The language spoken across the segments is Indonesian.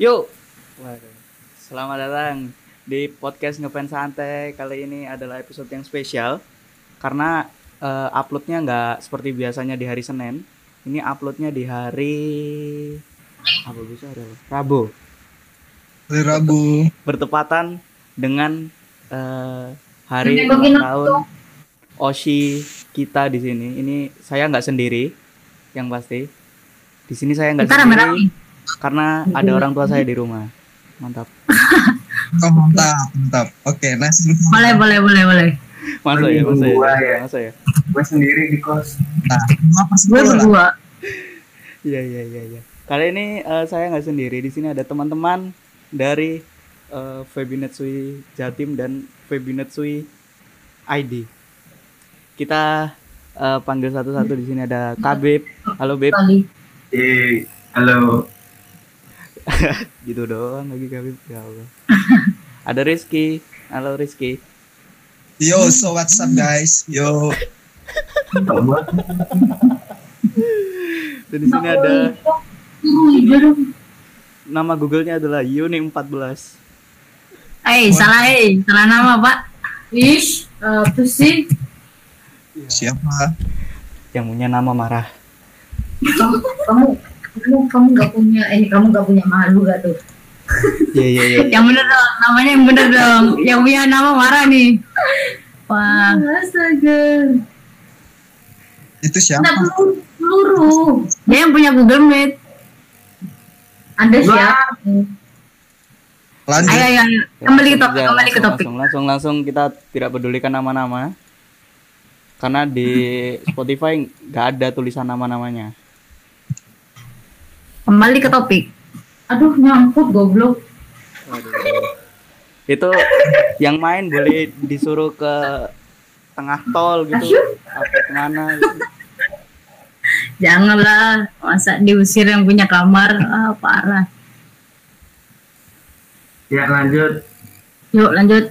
Yuk. Waduh. Selamat datang di podcast ngefans santai. Kali ini adalah episode yang spesial karena eh, uploadnya nggak seperti biasanya di hari Senin. Ini uploadnya di hari apa bisa ada Rabu. Hari Rabu. Bertepatan dengan eh, hari ulang tahun Oshi kita di sini. Ini saya nggak sendiri, yang pasti. Di sini saya nggak sendiri rame-rame. Karena ada orang tua saya di rumah. Mantap. Oh, mantap, mantap. Oke, nice. Boleh, boleh, boleh, boleh. Masa ya, masa ya, Gua ya. masa ya. gue sendiri di kos Nah, Gue berdua. Iya iya iya iya. Kali ini eh, saya nggak sendiri. Di sini ada teman-teman dari eh, Febinetsui Jatim dan Febinetsui ID. Kita eh, panggil satu-satu di sini ada Kabib. Halo Beb. Eh halo Gitu doang lagi Kabib. Ya Allah. ada Rizky. Halo Rizky. Yo, so what's up guys? Yo, Dan di sini ada nama Google-nya adalah Yuni 14. Eh, salah eh, salah nama Pak. Ish, apa sih? siapa? Yang punya nama marah. Kamu, kamu, kamu, kamu nggak punya, eh, kamu nggak punya malu gak tuh? Iya iya iya. Yang bener dong, namanya yang bener dong. Yang punya nama marah nih. Wah. Astaga. Itu siapa? Nggak peluru, peluru. Dia yang punya Google Meet. Anda siapa? Lanjut. Ayo, ayo, ayo. Kembali ke topik, kembali ke topik. Langsung, langsung, langsung kita tidak pedulikan nama-nama. Karena di Spotify nggak ada tulisan nama-namanya. Kembali ke topik. Aduh, nyangkut goblok. Itu yang main boleh disuruh ke tengah tol gitu. Asyik. Apa ke mana gitu. Janganlah, masa diusir yang punya kamar. Ah, parah. ya lanjut Yuk, lanjut.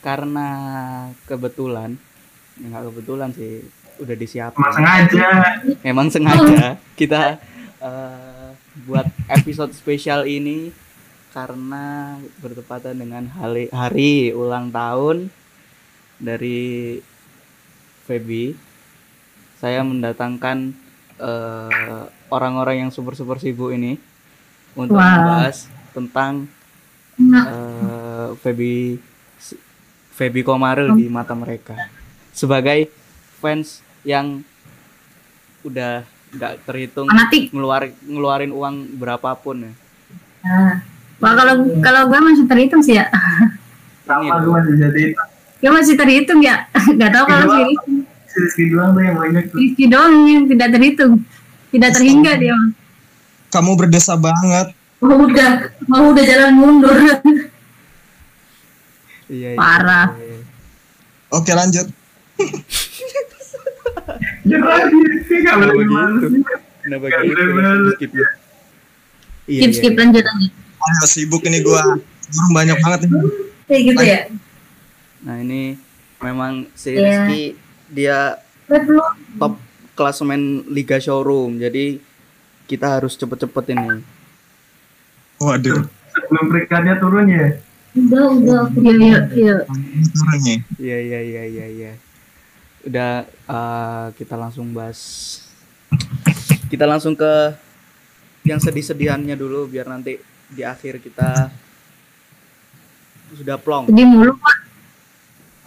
Karena kebetulan, ya nggak kebetulan sih, udah disiapin. emang sengaja Memang sengaja kita eh, buat episode spesial ini karena bertepatan dengan hari, hari ulang tahun dari Feby. Saya mendatangkan eh, orang-orang yang super super sibuk ini untuk Wah. membahas tentang Nah, eh, Feby Feby Komaril di mata mereka sebagai fans yang udah nggak terhitung fanatik. ngeluarin ngeluarin uang berapapun ya Nah. Wah, kalau kalau gue masih terhitung sih ya. sama gue masih Gue terhitung ya. Gak tahu kalau si Rizky. doang tuh yang banyak tuh Rizky doang yang tidak terhitung. Tidak terhingga dia. Kamu berdesa banget. Mau udah, mau udah jalan mundur. iya, Parah. iya. Oke, lanjut. ya lagi boleh males gitu? Kenapa Nggak gitu? Skip ya. Iya, skip iya, skip iya. lanjut. Ayo, sibuk ini gua. Orang banyak banget nih. Kayak gitu ya. Nah ini memang si Iya. Rizky dia top klasemen Liga Showroom jadi kita harus cepet-cepet ini. Waduh, sebelum peringkatnya turun ya Udah, udah. Iya, iya, iya. turun nih. Iya iya iya iya iya. Udah eh, kita langsung bahas. Kita langsung ke yang sedih-sedihannya dulu biar nanti di akhir kita sudah plong. Sedih mulu, Pak.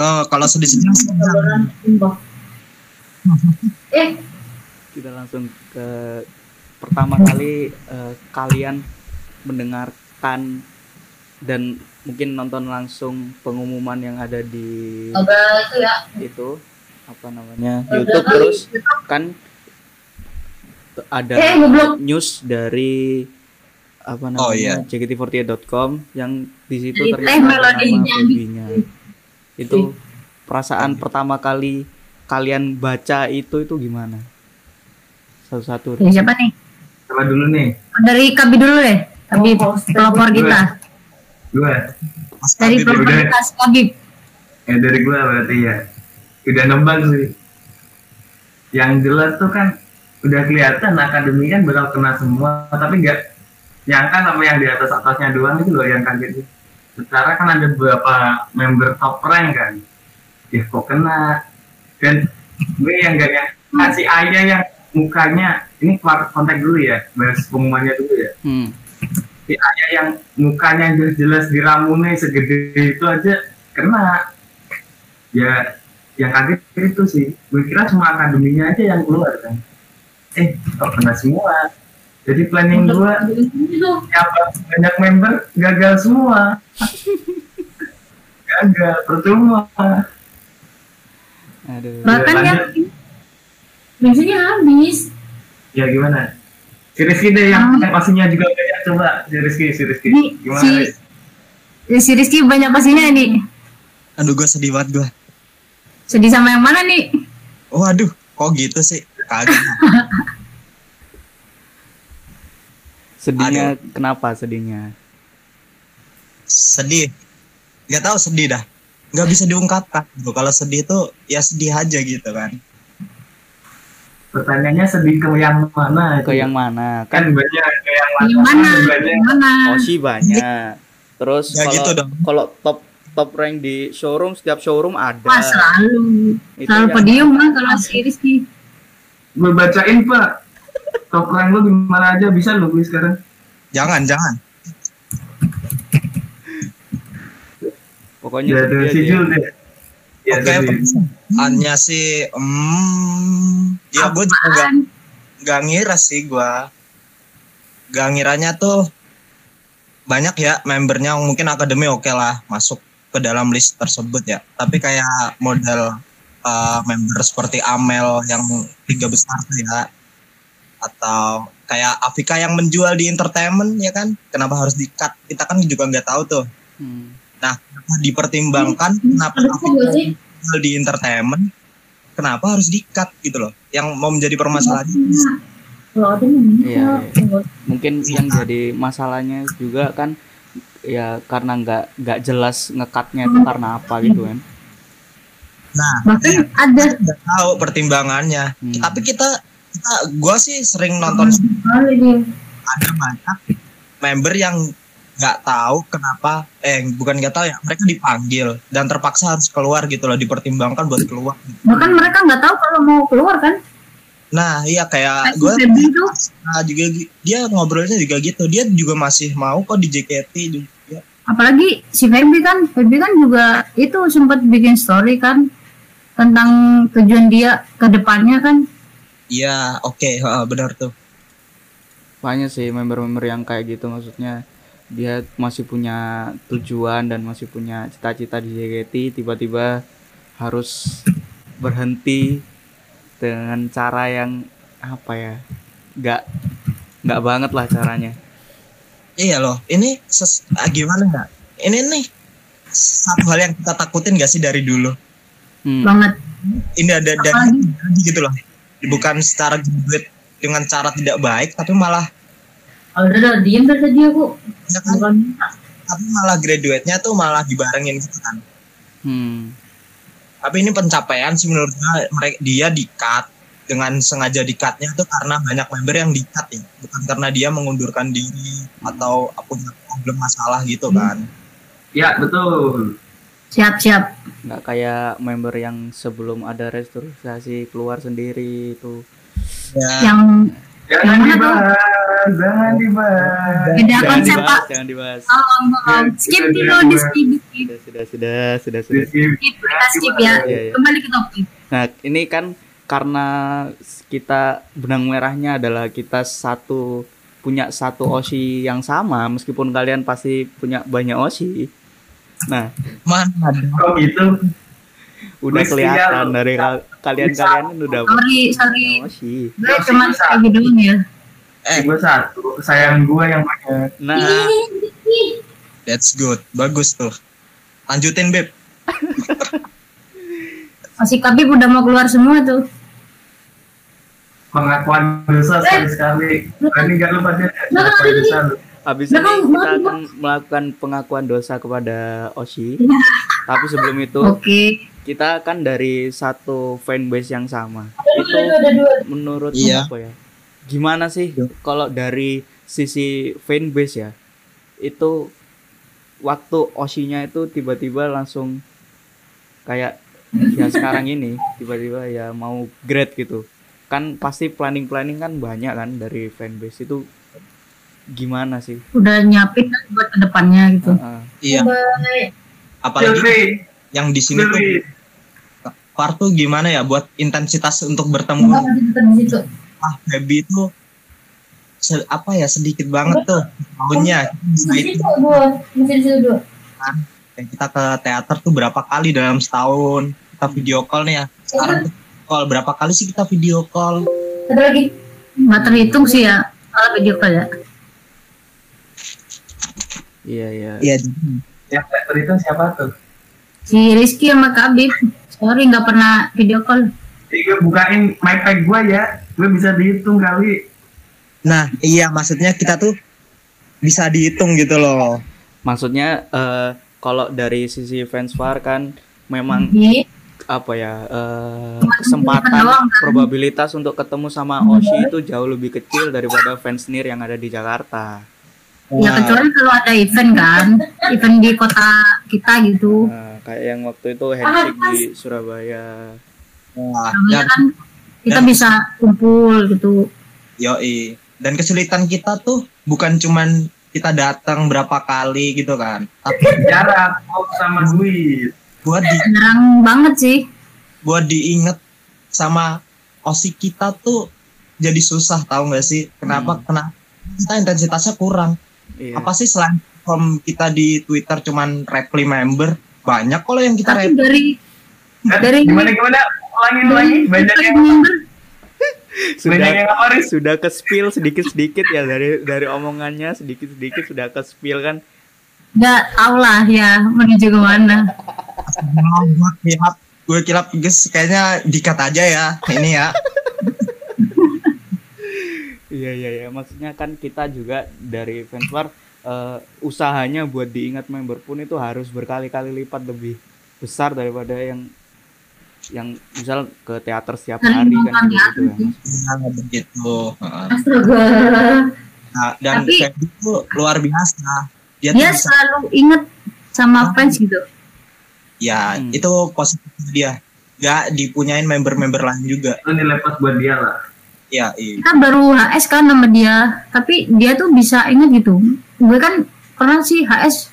Oh, kalau sedih-sedih. Eh, Kita langsung ke pertama kali eh, kalian mendengarkan dan mungkin nonton langsung pengumuman yang ada di agak itu ya. itu apa namanya YouTube terus kan ada Eh, news dari apa namanya Oh, iya. JKT48.com yang di situ Dari ternyata nama. Itu perasaan pertama kali kalian baca itu itu gimana? Satu-satu. Ya, siapa nih? sama dulu nih Dari Kabi dulu deh. Kabi pelopor kita. gue Dari pelopor kita Kabib. ya dari gue berarti ya udah nembak sih. Yang jelas tuh kan udah kelihatan akademi kan bakal kena semua tapi nggak yang kan sama yang di atas atasnya doang itu loh yang kaget secara kan ada beberapa member top rank kan. Ya kok kena? Dan gue yang gak yang kasih ayah yang mukanya ini keluar kontak dulu ya bahas pengumumannya dulu ya. Hmm. si ayah yang mukanya jelas-jelas diramune segede itu aja kena. Ya yang kaget itu sih gue kira cuma akademinya aja yang keluar kan eh kok kena semua jadi planning gue siapa banyak member gagal semua gagal percuma Aduh. Bahkan lanjut. yang bensinnya habis. ya gimana si Rizky deh yang yang pastinya juga banyak coba si Rizky si Rizky gimana si Riz? si Rizky banyak pastinya nih. Aduh gue sedih banget gue. Sedih sama yang mana nih? Waduh, kok gitu sih? Kagak. Sedihnya kenapa sedihnya? sedih. Gak tahu sedih dah. Gak bisa diungkapkan. Gitu. Kalau sedih itu ya sedih aja gitu kan. pertanyaannya sedih ke yang mana Ke yang mana? kan banyak ke yang mana, Yang mana? kan banyak mana? Oshi banyak. Terus Ya kalau gitu dong. kalau top top rank di showroom setiap showroom ada. Wah selalu. Itu Selalu podium mah kalau si Rizky. gue bacain pak top rank lu gimana aja bisa lu gue sekarang Jangan, jangan. Pokoknya ya dari si ya. Jul deh ya Oke, dari hanya sih, hmm, ya gue juga gak, gak ngira sih gue. Gak ngiranya tuh banyak ya membernya mungkin akademi oke lah masuk ke dalam list tersebut ya. Tapi kayak model uh, member seperti Amel yang tiga besar tuh ya, atau kayak Afika yang menjual di entertainment ya kan, kenapa harus di cut? Kita kan juga nggak tahu tuh. Hmm. Nah, dipertimbangkan kenapa kok gak sih? Afika di entertainment, kenapa harus di cut gitu loh? Yang mau menjadi permasalahan Kalau ada nih. Iya, Mungkin yang jadi masalahnya juga kan ya karena nggak nggak jelas ngekatnya itu karena apa gitu kan. Nah, Bahkan ada nggak tahu pertimbangannya. Hmm. Tapi kita, kita gua sih sering nonton dia. ada banyak member yang nggak tahu kenapa eh bukan nggak tahu ya mereka dipanggil dan terpaksa harus keluar gitu loh dipertimbangkan buat keluar Bahkan mereka nggak tahu kalau mau keluar kan? nah iya kayak gue tuh. juga dia ngobrolnya juga gitu dia juga masih mau kok di JKT juga Apalagi si Febri kan, Febri kan juga itu sempat bikin story kan tentang tujuan dia ke depannya kan. iya oke heeh, benar tuh Banyak sih member-member yang kayak gitu maksudnya dia masih punya tujuan dan masih punya cita-cita di JKT tiba-tiba harus berhenti dengan cara yang apa ya nggak nggak banget lah caranya iya loh ini ses ah, gimana ya ini nih satu hal yang kita takutin gak sih dari dulu Hmm. Banget. ini ada dan gitu loh bukan secara graduate dengan cara tidak baik tapi malah Oh, udah, udah, diem dari tadi aku. ya kan, Bukan. tapi malah graduate-nya tuh malah dibarengin gitu kan Hmm. tapi ini pencapaian sih menurut gue mereka dia di cut dengan sengaja di cutnya tuh karena banyak member yang di cut ya bukan karena dia mengundurkan diri atau punya problem masalah gitu kan ya betul Siap, siap. nggak kayak member yang sebelum ada restrukturisasi keluar sendiri itu ya Yang jangan Yang mana tuh? dibahas jangan dibahas beda jangan konsep, Pak. dibahas jangan dibahas Tolong, tolong. Skip dulu, di skip, di skip. sudah sudah sudah sudah sudah Skip, kita skip ya. Iya, iya. Kembali ke topik. Nah, ini kan karena kita benang merahnya adalah kita satu punya satu osi yang sama meskipun kalian pasti punya banyak osi. Nah, mana kok gitu udah kelihatan iya, dari kal- kalian-kalian udah Sorry, sorry. punya osi. Gue cuma gitu doang ya. eh gue satu sayang gue yang banyak Nah, that's good bagus tuh lanjutin beb Masih Kabib udah mau keluar semua tuh. Pengakuan dosa sekali sekali ini gak lupa dia pengakuan dosa habis Nah, ini kita akan melakukan pengakuan dosa kepada Oshi. Tapi sebelum itu Oke. kita kan dari satu fanbase yang sama. Itu menurut Iya. apa ya? Gimana sih kalau dari sisi fanbase ya itu waktu Oshinya itu tiba-tiba langsung kayak ya sekarang ini tiba-tiba ya mau grade gitu kan pasti planning planning kan banyak kan dari fanbase itu gimana sih? Udah nyiapin kan buat ke depannya gitu. Heeh. Iya, apalagi Silvi, yang di sini tuh tuh gimana ya buat intensitas untuk bertemu? Ah Feby itu se- apa ya sedikit banget tuh tahunnya. Itu kita ke teater tuh berapa kali dalam setahun. Kita video call nih ya. Sekarang tuh call. Berapa kali sih kita video call? Nggak terhitung sih ya kalau video call ya. Iya iya. Iya. Yang teater itu siapa tuh? si Rizky sama Kabib sorry nggak pernah video call. Jadi gue bukain my pack gue ya, gue bisa dihitung kali. nah iya maksudnya kita tuh bisa dihitung gitu loh. Maksudnya eh, kalau dari sisi fans Far kan memang Iya. Apa ya eh, Cuma kesempatan doang, kan? probabilitas untuk ketemu sama Oshi itu jauh lebih kecil daripada fans Nir yang ada di Jakarta. ya kecuali kalau ada event kan event di kota kita gitu Nah, kayak yang waktu itu handshake di Surabaya. wah, dan kan kita dan- bisa kumpul gitu yoi dan kesulitan kita tuh bukan cuman kita datang berapa kali gitu kan tapi Jarak, sama duit. Buat di jarang banget sih buat diinget sama osi kita tuh jadi susah tahu nggak sih kenapa Hmm. kenapa kita intensitasnya kurang Iya. apa sih selain from kita di Twitter cuman reply member banyak kalau yang kita tapi reply dari Eh, Dari- gimana gimana? Ulangi ulangi. Banyak yang member banyak yang Sudah apa sudah ke spill sedikit-sedikit ya dari dari omongannya sedikit-sedikit sudah ke spill kan. Nggak tahu lah ya menuju ke mana Oh, gue kilap gue kilap guys kayaknya dikat aja ya ini ya. Iya iya iya. Maksudnya kan kita juga dari fans war eh, usahanya buat diingat member pun itu harus berkali-kali lipat lebih besar daripada yang yang misal ke teater setiap hari kan gitu, ya. Nah, begitu. Heeh. astaga. Nah, dan Tapi- itu luar biasa dia, dia selalu inget sama fans gitu. Ya Hmm. itu positif dia. Nggak dipunyain member-member lain juga. Itu nilai plus buat dia lah. ya iya. Kita baru HS kan sama dia. Tapi dia tuh bisa inget gitu. Gue kan pernah sih HS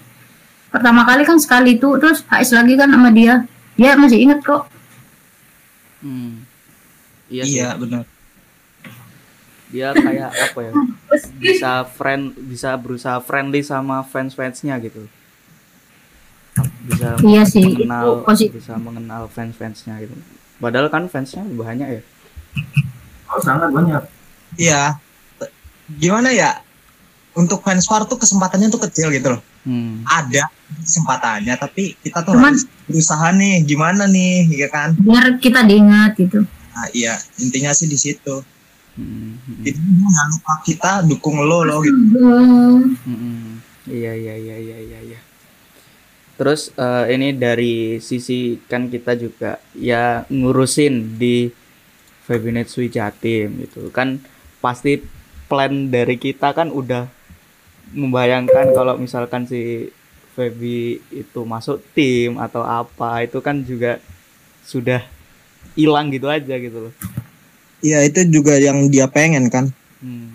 pertama kali kan sekali itu terus HS lagi kan sama dia. Dia masih inget kok. Hmm. Iya iya benar Dia kayak apa ya? Bisa friend bisa berusaha friendly sama fans-fansnya gitu. Bisa iya sih itu mengenal positif bisa mengenal fans-fansnya gitu. Padahal kan fansnya banyak ya. Oh sangat banyak. iya gimana ya untuk fans war tuh kesempatannya tuh kecil gitu loh Hmm. ada kesempatannya tapi kita tuh Cuman- harus berusaha nih gimana nih ya kan biar kita diingat gitu nah iya intinya sih di situ Hmm. jadi jangan lupa kita dukung lo lo gitu. hmm, hmm. Iya iya iya iya iya iya. Terus eh, ini dari sisi kan kita juga ya ngurusin di Febinetsui Jatim gitu kan pasti plan dari kita kan udah membayangkan kalau misalkan si Febi itu masuk tim atau apa itu kan juga sudah hilang gitu aja gitu loh. Iya itu juga yang dia pengen kan Hmm.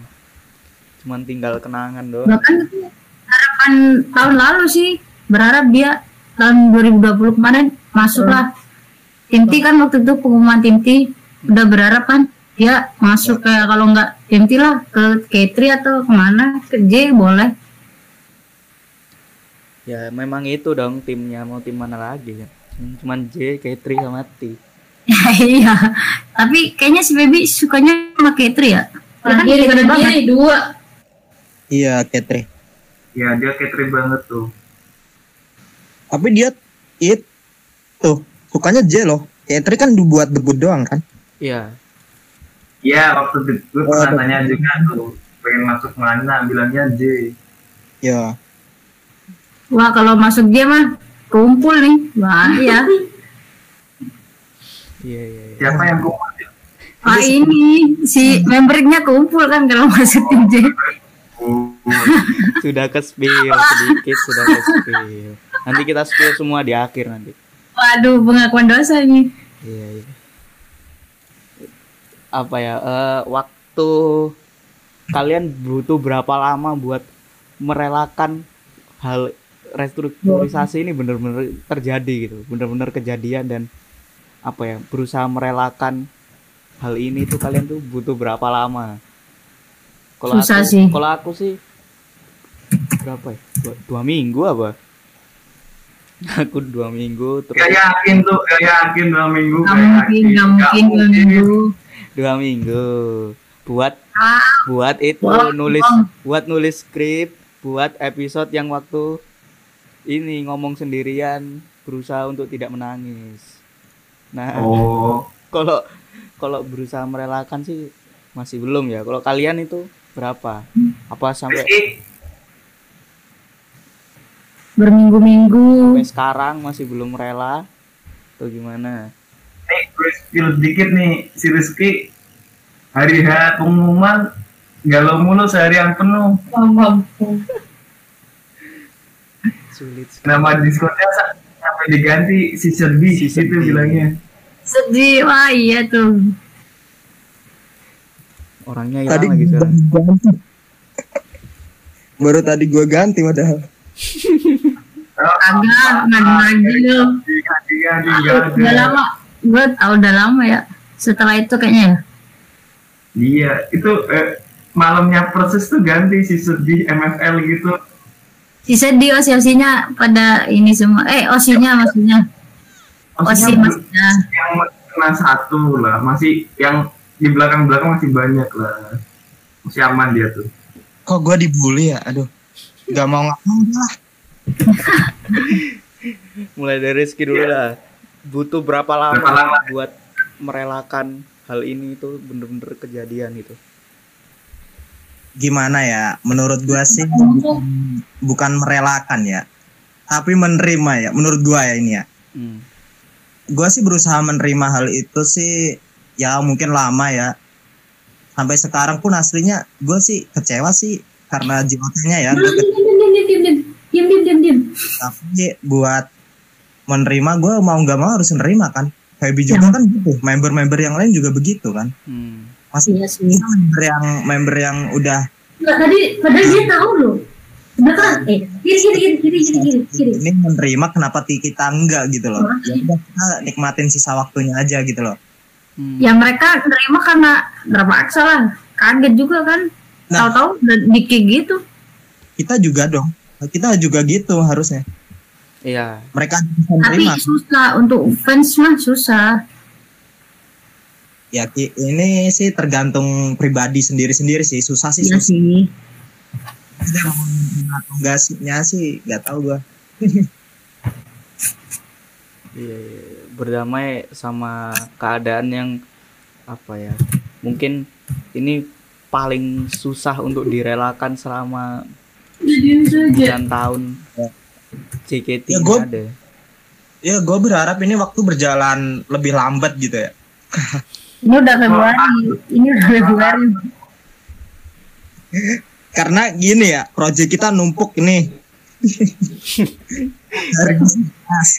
Cuman tinggal kenangan doang. bahkan itu harapan tahun lalu sih berharap dia tahun 2020 kemarin masuk lah tim T kan waktu itu pengumuman tim T udah berharap kan dia masuk ke kalau nggak tim T lah ke K3 atau ke mana ke J boleh Ya memang itu dong timnya mau tim mana lagi kan. Cuman J, K3 sama T. iya. Tapi kayaknya si Baby sukanya sama K3 ya? Ya kan keren banget? dua. Iya Ketri Ya dia catering banget tuh. tapi dia it tuh sukanya J loh. Ketri kan dibuat debut doang kan? Iya. Iya waktu pernah Oh, tanya juga tuh. Pengen masuk mana bilangnya J. ya wah kalau masuk dia mah kumpul nih. Wah iya Iya iya. Siapa yang kumpul? Wah ini si membernya kumpul kan kalau masuk tim J sudah ke spill sedikit sudah ke spill nanti kita spill semua di akhir nanti Waduh, pengakuan dosa nih. iya iya apa ya eh, waktu kalian butuh berapa lama buat merelakan hal restrukturisasi ini benar-benar terjadi gitu benar-benar kejadian dan apa ya berusaha merelakan hal ini tuh kalian tuh butuh berapa lama kalau aku, sih. kalau aku sih berapa ya dua, dua minggu apa aku dua minggu terus Gak yakin tuh, gak yakin dua minggu. Gak mungkin, yakin. gak mungkin dua minggu. dua minggu buat Ah, buat itu Wah, nulis Bang. buat nulis skrip buat episode yang waktu ini ngomong sendirian berusaha untuk tidak menangis nah. Oh, kalau kalau berusaha merelakan sih masih belum ya. Kalau kalian itu berapa? Apa sampai Rizky, berminggu-minggu. sampai sekarang masih belum rela atau gimana? Nih gue spill dikit nih, si Rizky hari H pengumuman galau mulu seharian penuh. sulit sekali. Nama Discordnya sa- sampai diganti si sedih, Si itu bilangnya. Sedih, wah iya tuh. orangnya hilang Tadi lagi sekarang ganti. Baru tadi gue ganti padahal. Agak ngadu lagi lo. Udah lama, gue tau udah lama ya. Setelah itu kayaknya ya. Iya, itu eh, malamnya proses tuh ganti si sedih MFL gitu. Si sedih osi-osinya pada ini semua. Eh, osinya maksudnya. Osi Maksudnya maksudnya. yang kena satu lah, masih yang di belakang-belakang masih banyak lah. Masih aman dia tuh. Kok gue dibully ya? Aduh. Gak mau nggak mau lah. mulai dari Rizky dulu lah butuh berapa lama, Berapa lama? buat merelakan hal ini itu bener-bener kejadian itu Gimana ya? Menurut gue sih bukan merelakan ya. Tapi menerima ya. Menurut gue ya ini ya. hmm. Gue sih berusaha menerima hal itu sih. Ya mungkin lama ya. Sampai sekarang pun aslinya gue sih kecewa sih. Karena JOT-nya ya. Gue Diam, diam, diam, diam, diam. Diam, diam, diam, diam. tapi buat menerima gue mau nggak mau harus menerima kan Feby juga kan gitu member-member yang lain juga begitu kan Hmm. masih Iya sih. kita member yang member yang udah Enggak, tadi padahal dia tahu loh. Belakang, eh, kiri, kiri, kiri, kiri, kiri, kiri, kiri. ini menerima kenapa kita enggak gitu loh ya udah kita nikmatin sisa waktunya aja gitu loh Hmm. Ya mereka nerima karena terpaksa lah. Kaget juga kan. Nah. Tahu-tahu dikit gitu. kita juga dong kita juga gitu harusnya iya mereka bisa Tapi menerima susah untuk fans mah susah. ya ini sih tergantung pribadi sendiri-sendiri sih susah sih Iya susah sih. Atau enggaknya sih nggak tahu gua Iya, iya. berdamai sama keadaan yang apa ya mungkin ini paling susah untuk direlakan selama Diam saja. 9 tahun JKT Ya, gua- ada ya gue berharap ini waktu berjalan lebih lambat gitu ya Ini udah Februari. Ini udah Februari. karena gini ya proyek kita numpuk ini. Dari Mas.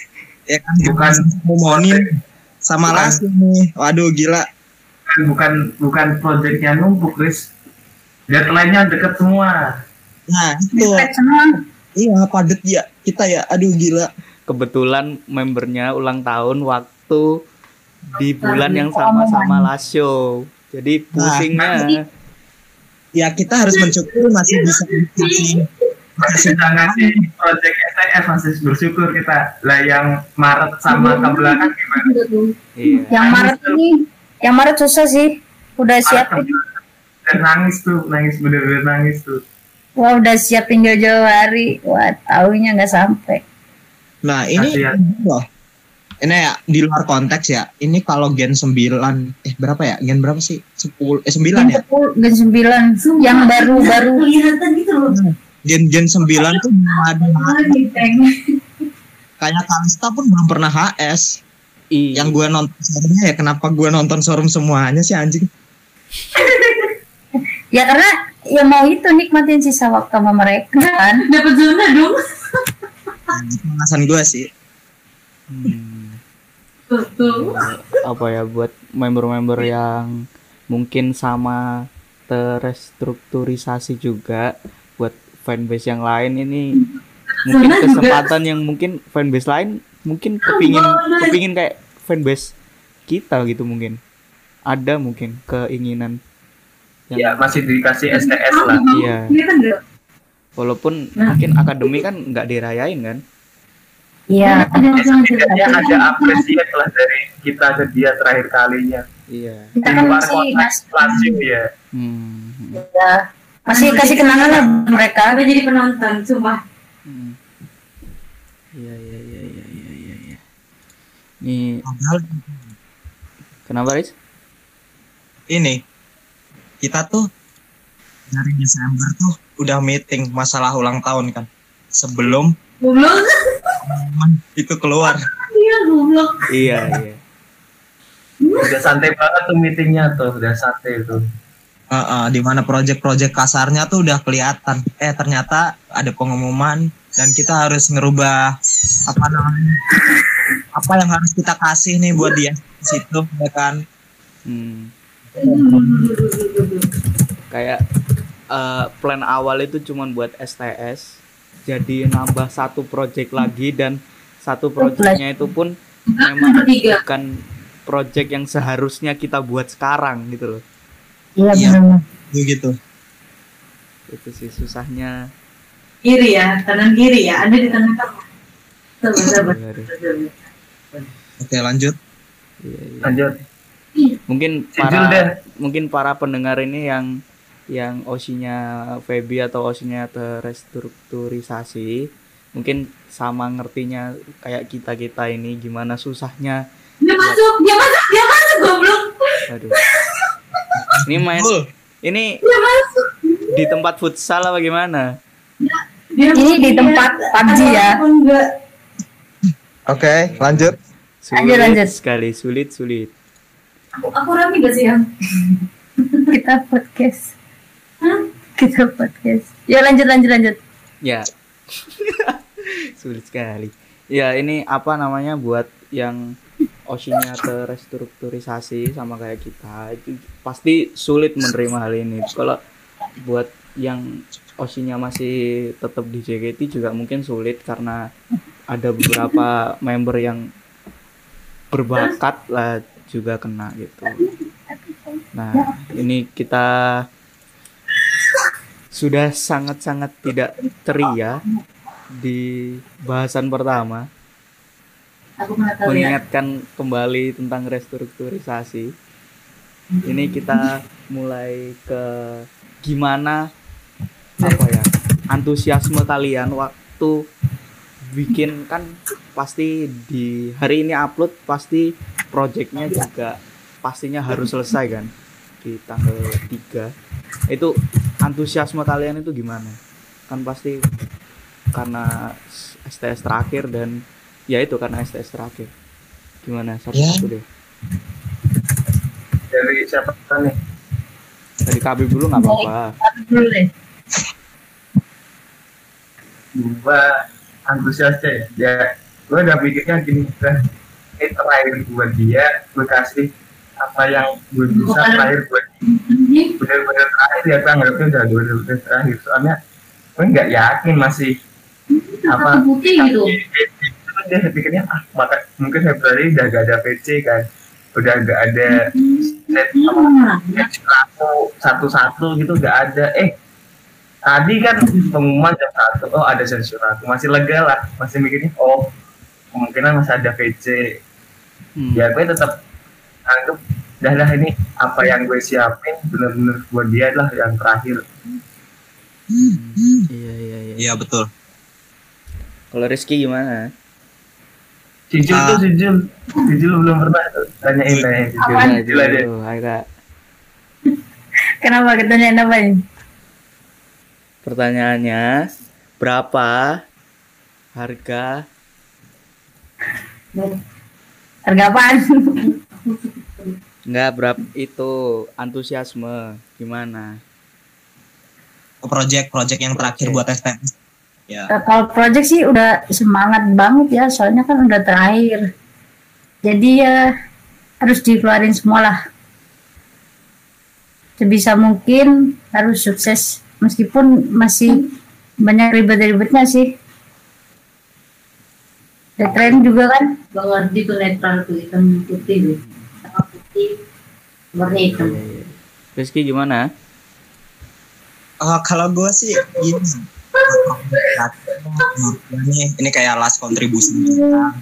ya kan? Bukan momonin sama las nih. Waduh gila. Bukan bukan bukan proyeknya numpuk, Chris. Deadline-nya deket semua. nah itu. Iya padet ya kita ya. Aduh gila. Kebetulan membernya ulang tahun waktu di bulan yang sama-sama last show. Jadi pusingnya ya kita harus mensyukuri masih bisa dikasih Masih kita ngasih proyek STF masih bersyukur kita. Lah yang Maret sama ke belakang gimana? iya Yang Maret ini, yang Maret susah sih. Udah Maret ke siapin. Dan nangis tuh, nangis bener-bener nangis tuh. Wah udah siapin jauh-jauh hari. Wah taunya nggak sampai. nah ini Kasihan. loh ini ya di luar konteks ya ini kalau gen 9 eh berapa ya? Gen berapa sih? 10 eh 9 Gen ya? 10, gen 9 yang baru-baru. kelihatan gitu loh. gen gen 9 tuh belum ada kayak Kalista pun belum pernah HS. Iya. Yang gue nonton ya kenapa gue nonton showroom semuanya sih anjing? Ya karena ya mau itu nikmatin sisa waktu sama mereka kan? Dapat zona dong. itu alasan gue sih. Hmm. Tuh, tuh. Ya, apa ya buat member-member yang mungkin sama terrestrukturisasi juga buat fanbase yang lain ini mungkin juga. kesempatan yang mungkin fanbase lain mungkin kepingin kepingin kayak fanbase kita gitu mungkin ada mungkin keinginan yang Ya masih dikasih STS lah. iya Ini kan walaupun Nah. mungkin akademi kan nggak dirayain kan iya Ada yang Setidaknya ada apresiasi lah dari kita ke dia terakhir kalinya. iya kita kan luar masih konteks masih ya. hmm. ya, masih kasih kenangan lah mereka Apa jadi penonton, sumpah. Hmm. Iya iya iya iya iya iya. iya. Nih padahal kenapa Riz? ini kita tuh dari Desember tuh udah meeting masalah ulang tahun kan sebelum Goblok. Itu keluar Iya, goblok. Iya iya. Udah santai banget tuh meetingnya tuh, udah santai tuh. Heeh, di mana project-project kasarnya tuh udah kelihatan eh ternyata ada pengumuman dan kita harus ngerubah apa namanya apa yang harus kita kasih nih buat dia di situ ya kan Hmm. Kayak eh, plan awal itu cuman buat STS, jadi nambah satu project lagi dan satu projectnya itu pun memang bukan project yang seharusnya kita buat sekarang gitu loh. iya Iya. benar begitu Itu sih susahnya. Kiri ya, kanan kiri ya. Ada di tengah-tengah. Aduh, sabar. oke lanjut iya, iya. Lanjut. Mungkin para mungkin para pendengar ini yang yang osinya Feby atau osinya terrestrukturisasi mungkin sama ngertinya kayak kita kita ini gimana susahnya Dia masuk, dia masuk, dia masuk, goblok. aduh ini main ini Dia masuk. di tempat futsal apa gimana Dia Ini di tempat PUBG ya. Enggak? oke lanjut sulit lanjut. sekali sulit sulit Aku, aku rame gak sih, Yang? kita podcast? Kita podcast. Ya lanjut lanjut lanjut. Ya. Sulit sekali. Ya ini apa namanya buat yang osinya terrestrukturisasi sama kayak kita itu pasti sulit menerima hal ini. Kalau buat yang osinya masih tetap di JKT juga mungkin sulit karena ada beberapa member yang berbakat lah juga kena gitu. Nah ini kita sudah sangat-sangat tidak ceria di bahasan pertama Aku tahu ya. mengingatkan kembali tentang restrukturisasi. Ini kita mulai ke gimana apa ya antusiasme kalian waktu bikin kan pasti di hari ini upload pasti projectnya juga pastinya harus selesai kan di tanggal 3 itu antusiasme kalian itu gimana? Kan pasti karena STS terakhir dan ya itu karena STS terakhir. Gimana satu-satu deh? Dari siapa nih? dari KB dulu nggak apa-apa. Dulu deh. Gua antusias ya. Ya, gue udah pikirnya gini, kan ini terakhir buat dia, gue kasih apa yang gue bisa terakhir buat Ini bener-bener terakhir ya gue anggapnya udah bener-bener terakhir. Soalnya gue nggak yakin masih apa apa putih gitu. Itu dia pikirnya ah maka mungkin Februari udah gak ada PC kan. Udah gak ada set apa Hmm. set satu satu-satu gitu gak ada. Eh tadi kan pengumuman jam satu oh ada sensor aku masih lega lah masih mikirnya oh kemungkinan masih ada PC Hmm. ya gue tetap anggap dah dah ini apa yang gue siapin bener-bener buat dia lah yang terakhir. Iya iya iya. Iya betul. Kalau Rizky gimana? Jul Ah. tuh si Jul belum pernah tanyain Jul. Gimana Jul aja Kak. kenapa? Kita nanya apa ini? Pertanyaannya berapa harga? Harga apaan Enggak berapa itu antusiasme gimana? ke project-project yang terakhir Project. buat STS. Ya. Nah, Kalau project sih udah semangat banget ya, soalnya kan udah terakhir. Jadi ya harus dikeluarin semua lah. Sebisa mungkin harus sukses meskipun masih banyak ribet-ribetnya sih. Deadline juga kan Bang Ardi tuh netral tuh hitam putih tuh. Putih warna hitam. Iya, iya. Rizky gimana? Eh, kalau gue sih gini, ini ini kayak last contribution kita.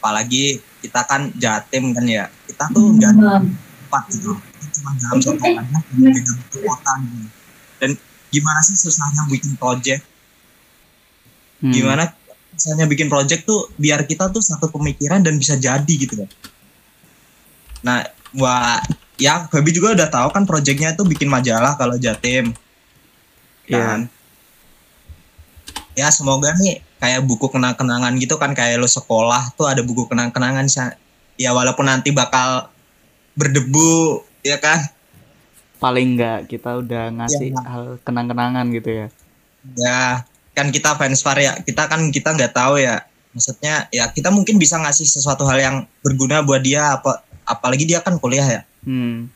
Apalagi kita kan jatim kan ya, kita tuh nggak tempat gitu, cuma dalam satu kota, beda kota gitu. Dan gimana sih susahnya bikin project? Hmm. Gimana misalnya bikin project tuh biar kita tuh satu pemikiran dan bisa jadi gitu loh. Nah, wah ya Babi juga udah tahu kan projectnya itu bikin majalah kalau Jatim. Iya. Kan? Ya semoga nih kayak buku kenang-kenangan gitu kan kayak lo sekolah tuh ada buku kenang-kenangan ya walaupun nanti bakal berdebu ya kan Paling enggak kita udah ngasih Iya. hal kenang-kenangan gitu ya. ya kan kita fans far ya kita kan kita nggak tahu ya maksudnya ya kita mungkin bisa ngasih sesuatu hal yang berguna buat dia apa apalagi dia kan kuliah ya. Hmm.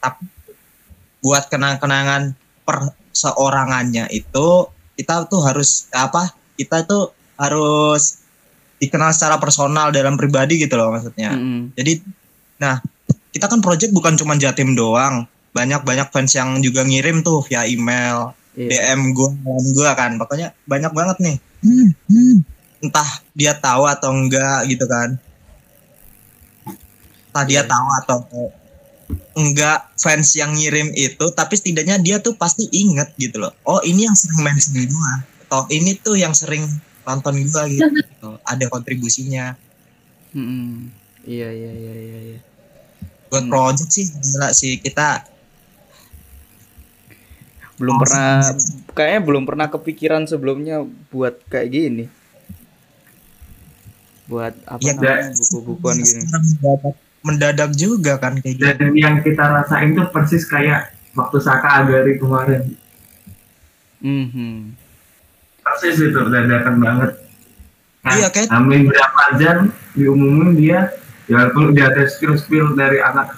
buat kenang-kenangan perseorangannya itu kita tuh harus apa kita tuh harus dikenal secara personal dalam pribadi gitu loh maksudnya. Mm-mm. jadi nah kita kan project bukan cuma Jatim doang. Banyak banyak fans yang juga ngirim tuh via email Iya. DM gue gue kan. Pokoknya banyak banget nih. Entah dia tahu atau enggak gitu kan entah dia Iya. tahu atau enggak fans yang ngirim itu tapi setidaknya dia tuh pasti inget gitu loh oh ini yang sering mention gue atau ini tuh yang sering nonton gue gitu, gitu. ada kontribusinya Mm-mm. Iya iya iya iya. iya. buat Hmm. project sih gila sih kita Belum Oh, pernah sih. kayaknya belum pernah kepikiran sebelumnya buat kayak gini. Buat apa ya namanya buku-bukuan gini. Mendadak, juga kan kayak gitu Dan yang kita rasain tuh persis kayak waktu Saka Agari kemarin. Mhm. Persis itu dadakan banget. Nah, Iya, kayak- Amin berapa jam diumumin dia ya walaupun udah ada spill-spill dari anak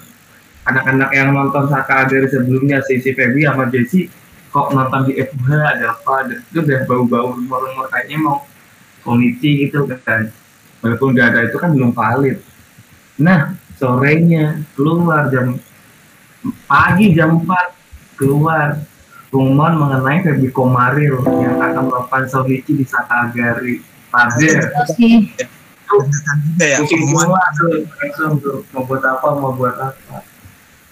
anak-anak yang nonton Saka Agari sebelumnya si si Feby sama Jesse kok nonton di FH ada apa ada, itu udah bau-bau rumor-rumor kayaknya mau komiti gitu kan walaupun udah ada itu kan belum valid nah sorenya keluar jam pagi jam 4 keluar pengumuman mengenai Feby Komaril yang akan melakukan sohici di Sakagari Pader sih Deg-degan juga ya pusing semua tuh langsung tuh mau buat apa mau buat apa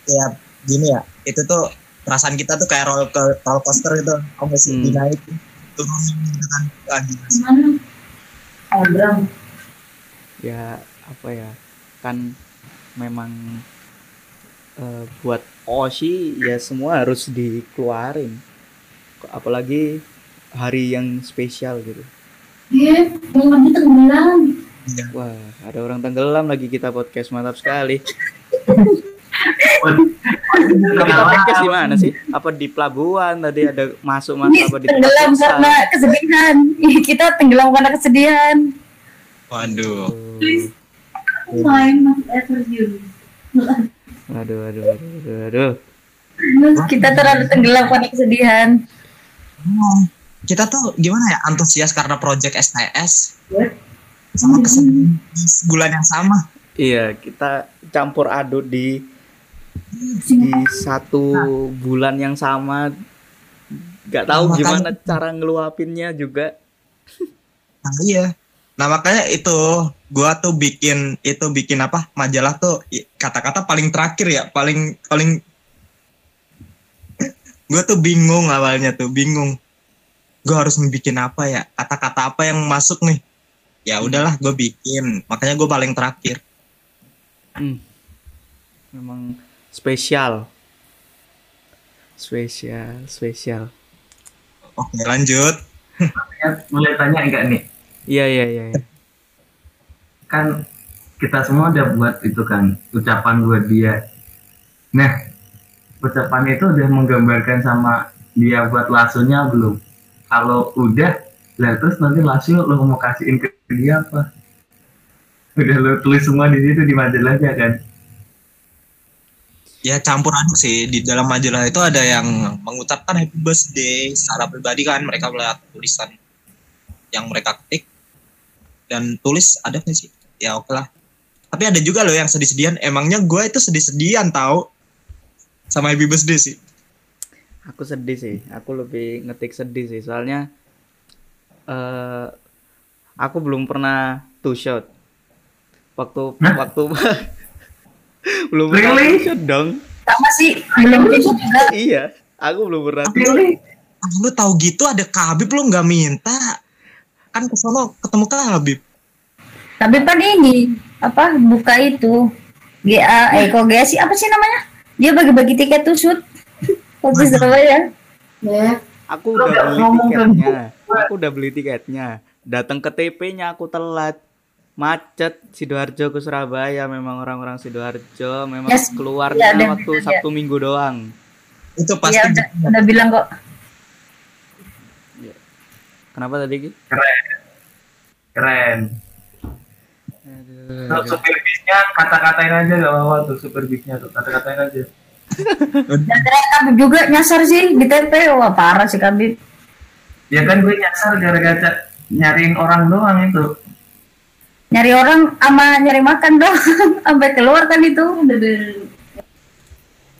ya gini ya itu tuh perasaan kita tuh kayak roller, ke- roller coaster itu kamu masih Hmm. dinaik turunin gitu kan ah, gila sih. Gimana? Abram. Ya apa ya? Kan memang eh, buat Oshi ya semua harus dikeluarin. Apalagi hari yang spesial gitu. Iya, Ardi tenggelam. Iya. Wah, ada orang tenggelam lagi kita podcast mantap sekali. Kita podcast di mana sih? Apa di pelabuhan tadi ada masuk ini masuk apa di tenggelam karena kesedihan kita tenggelam karena kesedihan waduh Oh, Main masuk air terjun. Aduh, aduh, aduh, aduh, aduh. kita terlalu tenggelam karena kesedihan Oh, kita tuh gimana ya antusias karena project STS What? sama kesedihan di bulan yang sama Iya, kita campur aduk di di satu bulan yang sama. Gak tahu gimana cara ngeluapinnya juga. nah, iya nah makanya itu gua tuh bikin itu bikin apa majalah tuh kata-kata paling terakhir ya paling paling gue tuh bingung awalnya tuh bingung gue harus bikin apa ya kata-kata apa yang masuk nih ya udahlah gue bikin makanya gue paling terakhir Hmm. Memang spesial. Spesial, spesial. oke lanjut mulai tanya enggak nih Iya, iya, iya. iya. kan kita semua udah buat itu kan ucapan buat dia. Nah ucapannya itu udah menggambarkan sama dia buat lasunya belum? Kalau udah lah terus nanti lasu lo mau kasihin ke dia apa? Udah lo tulis semua di situ di majalahnya kan? Ya campur aduk sih. Di dalam majalah itu ada yang mengucapkan happy birthday secara pribadi kan. Mereka melihat tulisan yang mereka ketik dan tulis ada nggak sih ya oke lah tapi ada juga loh yang sedih-sedihan emangnya gue itu sedih-sedihan tahu sama happy birthday sih Aku sedih sih. Aku lebih ngetik sedih sih. Soalnya eh aku belum pernah two shot. Waktu Hah? waktu belum pernah Really? two shot dong. sama sih belum Iya, aku belum pernah. Really? Lu tahu gitu ada Khabib lu nggak minta kan ke sono ketemu Khabib tapi kan ini apa buka itu. GA eh kok GA sih? Apa sih namanya? Dia bagi-bagi tiket tuh shoot Kopi Surabaya ya. Aku Lu udah beli tiketnya. Aku udah beli tiketnya. Datang ke TP-nya aku telat. Macet Sidoarjo ke Surabaya. Memang orang-orang Sidoarjo memang Yes. keluarnya ada waktu bener, Sabtu Minggu doang. itu Iya pasti udah, udah bilang kok Kenapa tadi Ki? keren. Keren. Tuh, supir bisnya kata-katain aja gak apa-apa tuh supir bisnya tuh. Kata-katain aja. Dan ternyata Kabib juga nyasar sih di TP wah parah sih Kabib ya kan gue nyasar gara-gara nyariin orang doang itu. Nyari orang sama nyari makan dong sampai keluar kan itu.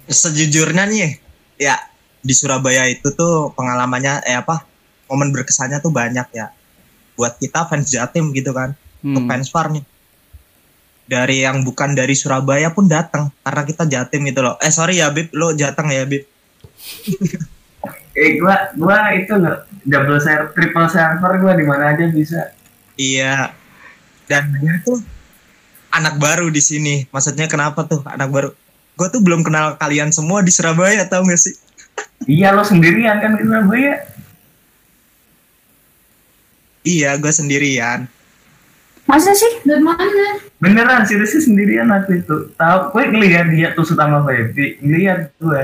Sejujurnya nih ya di Surabaya itu tuh pengalamannya eh apa momen berkesannya tuh banyak ya. Buat kita fans Jatim gitu kan untuk Hmm. fans Far nih. Dari yang bukan dari Surabaya pun datang karena kita Jatim gitu loh. Eh sorry ya Bib. Lo Jateng ya Bib. Eh gua gua itu nggak double server triple server gua di mana aja bisa. Iya. Dan dia tuh anak baru di sini. Maksudnya kenapa tuh anak baru? Gue tuh belum kenal kalian semua di Surabaya tau gak sih? Iya lo sendirian kan di Surabaya iya gue sendirian. Masa sih? Dari mana? Beneran seriusnya sendirian waktu itu. Tahu gue ngeliat dia tuh sama Feby ngeliat gue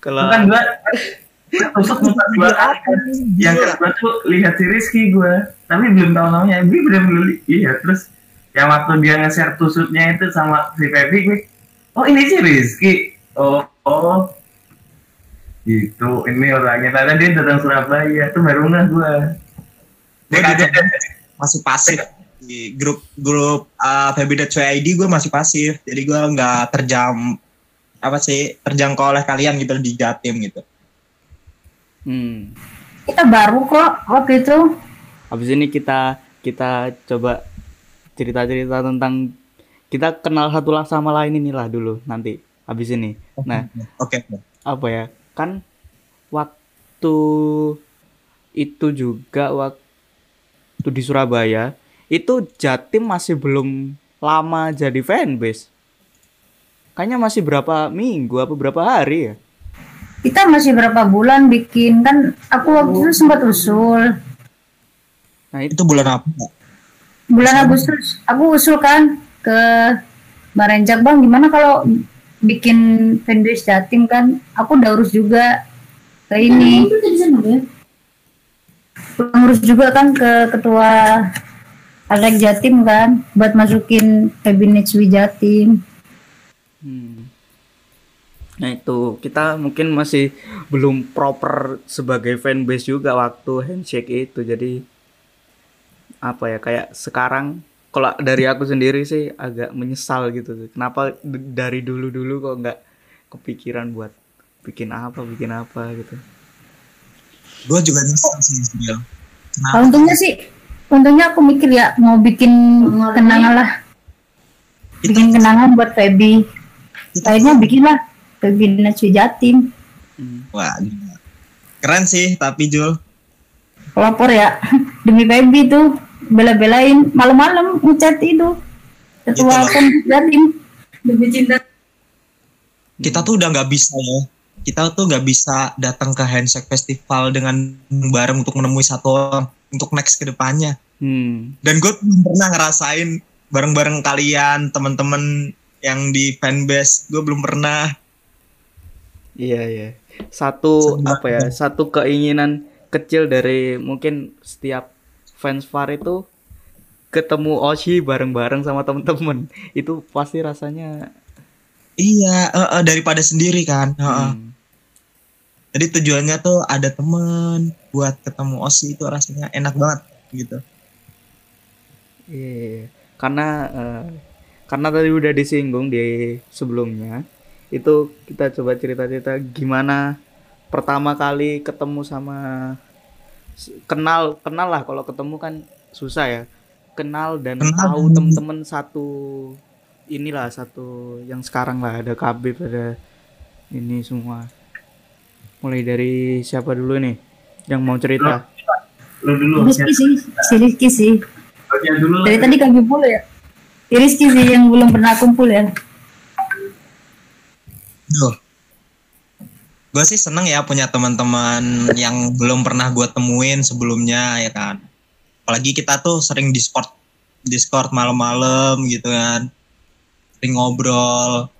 Kalau bukan gue gue tusuk muka dua kali kan yang kedua tuh lihat si Rizky gue tapi belum tahu namanya. Gue li- iya terus yang waktu dia nge-share tusuknya itu sama si Feby gue oh ini si Rizky. Oh oh gitu. Ini orangnya. Ternyata dia datang Surabaya. Tuh baru nggak gue juga masih pasif. Di grup grup uh, Feby.id gue masih pasif. Jadi gue nggak terjam apa sih terjangkau oleh kalian gitu di Jatim gitu. Hmm. kita baru kok waktu itu. Habis ini kita kita coba cerita-cerita tentang kita kenal satu lah sama lain inilah dulu nanti habis ini. Nah, oke. apa ya? Kan waktu itu juga waktu di Surabaya itu Jatim masih belum lama jadi fanbase. Kayaknya masih berapa minggu apa berapa hari ya? kita masih berapa bulan bikin kan aku waktu itu sempat usul Nah, itu itu bulan apa bulan Agustus aku usul kan ke Barenjak bang gimana kalau bikin fanbase Jatim kan aku udah urus juga ke ini. Ngurus juga kan ke ketua Alek Jatim kan buat masukin kabinet Swi Jatim. Hmm. Nah itu kita mungkin masih belum proper sebagai fanbase juga waktu handshake itu. Jadi apa ya kayak sekarang kalau dari aku sendiri sih agak menyesal gitu. Kenapa dari dulu-dulu kok nggak kepikiran buat bikin apa bikin apa gitu. gue juga nyesel sih untungnya sih untungnya aku mikir ya mau bikin kenangan lah Itu- bikin kenangan buat Feby akhirnya bikinlah kabinet Swi Jatim Hmm. Wah, keren sih tapi Jul. pelopor ya demi Feby tuh bela-belain malam-malam ngechat itu ketua Jatim demi cinta Kita tuh udah nggak bisa ya. Kita tuh nggak bisa datang ke handshake festival dengan bareng untuk menemui satu orang untuk next ke depannya. Hmm. Dan gue belum pernah ngerasain bareng-bareng kalian teman-teman yang di fanbase. Gue belum pernah. Iya iya. Satu Sebenarnya. apa ya? Satu keinginan kecil dari mungkin setiap fans VAR itu ketemu Oshi bareng-bareng sama temen-temen. Itu pasti rasanya Iya, eh, eh, daripada sendiri kan. Heeh. hmm, Jadi tujuannya tuh ada temen buat ketemu Osi itu rasanya enak banget gitu. iya, iya. Karena eh, karena tadi udah disinggung di sebelumnya, itu kita coba cerita-cerita gimana pertama kali ketemu sama kenal kenal lah kalau ketemu kan susah ya kenal dan Kenal. tahu temen-temen satu inilah satu yang sekarang lah ada Kabib ada ini semua mulai dari siapa dulu nih yang mau cerita Lu dulu. Rizky sih, si Rizky sih. Dulu. Dari tadi kami pula ya. Rizky sih yang belum pernah kumpul ya. Duh. Gue sih seneng ya punya teman-teman yang belum pernah gue temuin sebelumnya ya kan. Apalagi kita tuh sering Discord Discord malam-malam gitu kan. Sering ngobrol.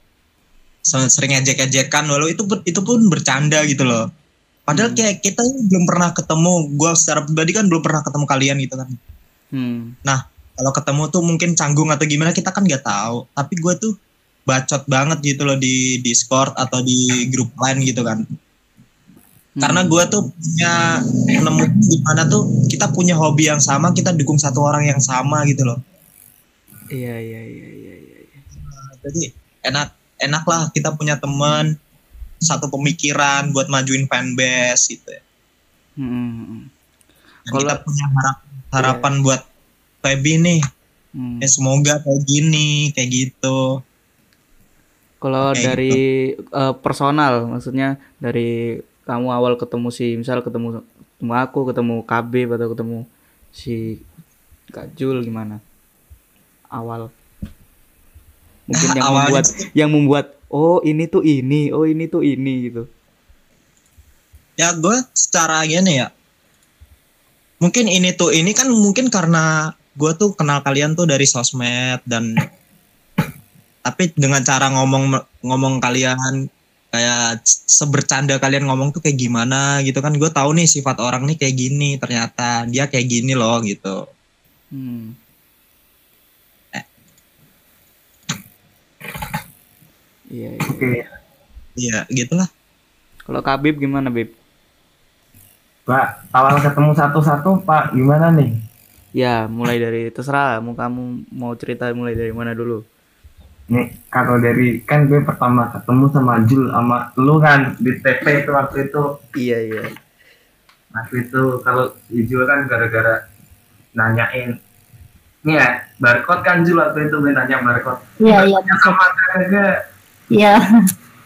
Se- Sering ejek-ejekan walau itu itu pun bercanda gitu loh. Padahal kayak kita belum pernah ketemu. Gue secara pribadi kan belum pernah ketemu kalian gitu kan. hmm. Kalau ketemu tuh mungkin canggung atau gimana kita kan nggak tahu. Tapi gue tuh bacot banget gitu loh di Discord atau di grup lain gitu kan. Karena gue tuh punya nemu di mana tuh kita punya hobi yang sama, kita dukung satu orang yang sama gitu loh. iya iya iya iya iya Jadi enak enak lah kita punya teman satu pemikiran buat majuin fanbase gitu. ya. Hmm, hmm, hmm. Dan Kalau- kita punya harap- harapan buat Feby nih, Hmm. ya semoga kayak gini, kayak gitu. Kalau Kayak dari eh, personal, maksudnya dari kamu awal ketemu si, misal ketemu ketemu aku, ketemu KB atau ketemu si Kak Jul gimana? Awal. Mungkin yang awalnya membuat tuh- yang membuat oh ini tuh ini, oh ini tuh ini gitu. ya gue secara gini ya mungkin ini tuh ini kan mungkin karena gue tuh kenal kalian tuh dari sosmed dan tapi dengan cara ngomong ngomong kalian kayak sebercanda kalian ngomong tuh kayak gimana gitu kan gue tahu nih sifat orang nih kayak gini ternyata dia kayak gini loh gitu Hmm. Iya, iya. Oke. iya gitulah Kalau Kabib gimana, Bib? Pak, awal ketemu satu-satu, Pak, gimana nih? Ya, mulai dari terserah mau kamu mau cerita mulai dari mana dulu. Nih, kalau dari kan gue pertama ketemu sama Jul sama lu kan di TP itu waktu itu Iya, iya. waktu itu kalau si Jul kan gara-gara nanyain nih ya barcode kan Jul waktu itu gue nanya barcode Iya, iya. Sama kagak Iya.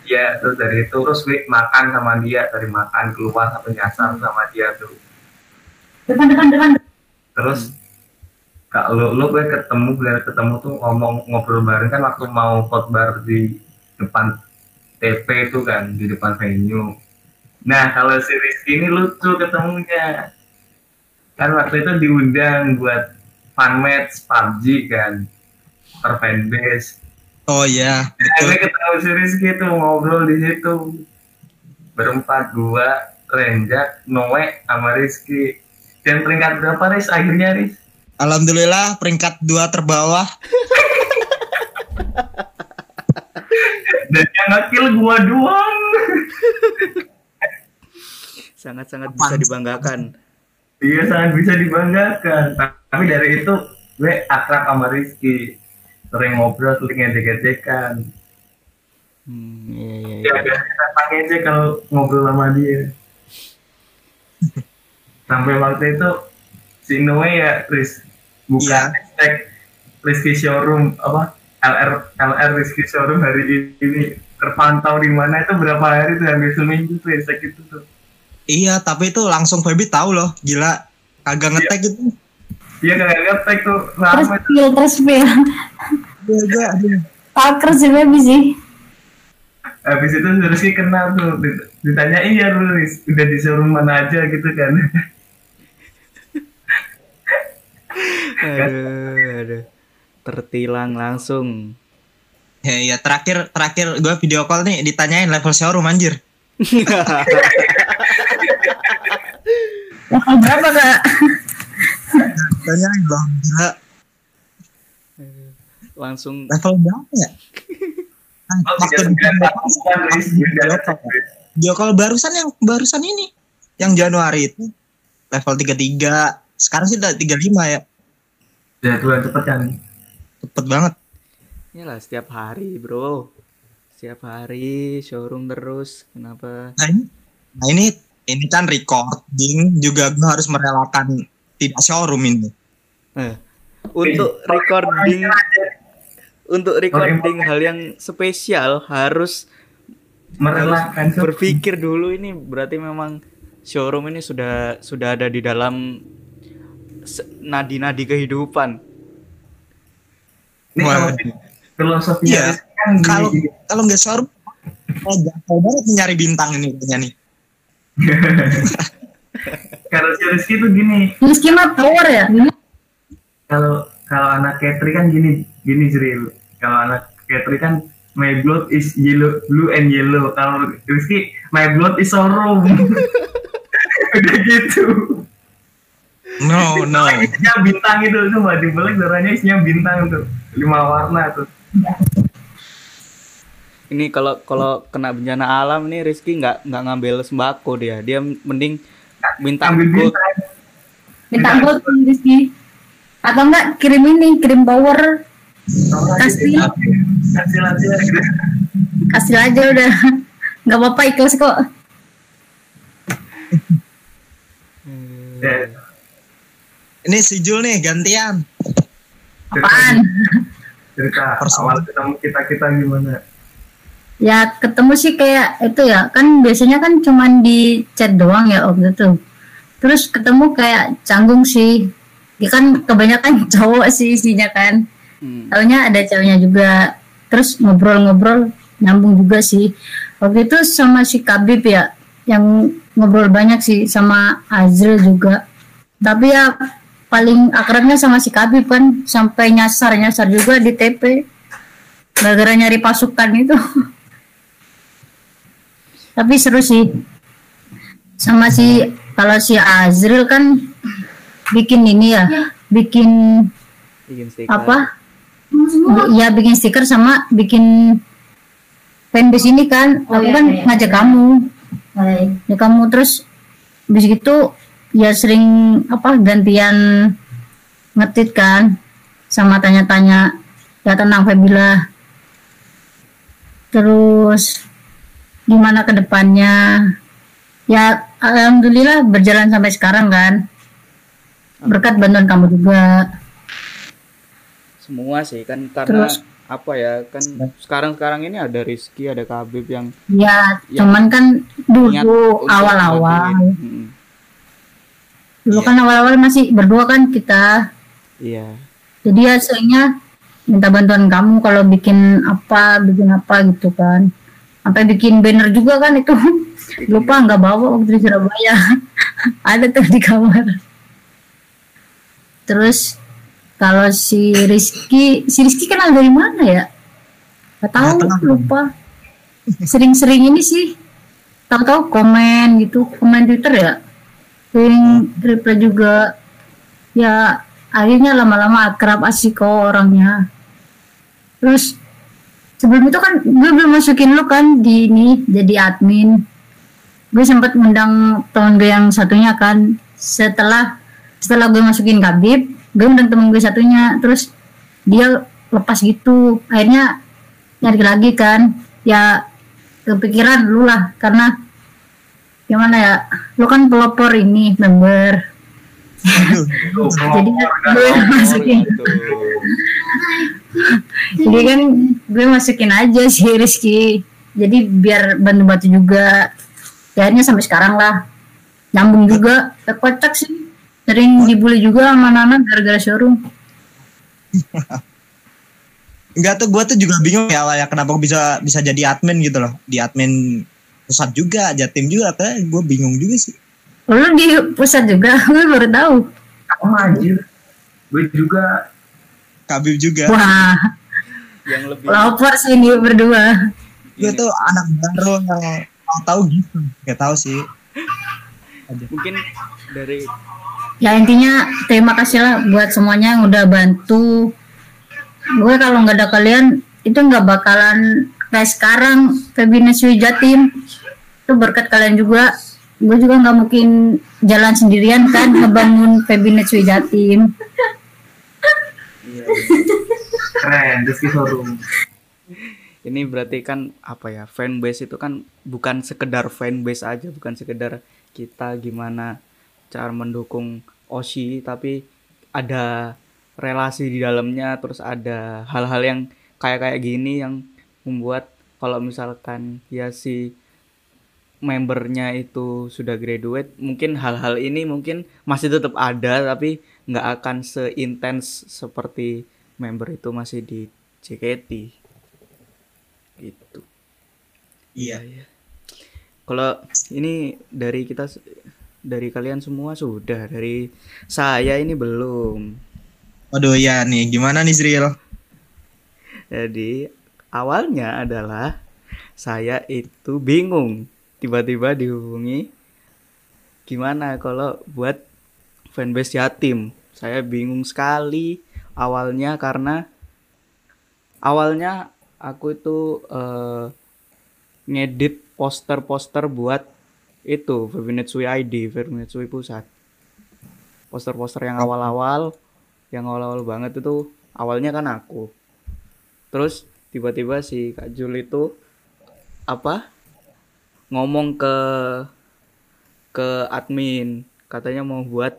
ya terus dari itu terus gue makan sama dia dari makan keluar sampai nyasar sama dia tuh Depan, depan, depan. terus kalau lu gue ketemu gue ketemu tuh ngomong ngobrol bareng. Kan waktu mau khotbah di depan TP itu kan di depan venue. Nah kalau si Rizky ini lucu ketemunya. Kan waktu itu diundang buat fan match PUBG kan. Per fanbase oh ya nah, betul. gue ketemu si Rizky tuh ngobrol di situ. Berempat gua Renjak Noe sama Rizky. Dan peringkat berapa Riz? Akhirnya Riz alhamdulillah peringkat dua terbawah. Dan yang ngekill gua doang. Sangat-sangat bisa dibanggakan. iya sangat bisa dibanggakan. Tapi dari itu gue akrab sama Rizky. Sering ngobrol sering ngedek-gedekan Hmm, iya, iya, ya iya. biasa pakai aja kalau ngobrol sama dia. Sampai waktu itu si Noe ya Riz buka Iya. hashtag Rizky Showroom apa LR LR Rizky Showroom hari ini terpantau di mana itu berapa hari tuh hampir seminggu tuh hashtag itu tuh iya tapi itu langsung Feby tahu loh gila kagak ngetek gitu dia kayak ngetek tuh Terus spill, terus spill. Iya, iya, iya. Paker sih, baby sih. habis itu Rizky kenal tuh Dit- ditanya iya lu Riz udah di showroom mana aja gitu kan Aduh, aduh. Tertilang langsung. Ya, ya terakhir terakhir gue video call nih ditanyain level showroom anjir. Level berapa kak? Tanya belum gila. Langsung Level berapa ya? Ah, waktu. Dia kalau barusan yang barusan ini yang Januari itu level 33. Sekarang sih udah 35 ya. Ya Tuhan cepet kan. Cepet banget. Iyalah setiap hari, Bro. Setiap hari showroom terus. Kenapa? Nah ini, nah ini, ini kan recording juga gue harus merelakan tidak showroom ini. Eh, untuk recording untuk recording hal yang spesial harus Merelakan harus berpikir dulu ini berarti memang showroom ini sudah sudah ada di dalam nadi-nadi kehidupan. Ini kalau Wah. filosofinya. Riz kan Kalau gini. kalau nggak showroom, oh, gampang banget nyari bintang ini kayaknya nih. Kalau si Rizky tuh gini, Rizky mah power ya? kalau kalau anak Katri kan gini gini Zril kalau anak Katri kan my blood is yellow blue and yellow kalau Rizky my blood is sorrow udah gitu No, no. isinya bintang itu tuh mbak di balik darahnya isinya bintang tuh lima warna tuh Ini kalau kalau kena bencana alam nih Rizky nggak nggak ngambil sembako dia. Dia mending minta ambil gold. bintang Minta gold Rizky. Atau enggak kirim ini, kirim power. Kasih. kasih aja. Kasih aja udah. Nggak apa-apa ikhlas kok. Ya, Ini si Jul nih gantian. Apaan? cerita awal ketemu kita kita gimana Ya ketemu sih kayak itu ya kan biasanya kan cuman di chat doang ya waktu itu. Terus ketemu kayak canggung sih. Dia kan kebanyakan cowok sih isinya kan. Hmm. Taunya ada ceweknya juga. Terus ngobrol-ngobrol nyambung juga sih. Waktu itu sama si Kabib ya yang ngobrol banyak sih sama Azril juga. Tapi ya paling akrabnya sama si Kabib kan sampai nyasar-nyasar juga di TP. Gara-gara nyari pasukan itu. Tapi seru sih. Sama si kalau si Azril kan bikin ini ya, bikin Bikin stiker. apa? Ya bikin stiker sama bikin fanbase ini kan. Oh, Aku iya, kan iya, ngajak iya. kamu, Baik. ya kamu terus habis gitu ya sering apa gantian ngetit kan sama tanya-tanya ya tentang Febila. Terus gimana ke depannya? Ya alhamdulillah berjalan sampai sekarang kan. Berkat bantuan kamu juga. Semua sih kan karena Terus? apa ya kan sekarang-sekarang ini ada Rizky, ada Kabib yang ya, Ya. cuman kan dulu awal-awal dulu kan awal-awal masih berdua kan kita. Iya. jadi ya seringnya minta bantuan kamu kalau bikin apa bikin apa gitu kan. Sampai bikin banner juga kan itu. Lupa nggak bawa waktu di Surabaya. Ada tuh di kamar. Terus kalau si Rizky si Rizky kenal dari mana ya? Nggak tahu Nggak tahu. lupa. Sering-sering ini sih. Tahu-tahu komen gitu komen Twitter ya sering reply juga. Ya akhirnya lama-lama akrab asik kok orangnya. Terus sebelum itu kan gue belum masukin lu kan di ini jadi admin. Gue sempat ngundang teman gue yang satunya kan. Setelah setelah gue masukin Kabib gue undang temen gue satunya. Terus dia lepas gitu. Akhirnya nyari lagi kan. Ya kepikiran lu lah karena gimana ya? Lu kan pelopor ini member. Tuh, jadi gue kan. masukin. gitu. jadi kan gue masukin aja sih Rizky. Jadi biar bantu-bantu juga. Ya akhirnya sampai sekarang lah. Nyambung juga. Ya, kocak sih. Sering dibully juga sama Nana gara-gara showroom. Enggak tuh gue tuh juga bingung ya awalnya kenapa gua bisa bisa jadi admin gitu loh. Di admin pusat juga jatim juga kayak gue bingung juga sih. Lu di pusat juga? Gue baru tahu. Oh anjir. Gue juga. Kabib juga. Wah. Yang lebih lapor sih ini berdua. Gue tuh anak baru yang tahu gitu. Nggak tahu sih. Mungkin dari ya intinya terima kasih lah buat semuanya yang udah bantu. Gue kalau nggak ada kalian itu nggak bakalan kayak sekarang Febinus Jatim itu berkat kalian juga. Gue juga nggak mungkin jalan sendirian kan ngebangun Febinus Jatim iya, keren Rizky Showroom ini berarti kan apa ya fanbase itu kan bukan sekedar fanbase aja bukan sekedar kita gimana cara mendukung Oshi tapi ada relasi di dalamnya terus ada hal-hal yang kayak kayak gini yang membuat kalau misalkan ya si membernya itu sudah graduate mungkin hal-hal ini mungkin masih tetap ada tapi nggak akan seintens seperti member itu masih di JKT gitu. Iya. Ya kalau ini dari kita dari kalian semua sudah dari saya ini belum. Waduh ya nih. Gimana nih Sril? Jadi awalnya adalah saya itu bingung tiba-tiba dihubungi gimana kalau buat fanbase yatim saya bingung sekali awalnya karena awalnya aku itu uh, ngedit poster-poster buat itu Febinetsui ID, Febinetsui Pusat. Poster-poster yang awal-awal, yang awal-awal banget itu awalnya kan aku. Terus tiba-tiba si Kak Jul itu apa? ngomong ke ke admin katanya mau buat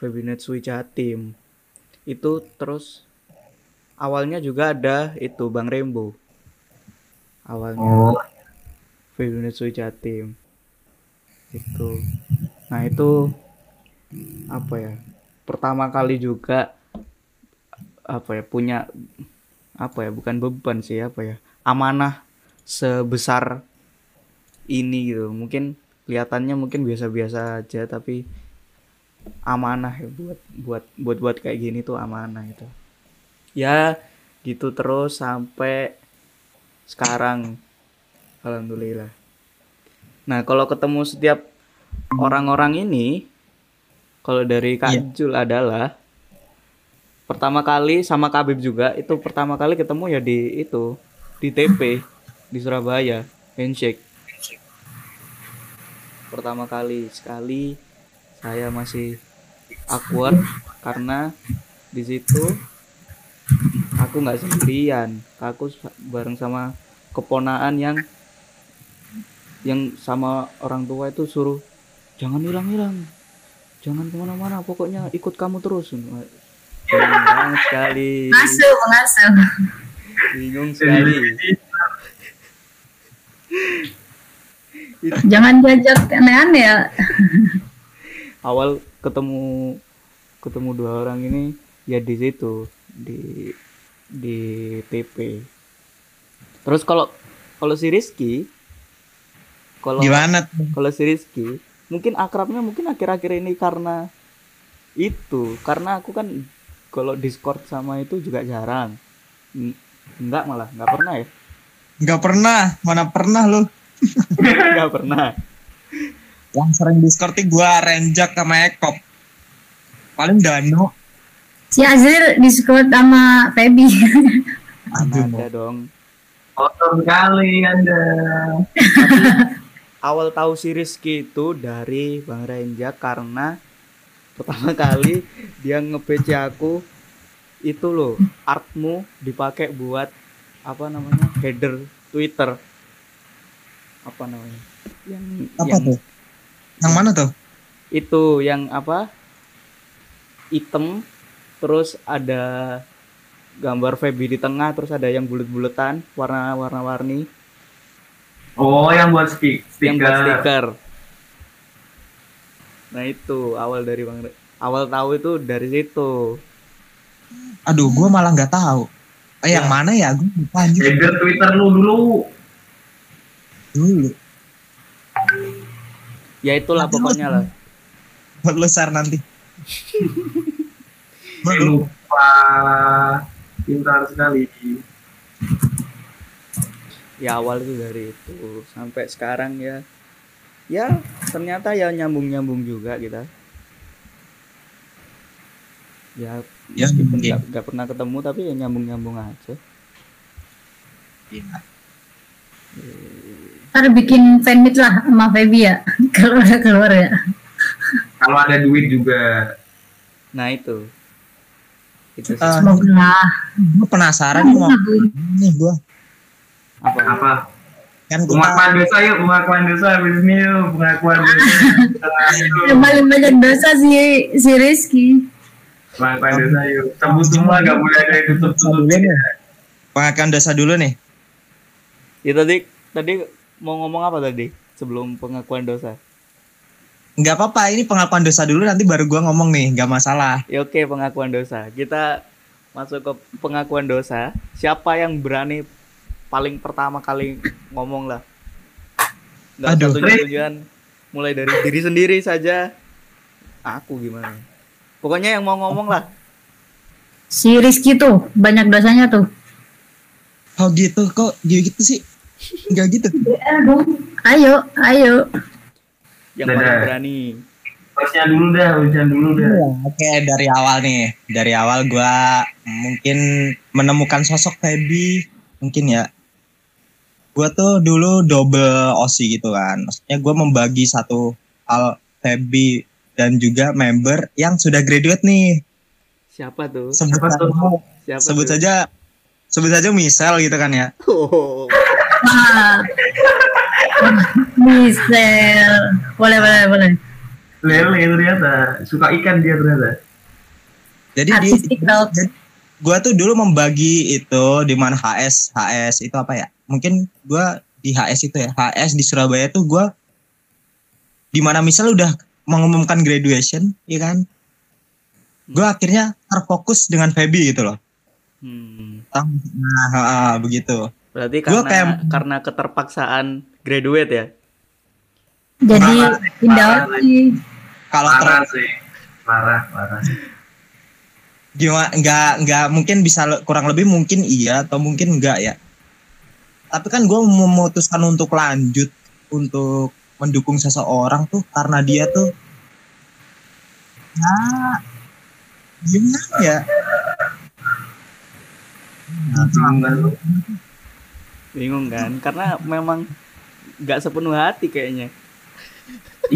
Febinetsui Jatim. Itu terus awalnya juga ada itu Bang Rembo. Awalnya. oh Febinetsui Jatim itu nah itu apa ya pertama kali juga apa ya punya apa ya bukan beban sih apa ya amanah sebesar ini gitu. Mungkin kelihatannya mungkin biasa-biasa aja tapi amanah ya buat buat buat buat kayak gini tuh amanah itu ya gitu terus sampai sekarang alhamdulillah. Nah kalau ketemu setiap orang-orang ini kalau dari Kak. Jul adalah pertama kali sama Kabib juga itu pertama kali ketemu ya di itu di TP di Surabaya handshake. Pertama kali sekali saya masih awkward karena di situ aku nggak sendirian. Aku bareng sama keponaan yang yang sama orang tua itu suruh jangan hilang-hilang jangan ke mana-mana pokoknya ikut kamu terus bingung banget sekali. Ngasuh mengasuh bingung sekali. Jangan diajak aneh-aneh ya. Awal ketemu ketemu dua orang ini ya di situ di di TP terus kalau kalau si Rizky kalau gimana kalau si Rizky mungkin akrabnya mungkin akhir-akhir ini karena itu karena aku kan kalau Discord sama itu juga jarang. Enggak malah nggak pernah ya? Nggak pernah mana pernah lu? Nggak pernah. Yang sering discord nih gua renjak sama Ekop. Paling Dano si Azril Discord sama Feby. Aduh. ada dong. kotor sekali anda. Awal tahu si Rizky itu dari Bang Renja karena pertama kali dia nge-PC aku itu loh artmu dipakai buat apa namanya header Twitter. Apa namanya? Yang apa yang tuh? Yang mana tuh? Itu yang apa? Item terus ada gambar Feby di tengah terus ada yang bulat-bulatan warna warna warni oh yang buat speak yang buat stiker stiker. Nah itu awal dari Bang Re- awal tahu itu dari situ. aduh gua malah nggak tahu. Eh, yang Ya. mana ya? Gua lupa anjir header twitter lu dulu. Dulu. Ya itulah Nanti lu- pokoknya lah. buat lu nanti. Eh, lupa. Pintar sekali. Ya awal itu dari itu. Sampai sekarang ya ya ternyata ya nyambung nyambung juga kita ya Ya, meskipun nggak nggak pernah ketemu tapi ya nyambung nyambung aja Iya. Ntar bikin fanmeet lah sama Feby ya. Kalau udah keluar ya. Kalau ada duit juga. nah itu itu. Eh, Semoga lah. gue penasaran mau nih gue apa Apa? Kan Pengakuan dosa yuk, pengakuan dosa habis ini yuk, pengakuan dosa. Yang paling banyak dosa si si Rizky. pengakuan dosa yuk. Sebut semua gak boleh ada yang tutup-tutup. pengakuan dosa dulu nih ya tadi tadi mau ngomong apa tadi sebelum pengakuan dosa nggak apa-apa ini pengakuan dosa dulu nanti baru gue ngomong nih nggak masalah ya oke pengakuan dosa kita masuk ke pengakuan dosa siapa yang berani paling pertama kali ngomong lah. Nggak Aduh. usah tunjuk-tunjukan mulai dari diri sendiri saja. Aku gimana? Pokoknya yang mau ngomong lah. Si Rizky tuh banyak dosanya tuh. oh gitu. Kok gitu sih? Nggak gitu? Ayo, ayo. yang Dadah. paling berani. Hostnya dulu dah, hostnya dulu dah. Oke. Dari awal nih. Dari awal gue mungkin menemukan sosok Feby. Mungkin ya gue tuh dulu double osi gitu kan maksudnya gue membagi satu hal Feby dan juga member yang sudah graduate nih siapa tuh sebut Siapa saja, tuh? siapa sebut tuh? saja sebut saja misal gitu kan ya Oh, Wah. Misel. Boleh, boleh, boleh. Lele ternyata, suka ikan dia ternyata. jadi di Artistik dong. jadi gue tuh dulu membagi itu di mana HS HS itu apa ya mungkin gue di HS itu ya HS di Surabaya tuh gue di mana misal udah mengumumkan graduation ya kan gue akhirnya terfokus dengan Feby gitu loh hmm. nah ha, ha, begitu berarti Gua karena kayak- karena keterpaksaan graduate ya Jadi pindah lagi. kalau ter Parah sih. Parah, parah. gimana nggak nggak mungkin bisa kurang lebih mungkin iya atau mungkin enggak ya tapi kan gue memutuskan untuk lanjut untuk mendukung seseorang tuh karena dia tuh ya gimana ya. Bingung kan? Lu? bingung kan karena memang nggak sepenuh hati kayaknya.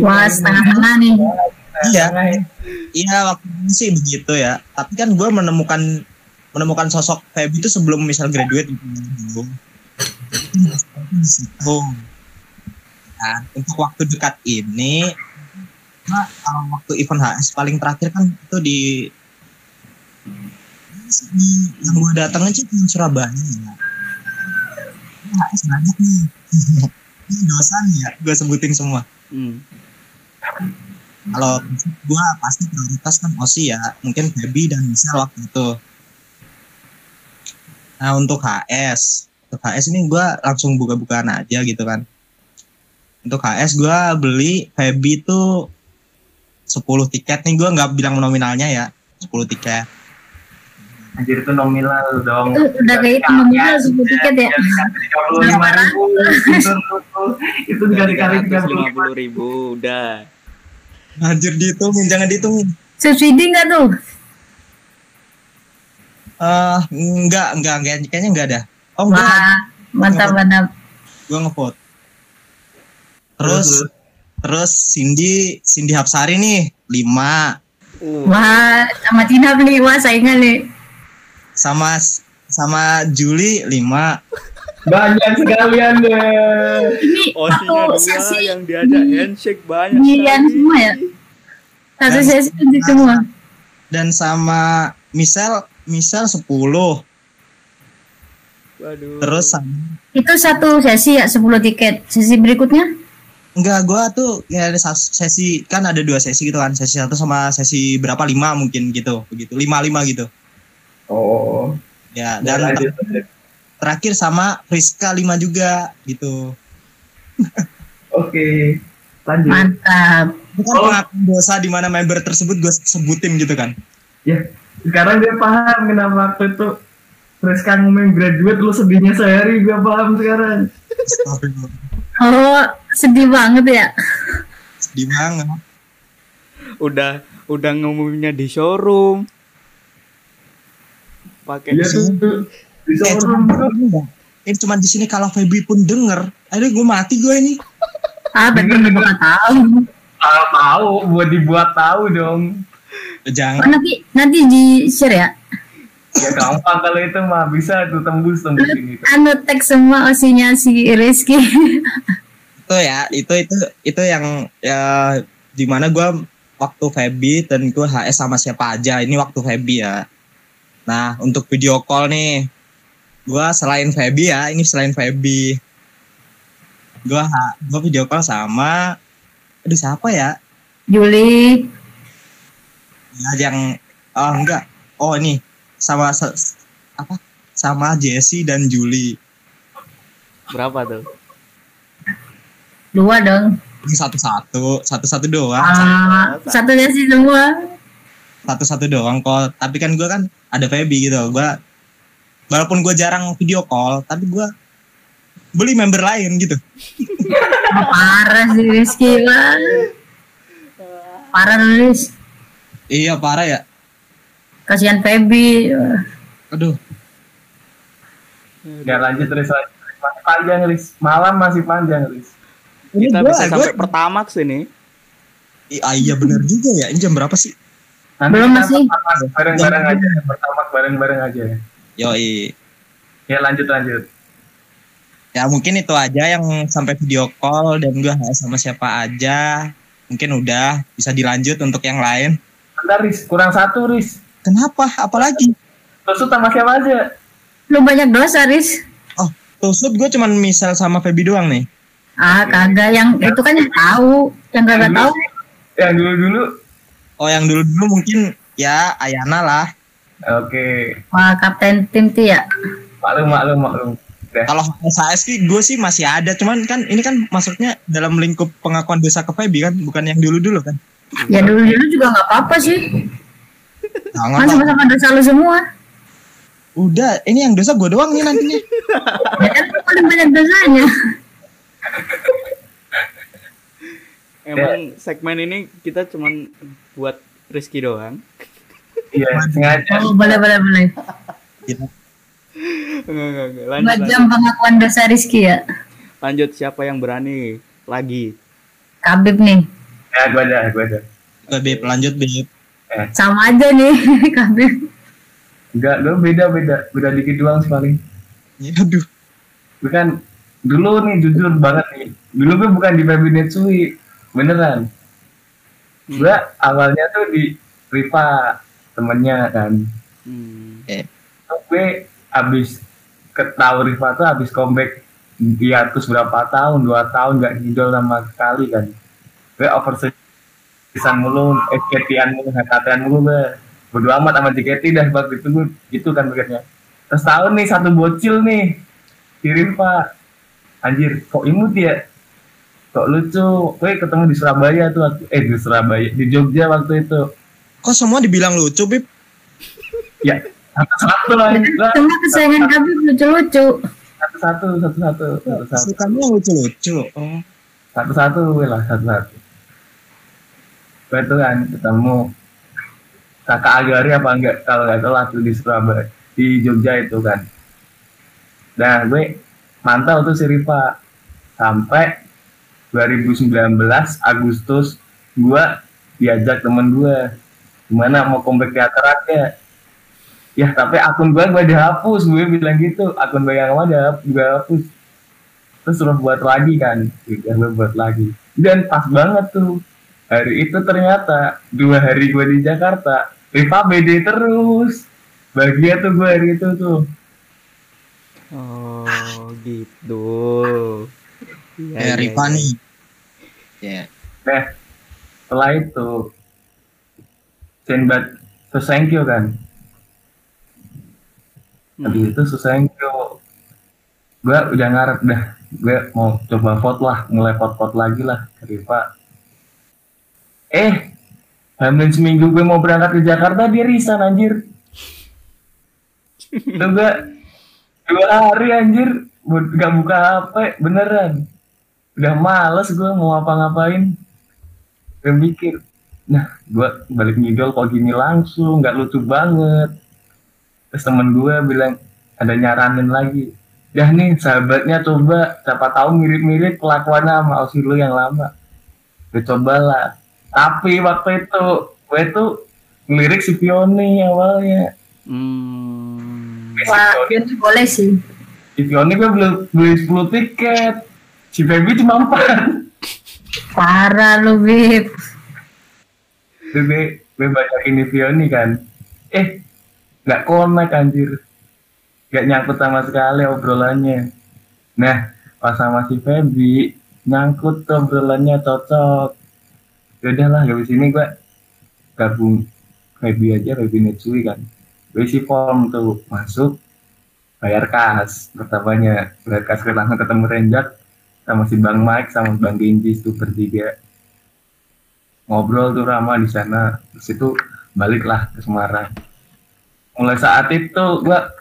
Wah, setengah-setengah nih. iya. Iya waktu itu sih begitu ya. Tapi kan gue menemukan menemukan sosok Feby itu sebelum misal graduate. gitu situ. Nah, untuk waktu dekat ini nah, waktu event HS paling terakhir kan itu di yang gue datang aja di Surabaya ya. HS banyak nih ini dosa nih ya gue sebutin semua hmm. kalau gue pasti prioritas kan Osi ya mungkin Baby dan Michelle waktu itu nah untuk HS untuk HS ini gue langsung buka-bukaan aja gitu kan untuk HS gue beli Baby itu 10 tiket nih gue nggak bilang nominalnya ya 10 tiket Anjir itu nominal dong. Itu udah kayak itu nominal 10 tiket ya. Tiga puluh lima ribu. Itu dikali kali tiga puluh lima puluh ribu udah anjir dihitung jangan dihitung Subsidi nggak tuh? eh enggak enggak enggak kayaknya enggak ada oh Wah, mantap mantap. gue ngevote terus terus Cindy Cindy Hapsari nih 5 uh, Wah, sama Tina beli wah saingan nih. sama sama Juli 5 Banyak sekalian deh. Ini satu dua sesi yang diajak handshake banyak sekali. semua ya? Satu sesi untuk semua. dan sama Michelle Michelle 10 Waduh. terus sama Itu satu sesi ya 10 tiket. Sesi berikutnya? enggak gua tuh ya ada sesi kan ada dua sesi gitu kan sesi satu sama sesi berapa lima mungkin gitu begitu lima lima gitu Oh. ya Dan lanjut. terakhir sama Friska 5 juga gitu Oke. Lanjut. Mantap. bukan Oh. pengakuan dosa di mana member tersebut gue sebutin gitu kan Ya, sekarang dia paham kenapa waktu itu Friska ngomongin graduate lu sedihnya sehari gue paham sekarang. Oh, sedih banget ya. Sedih banget. Udah udah ngumuminnya di showroom. Pakai Iya tuh. Di Eh, showroom eh, cuman di sini kalau Feby pun denger, aduh gue mati gue ini. Ah, betul gue nggak tahu. Ah, tahu, buat dibuat tahu dong. Oh, Jangan. nanti nanti di share ya. Ya gampang kalau itu mah. Bisa tuh tembus tembus ini. Anu tag semua osinya si Rizky. itu ya itu itu itu yang ya di mana gue waktu Feby dan gue HS sama siapa aja. Ini waktu Feby ya. Nah untuk video call nih gue selain Feby ya ini selain Feby. Gue gue video call sama aduh siapa ya? Juli. ya yang oh enggak. Oh ini sama apa sama Jesse dan Julie berapa tuh? Dua dong. ini satu-satu satu-satu doang Ah, satu sih semua. satu-satu doang kok tapi kan gue kan ada Feby gitu gue walaupun gue jarang video call tapi gue beli member lain gitu Oh, parah sih Rizky lah. Parah Riz. iya parah ya Kasihan Feby. aduh Ya lanjut terus. Masih panjang Riz. Malam masih panjang Riz. ini Kita gua- bisa gua- sampai pertamax ini. I- ah, iya bener juga ya ini jam berapa sih Nanti Belum masih. pertama bareng-bareng aja. Pertama bareng-bareng aja. yoi Ya lanjut lanjut. ya mungkin itu aja yang sampai video call dan gue sama siapa aja mungkin udah bisa dilanjut untuk yang lain Bentar Riz, kurang satu Riz. Kenapa apalagi Terus sama siapa aja? Lu banyak dosa, Riz. oh tusut gue cuman misal sama Feby doang nih Ah, kagak yang itu kan yang tahu, yang kagak tahu. Yang dulu-dulu. oh yang dulu dulu mungkin ya Ayana lah Oke. Wah, kapten tim T ya. Maklum maklum maklum. Kalau SAS sih gue sih masih ada, cuman kan ini kan masuknya dalam lingkup pengakuan dosa ke Feby kan, bukan yang dulu-dulu kan. Ya dulu-dulu juga nggak apa-apa sih. Nah, Kan sama-sama dosa lu semua. Udah, ini yang dosa gue doang nih nantinya. Ya kan lu paling banyak dosanya. Emang segmen ini kita cuman buat Rizky doang. Iya, sengaja. Oh, boleh boleh boleh. Gitu. Enggak, enggak, enggak. Lanjut, jam lanjut. pengakuan dosa Rizky ya. lanjut siapa yang berani lagi? Kabib nih. Ya, gua ada, gua ada. Oke, Beb, lanjut Beb. Sama aja nih Kabib. Enggak, gua beda beda, beda dikit doang sih paling. Ya, aduh. Gue kan dulu nih jujur banget nih. Dulu gue bukan di Baby Netsui, beneran. Gue awalnya tuh di Riva temennya kan. Hmm. Terus gue abis ketahui Riva tuh abis comeback hiatus berapa tahun, dua tahun gak ngidol sama sekali kan. Gue overseason mulu, SKT-an mulu, HKT-an mulu gue. Bodo amat sama JKT dah waktu itu gue gitu kan pikirnya. Terus tahun nih satu bocil nih, si Riva. Anjir, kok imut ya? Kok lucu? Gue ketemu di Surabaya tuh, waktu- eh di Surabaya, di Jogja waktu itu. Kok semua dibilang lucu, Beb? Ya, satu-satu lah. lah. Semua kesayangan Kabib lucu-lucu. Satu-satu, satu-satu, satu-satu. Sukanya yang lucu-lucu. Oh. satu-satu gue lah satu-satu gue tuh kan ketemu kakak Agari apa enggak kalau nggak salah tuh di Surabaya di Jogja itu kan. Nah gue mantau tuh si Riva. Sampai 2019 Agustus gue diajak temen gue gimana mau comeback teater aja ya? Tapi akun gue gue dihapus gue bilang gitu. Akun gue yang ada gue hapus. Terus suruh buat lagi kan ya gue buat lagi. Dan pas banget tuh hari itu ternyata dua hari gue di Jakarta Riva BD terus bahagia tuh gue hari itu tuh Oh, gitu. Iya, Kayak iya, Riva iya. nih. Ya. nah setelah itu Senbat Susenkyo kan habis itu Susenkyo gue udah ngarep dah gue mau coba vote lah mulai vote-vote lagi lah ke Riva eh Hamilin seminggu gue mau berangkat ke Jakarta dia resign anjir gua dua hari anjir nggak buka HP beneran. Udah males gua mau ngapa-ngapain. Gue mikir, nah gua balik ngidol kok gini langsung, nggak lucu banget. Terus temen gue bilang ada nyaranin lagi. Dah nih sahabatnya coba, siapa tahu mirip-mirip kelakuannya sama Osi lu yang lama. Gue cobalah. Tapi waktu itu gue tuh ngelirik si Pioni awalnya. Hmm. Si Wah, Pioni- boleh sih. Si Pioni gue beli, beli 10 tiket. Si Feby cuma 4. Parah lu, Bib. gue gue baca ini Pioni kan eh nggak connect anjir nggak nyangkut sama sekali obrolannya nah pas sama si Feby nyangkut tuh obrolannya cocok ya udahlah gak sini gue gabung Feby aja Feby Netsui kan. Gue isi form tuh masuk bayar kas pertamanya. Bayar kas ke langsung ketemu Renjak sama si Bang Mike sama Bang Genji itu bertiga. Ngobrol tuh Rama di sana. Terus itu baliklah ke Semarang. Mulai saat itu gua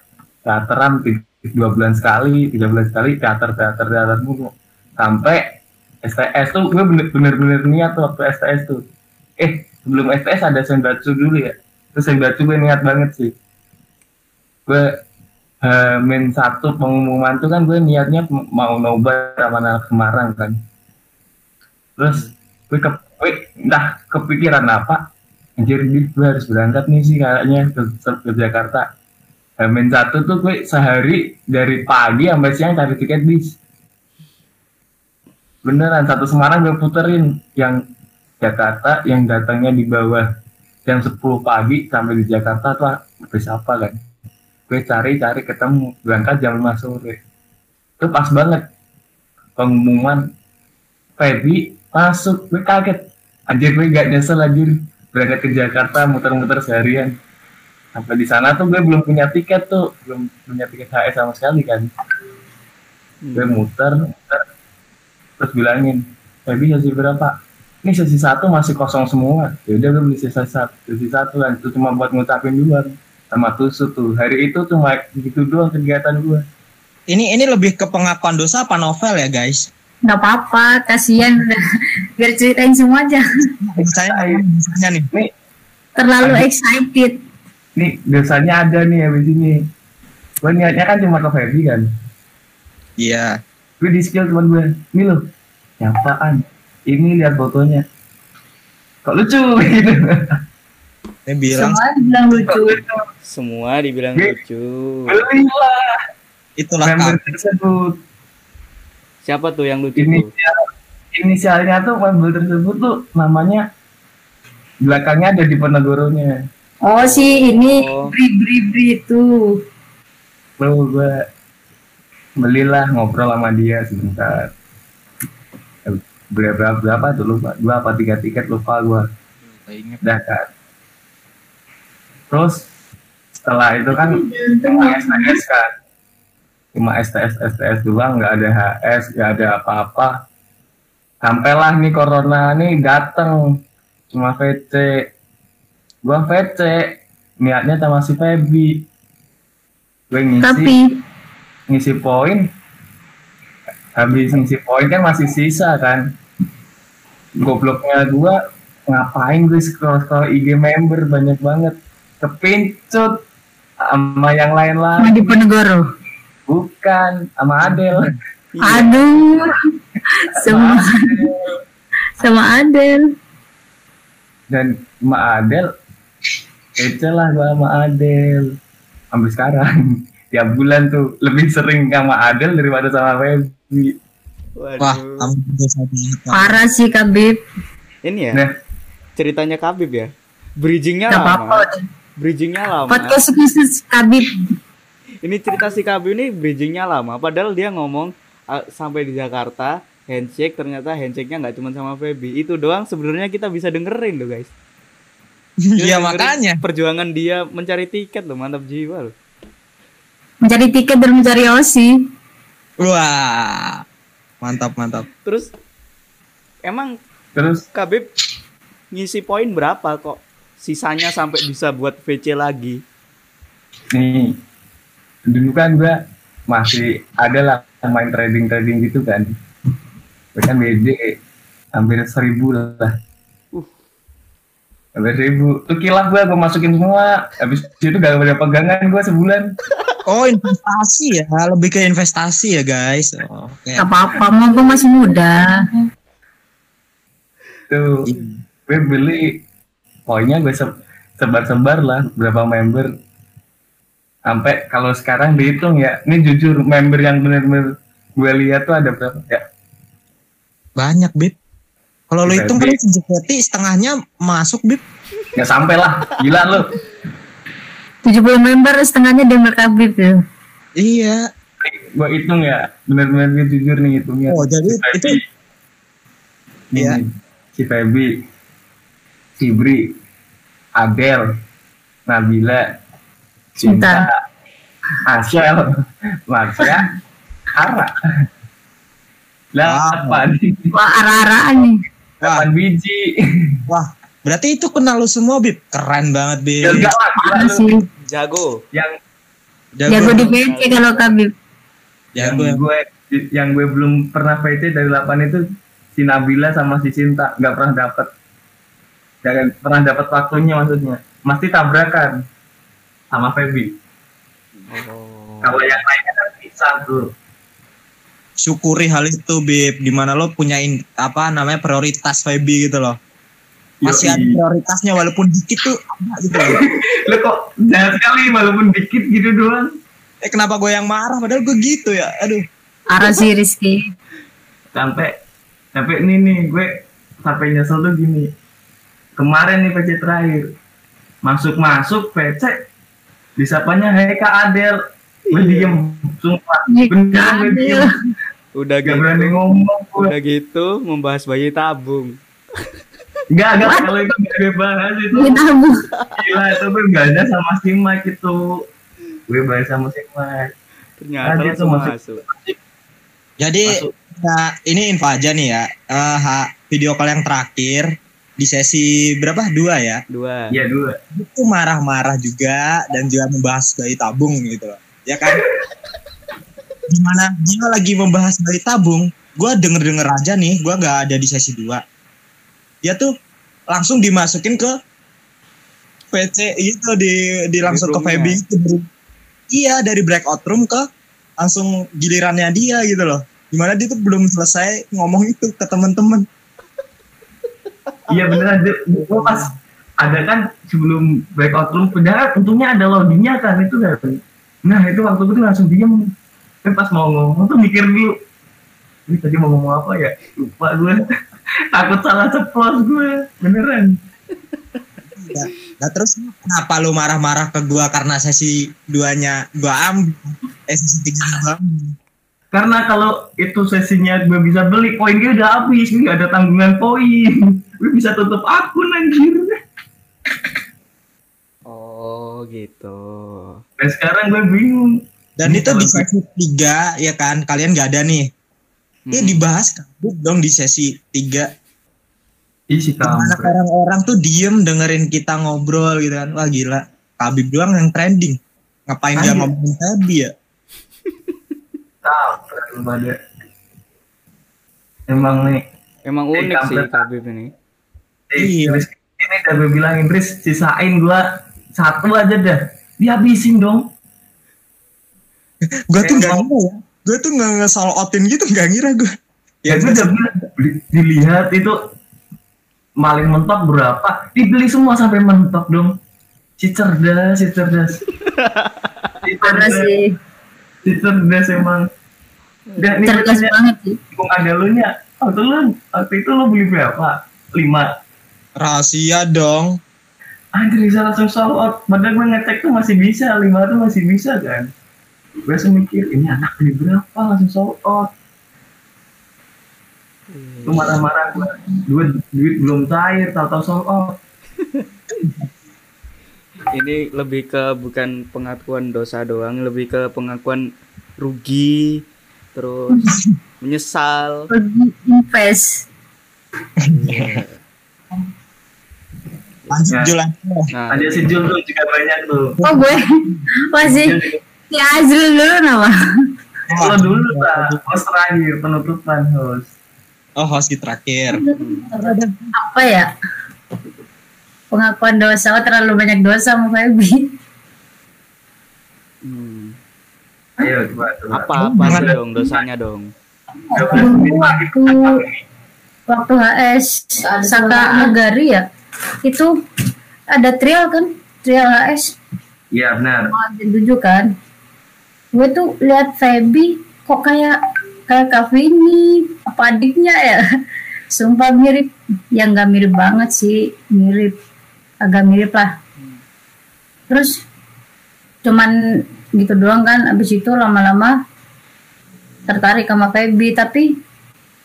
teateran dua bulan sekali tiga bulan sekali teater teater teater mulu. Sampai STS tuh gue bener-bener niat tuh waktu STS tuh. Eh sebelum STS ada senbatsu dulu ya. Terus senbatsu gue niat banget sih. Gue eh, min satu pengumuman tuh kan gue niatnya mau nobar sama anak Semarang kan. Terus gue ke gue entah kepikiran apa. Anjir gue harus berangkat nih sih kayaknya ke, ke Jakarta. Hamin satu tuh gue sehari dari pagi sampai siang cari tiket bis beneran satu Semarang gue puterin yang Jakarta yang datangnya di bawah jam 10 pagi sampai di Jakarta tuh bis apa kan? Gue cari-cari ketemu berangkat jam 5 sore. Itu pas banget. Pengumuman Feby masuk. Gue kaget. Anjir gue gak nyesel anjir. Berangkat ke Jakarta muter-muter seharian. Sampai di sana tuh gue belum punya tiket tuh. Belum punya tiket HS sama sekali kan? Gue muter muter terus bilangin Feby sesi berapa ini sesi satu masih kosong semua ya udah gue beli sesi satu sesi satu kan itu cuma buat ngucapin duluan sama tusuk tuh hari itu cuma gitu doang kegiatan gue Ini ini lebih ke pengakuan dosa apa novel ya guys? Nggak apa-apa, kasihan udah. Biar ceritain semua aja. Saya nih. nih Terlalu excited. nih dosanya ada nih habis ini gue niatnya kan cuma ke Feby kan Iya. Gue di skill teman gue. Ini loh. Nyapaan ini lihat fotonya. Kok lucu? Gitu bilang Semua bilang lucu. Semua dibilang lucu. belilah itulah member tersebut. Siapa tuh yang lucu tuh? inisial inisialnya tuh member tersebut tuh namanya belakangnya ada di Penegoronya Oh sih ini Oh. bri bri bri itu. lalu gue belilah ngobrol sama dia sebentar. Eh, berapa berapa tuh lupa. Dua apa tiga tiket lupa gue udah kan terus setelah itu kan cuma STS kan cuma STS STS doang nggak ada HS nggak ada apa-apa. Sampailah nih corona nih dateng. Cuma VC gua VC niatnya sama si Feby. Gue ngisi. Tapi ngisi poin habis ngisi poin kan masih sisa kan. Gobloknya gua ngapain gue scroll scroll IG member? Banyak banget. Kepincut sama yang lain lain di Penegoro. bukan sama Adel. Aduh. Sama sama Adel. dan sama Adel kece lah gua sama Adel. Sampai sekarang tiap bulan tuh lebih sering sama Adel daripada sama Feby Wah, kamu banget. Parah sih Kabib. Ini ya nah ceritanya Kabib ya. Bridgingnya Gak lama. Bridgingnya lama. Podcast khusus Kabib. Ini cerita si Kabib ini bridgingnya lama. Padahal dia ngomong ah, sampai di Jakarta handshake ternyata handshake-nya nggak cuma sama Feby. Itu doang sebenarnya kita bisa dengerin loh guys. Iya makanya. Perjuangan dia mencari tiket loh mantap jiwa loh. Mencari tiket dan mencari Osi. Wah. Mantap mantap. Terus emang terus Kabib ngisi poin berapa kok? Sisanya sampai bisa buat VC lagi. nih dulu kan gue masih ada lah main trading trading gitu kan kan BD hampir seribu lah hampir seribu tuh kilah gue gue masukin semua habis itu gak ada pegangan gue sebulan Oh investasi ya, lebih ke investasi ya guys. Oh, Oke. Gak apa-apa, mumpung masih muda. tuh gue beli poinnya gue se- sebar-sebar lah berapa member sampai kalau sekarang dihitung ya ini jujur member yang bener-bener gue lihat tuh ada berapa ya Banyak bib. Kalau lo hitung Bib. kan sejati setengahnya masuk bib. nggak sampai lah gila lu 70 member setengahnya Denver Khabib ya. Iya. gue hitung ya bener-bener gue jujur nih hitungnya Oh jadi si itu nih, Iya. si Feby si Bri Adel Nabila Cinta Asel Marsha Ara delapan Wah, arah-arahan nih. Delapan biji wah berarti itu kenal lu semua bib. Keren banget bib. ya enggak lah? Jago. yang Jago di PC kalau Khabib. yang Jago. gue yang gue belum pernah VT dari 8 itu si Nabila sama si Cinta nggak pernah dapet jangan pernah dapat waktunya maksudnya mesti tabrakan sama Feby Oh. kalau yang lainnya kan bisa tuh Syukuri hal itu bib. Di mana lo punya in- apa namanya prioritas Feby gitu loh. Masih ada Yoi. prioritasnya walaupun dikit tuh ada gitu loh. lo kok jahat sekali walaupun dikit gitu doang Eh kenapa gue yang marah padahal gue gitu ya. Aduh. Arah si Rizky. sampai sampai ini nih gue sampai nyesel tuh gini kemarin nih PC terakhir masuk masuk PC disapanya Hei Kak Adel gue diem sumpah gue diem Udah gak berani gitu. ngomong gue Udah gitu membahas bayi tabung. Enggak, enggak, kalau itu gak gue bahas itu Ini tamu. Gila, itu gue gak ada sama si Mike itu Gue bahas sama si Mike Ternyata Ah, dia langsung tuh masuk. Jadi Masuk. nah, ini info aja nih ya. Eh, ha- video call yang terakhir di sesi berapa? Dua ya. Dua. Iya dua Itu marah-marah juga dan juga membahas bayi tabung gitu loh. Ya kan? Gimana dia lagi membahas bayi tabung, gue denger-denger aja nih, gue gak ada di sesi dua. Dia tuh langsung dimasukin ke PC itu di, di langsung ke. Feby itu. Iya dari breakout room ke langsung gilirannya dia gitu loh. Di mana dia tuh belum selesai ngomong itu ke temen-temen. Iya beneran, gue pas ada kan sebelum breakout room Padahal untungnya ada loadingnya kan, itu kan Nah itu waktu itu langsung diem Tapi pas mau ngomong tuh mikir dulu Ini tadi mau ngomong apa ya? Lupa gue Takut salah ceplos gue Beneran Nah terus kenapa lu marah-marah ke gua karena sesi duanya gua ambil, eh sesi tiga gua ambil. Karena kalau itu sesinya gue bisa beli, poin gue udah habis, ini ada tanggungan poin. Gue bisa tutup akun anjir. Oh gitu. Dan sekarang gue bingung. Dan Ini itu di sesi tiga ya kan, kalian gak ada nih. Ya Mm-mm. dibahas kabut dong di sesi tiga. Isi kampret. orang-orang tuh diem dengerin kita ngobrol gitu kan. Wah gila, Kabib doang yang trending. Ngapain dia ngomongin Tabi ya? Pada. Emang nih, Emang unik sih. Habib ini. Iya. Ini udah gue bilangin, Chris, sisain gue satu aja dah. Dihabisin dong. Gue tuh gak mau- ngira ya. Gue tuh gak nge-solo outin gitu, gak ngira gue. Ya, gue udah bilang, beli- dilihat itu maling mentok berapa, dibeli semua sampai mentok dong. Si cerdas, si cerdas. si cerdas, sih. si cerdas emang. Dan ini Cerdas katanya, banget sih. Kung ada lu nya, waktu lu, waktu itu lu beli berapa? Lima. Rahasia dong. Anjir bisa langsung sold out. Padahal gue ngecek tuh masih bisa, lima tuh masih bisa kan. Gue langsung mikir, ini anak beli berapa langsung sold out. Lu marah-marah gue, duit, duit belum cair, tahu-tahu sold out. Ini lebih ke bukan pengakuan dosa doang, lebih ke pengakuan rugi, terus menyesal. Pergi invest. Iya. Lanjut. Nah, Ada si Jul tuh juga banyak tuh. Oh gue masih Si Azrul dulu nama. Kalau dulu lah, host terakhir penutupan host. Oh, host di terakhir. Apa ya? Pengakuan dosa, oh, terlalu banyak dosa sama Feby. Hmm. Ayo coba coba. Apa apa sih dong dosanya dong? Waktu waktu HS Saka Agari ya, itu ada trial kan, trial HS. Iya benar. Jam 7 kan gue tuh lihat Feby kok kayak kayak Kavini apa adiknya ya? Sumpah mirip. Yang nggak mirip banget sih. Mirip. Agak mirip lah. Terus cuman gitu doang kan. Abis itu lama-lama tertarik sama Feby. Tapi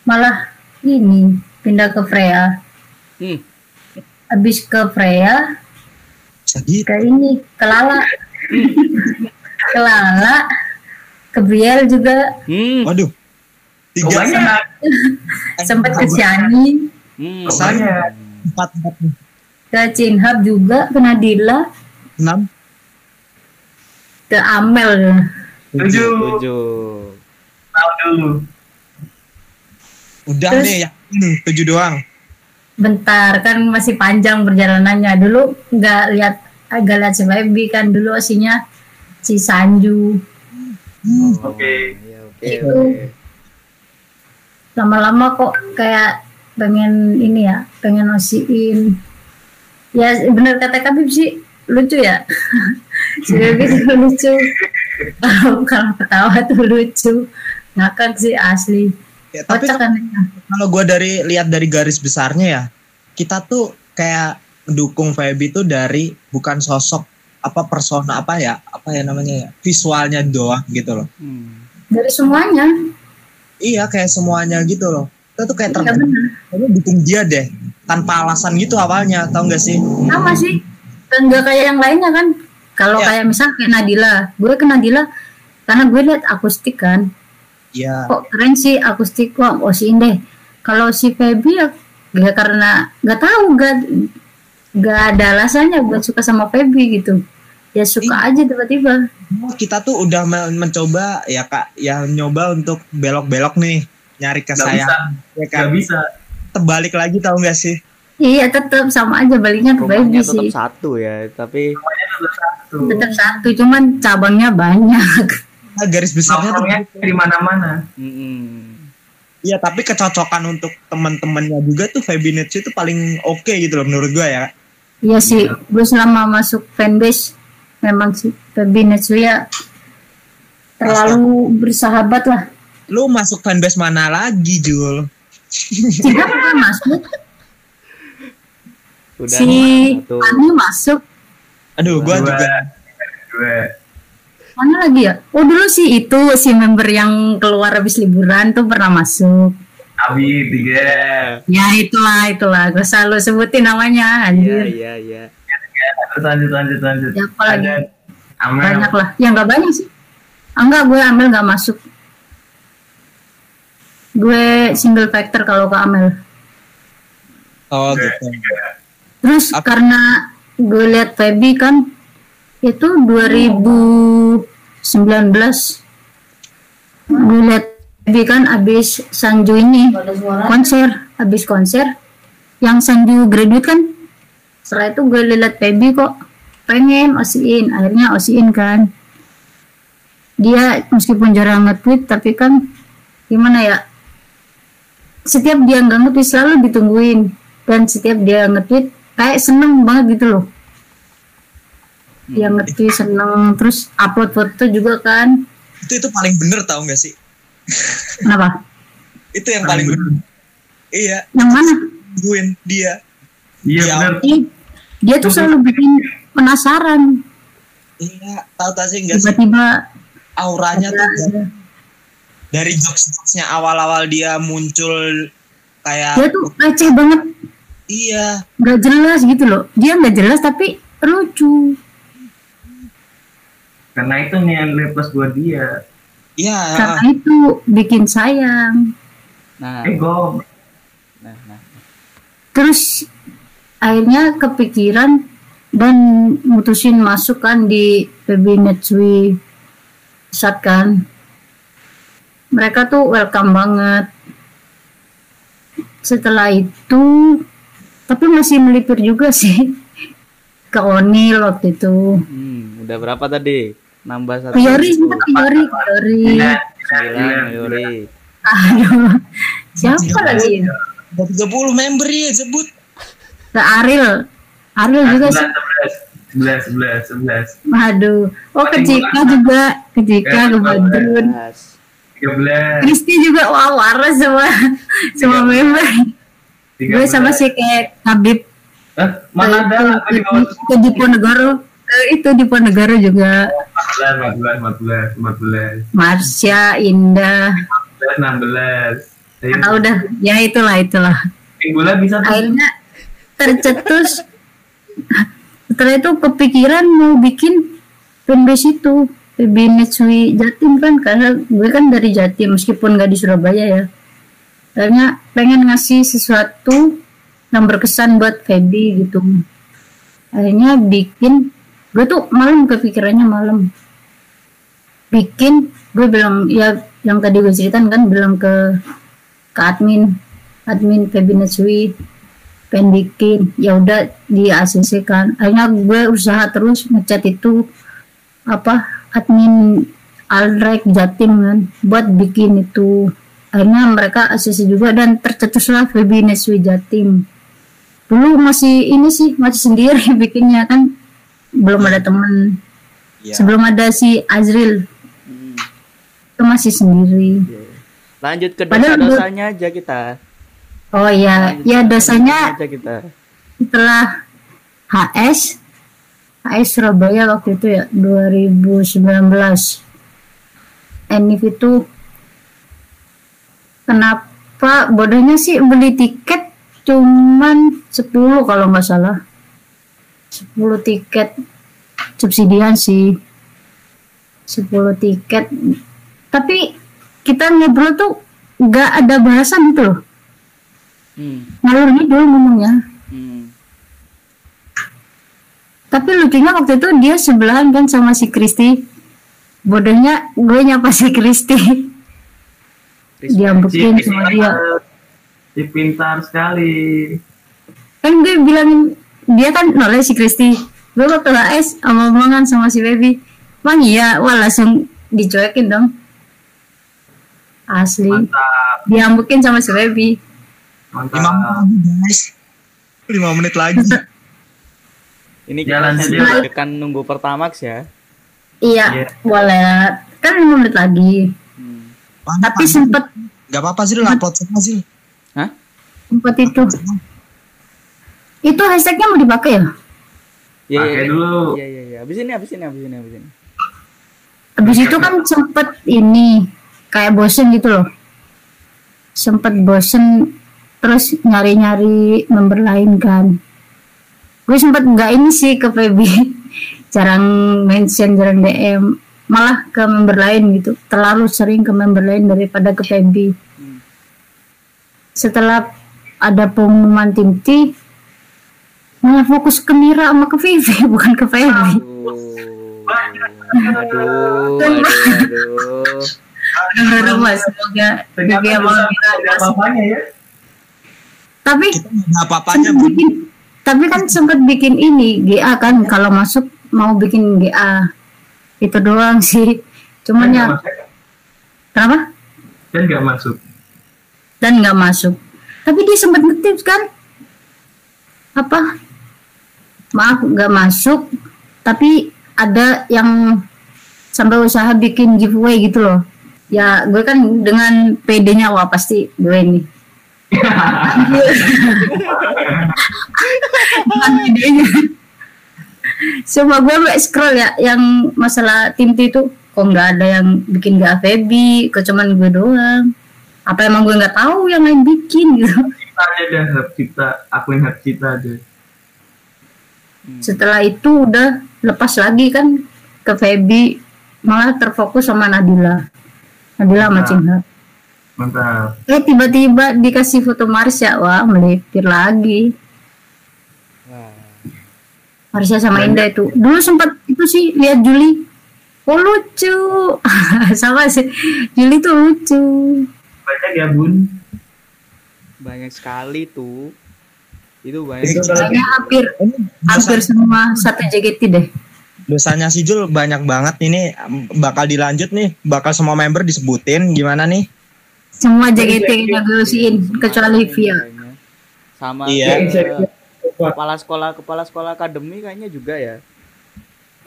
malah ini pindah ke Freya. Hmm. abis ke Freya Sakit. ke ini ke Lala ke Lala ke Briel juga Hmm. Waduh. Oh, Tiga banyak. sempat ke Siani Hmm. Empat empat ke Cinhab juga ke Nadila enam ke Amel Tujuh. Tujuh. Tahu dulu. udah Terus- deh ya tujuh doang bentar kan masih panjang perjalanannya dulu nggak lihat agak lihat si Baby kan dulu aslinya si Sanju Oke. Ya, oke. Itu. oke. lama-lama kok kayak pengen ini ya pengen osiin ya bener kata Kabib sih lucu ya tuh lucu kalau kalau ketawa tuh lucu ngakak sih asli ya, tapi kocak kan kalau gue dari lihat dari garis besarnya ya kita tuh kayak mendukung Feby tuh dari bukan sosok apa persona apa ya apa ya namanya ya visualnya doang gitu loh. Hmm. dari semuanya? Iya kayak semuanya gitu loh. Kita tuh kayak ya tertarik bener dukung dia deh tanpa alasan gitu awalnya tau gak sih? Sama sih. Dan nggak kayak yang lainnya kan. Kalau Ya. kayak misal kayak Nadila. Gue ke Nadila karena gue lihat akustik kan. Iya. Kok keren sih akustik kok osiin deh kalau si Feby ya ya karena nggak tahu nggak nggak ada alasannya buat suka sama Feby gitu. Ya suka aja tiba-tiba. Kita tuh udah men- mencoba ya kak ya nyoba untuk belok-belok nih nyari bisa. kesayangan ya kan? Gak bisa. terbalik lagi tau gak sih? Iya tetap sama aja baliknya ke Feby Rumahnya tetap sih. satu ya, tapi tetap satu. Cuman cabangnya banyak. Nah, garis besarnya tuh di mana-mana. Iya tapi kecocokan untuk teman-temannya juga tuh Feby Netsu itu paling oke gitu loh menurut gua ya. Iya sih, gue selama masuk fanbase memang sih Feby Netsuya terlalu bersahabat lah. Lu masuk fanbase mana lagi Jul? Siapa kan masuk? udah si. Ani masuk. Aduh gua Dua. juga Dua. Mana lagi ya? Oh dulu sih itu si member yang keluar habis liburan tuh pernah masuk. Abi tiga. Ya itulah itulah, gue selalu sebutin namanya Iya, anjir. iya, iya. Terus lanjut lanjut lanjut. Siapa lagi? Ada Amel. Banyak lah. Ya nggak banyak sih. Ah, enggak, gue Amel nggak masuk. Gue single factor kalau ke Amel. oh gitu. Terus Apa? karena gue lihat Feby kan itu 2019 gue lihat Feby kan abis Sanju ini konser abis konser yang Sanju graduate kan setelah itu gue lihat Feby kok pengen osiin akhirnya osiin kan. Dia meskipun jarang nge-tweet tapi kan gimana ya setiap dia nggak nge-tweet selalu ditungguin. Dan setiap dia nge-tweet kayak seneng banget gitu loh. Dia nge-tweet seneng terus upload foto juga kan. Itu itu paling bener tau gak sih? Kenapa Itu yang paling bener. Iya, yang mana tungguin dia. Iya Iya. benar. Dia tuh selalu bikin penasaran Iya, tahu tak sih enggak sih tiba-tiba auranya tuh ada- dari jokes-jokesnya awal-awal dia muncul kayak dia tuh receh banget iya, nggak jelas gitu loh dia nggak jelas tapi lucu Karena itu nilai plus buat dia. Iya, karena itu bikin sayang Nah, Ego. nah, nah. terus akhirnya kepikiran dan mutusin masuk kan di PB Netsui saat kan mereka tuh welcome banget setelah itu tapi masih melipir juga sih ke Onil waktu itu Hmm, udah berapa tadi? Nambah satu. ke Yori sempat ke Yori ke Yori. Iya, Sembilan, Yori. aduh siapa lagi? Ada 30 member ya sebut. ke Aril. Aril juga sih. sebelas sebelas sebelas aduh oh ke Cika juga. Ke Cika ke Badrun. Belas. tiga belas. Kristi juga wah waras semua. Semua member. Gue sama si kayak Habib. Eh, mana ada? Ke Diponegoro Eh, itu Diponegoro juga. Empat belas empat belas empat belas Marsha Indah. Enam belas ah, udah ya itulah itulah. Bola bisa tuh. Akhirnya tercetus. Setelah itu kepikiran mau bikin fanbase itu PB Netsui Jatim kan karena gue kan dari Jatim meskipun gak di Surabaya ya. Akhirnya pengen ngasih sesuatu yang berkesan buat Feby gitu. Akhirnya bikin gue tuh malam kepikirannya malam. Bikin gue bilang ya yang tadi gue ceritain kan bilang ke ke admin. Admin Feby Netsui pengen ya udah di ACC kan. Akhirnya gue usaha terus ngechat itu apa admin Alrek Jatim kan buat bikin itu. Akhirnya mereka ACC juga dan tercetuslah Feby Neswi Jatim. Dulu masih ini sih masih sendiri bikinnya kan belum ada temen Iya. sebelum ada si Azril Hmm, itu masih sendiri iya. Lanjut ke dosa-dosanya aja kita. oh ya Lanjut ya dosanya aja kita. setelah HS HS Surabaya waktu itu ya 2019 Enif itu kenapa bodohnya sih beli tiket cuman 10 kalau nggak salah 10 tiket subsidian sih 10 tiket tapi kita ngobrol tuh nggak ada bahasan gitu loh Hmm, ngalur ngidul ngomongnya hmm. Tapi lucunya waktu itu dia sebelahan kan sama si Kristi. Bodohnya gue nyapa si Kristi. Dia bikin sama dia. si pintar sekali Kan gue bilangin dia kan noleh si Kristi. Gue waktu HS sama omongan sama si Baby. Bang iya, wah langsung dicuekin dong. Asli. mantap Diambukin sama si Baby. mantap 5 menit. 5 menit lagi. Ini Jalan kita sendiri. kan nunggu Pertamax ya. Iya, Iya. boleh. Kan 5 menit lagi. Hmm. Tapi sempet Gak apa-apa sih lah upload semua sih. Hah? sempet itu. Itu hashtagnya mau dipakai ya? Iya, Pakai iya, dulu. Iya, iya, iya. Abis ini, abis ini, abis ini, abis ini. Habis itu kan sempet ini kayak bosen gitu loh. Sempet bosen terus nyari-nyari member lain kan. Gue sempet nggak ini sih ke Feby. jarang mention, jarang DM. Malah ke member lain gitu. Terlalu sering ke member lain daripada ke Feby. Hmm. Setelah ada pengumuman tim T, malah fokus ke Mira sama ke Vivi, bukan ke Feby. Aduh, aduh, aduh, aduh. Mas, semoga Vivi sama Mira ya. Tapi apa-apanya. sempat bikin tapi kan sempat bikin ini GA kan kalau masuk mau bikin GA itu doang sih. Cuman ya kenapa? Dan nggak masuk. Dan nggak masuk. Tapi dia sempat nge-tips kan? Apa maaf nggak masuk tapi ada yang sampai usaha bikin giveaway gitu loh ya gue kan dengan PD-nya wah pasti gue Bukan videonya. Cuma gue scroll ya yang masalah tim itu kok nggak ada yang bikin gak Feby, kok cuman gue doang. Apa emang gue nggak tahu yang lain bikin gitu. kita aja hub kita akuin hub kita aja Setelah itu udah lepas lagi kan ke Feby malah terfokus sama Nadila. Nadila sama. Cinta. mantap Eh tiba-tiba dikasih foto Marsha, wah melipir lagi. Wah. Marsha sama Indah itu. Dulu sempat itu sih lihat Juli. oh lucu sama sih Juli tuh lucu banyak ya bun banyak sekali tuh itu banyak kayaknya hampir hampir semua satu JKT deh. Dosanya si Jul banyak banget ini bakal dilanjut nih bakal semua member disebutin. Gimana nih? Semua JKT yang gelusin kecuali Via. sama Iya. kepala sekolah kepala sekolah akademi kayaknya juga ya.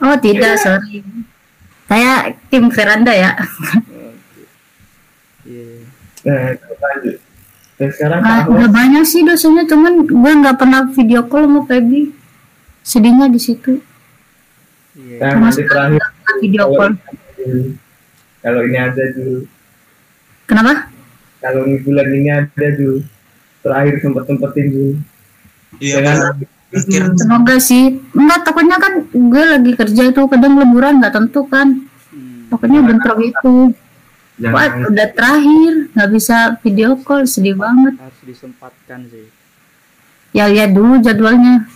Oh tidak sorry. Saya tim Veranda ya. Iya. nah lanjut dan sekarang Nah, udah banyak sih dosennya cuman gue nggak pernah video call sama Feby. Sedihnya di situ. Iya. nah, Mas- masih terakhir. video call. Kalau ini ada dulu kenapa? Kalau ini bulan ini ada dulu terakhir sempet sempetin dulu iya Dengan- akhir semoga sih. Enggak takutnya kan gue lagi kerja itu kadang liburan nggak tentu kan. Hmm. takutnya bentrok itu Wah, jangan udah terakhir. Nggak bisa video call sedih banget. Harus disempatkan sih. Ya lihat dulu jadwalnya.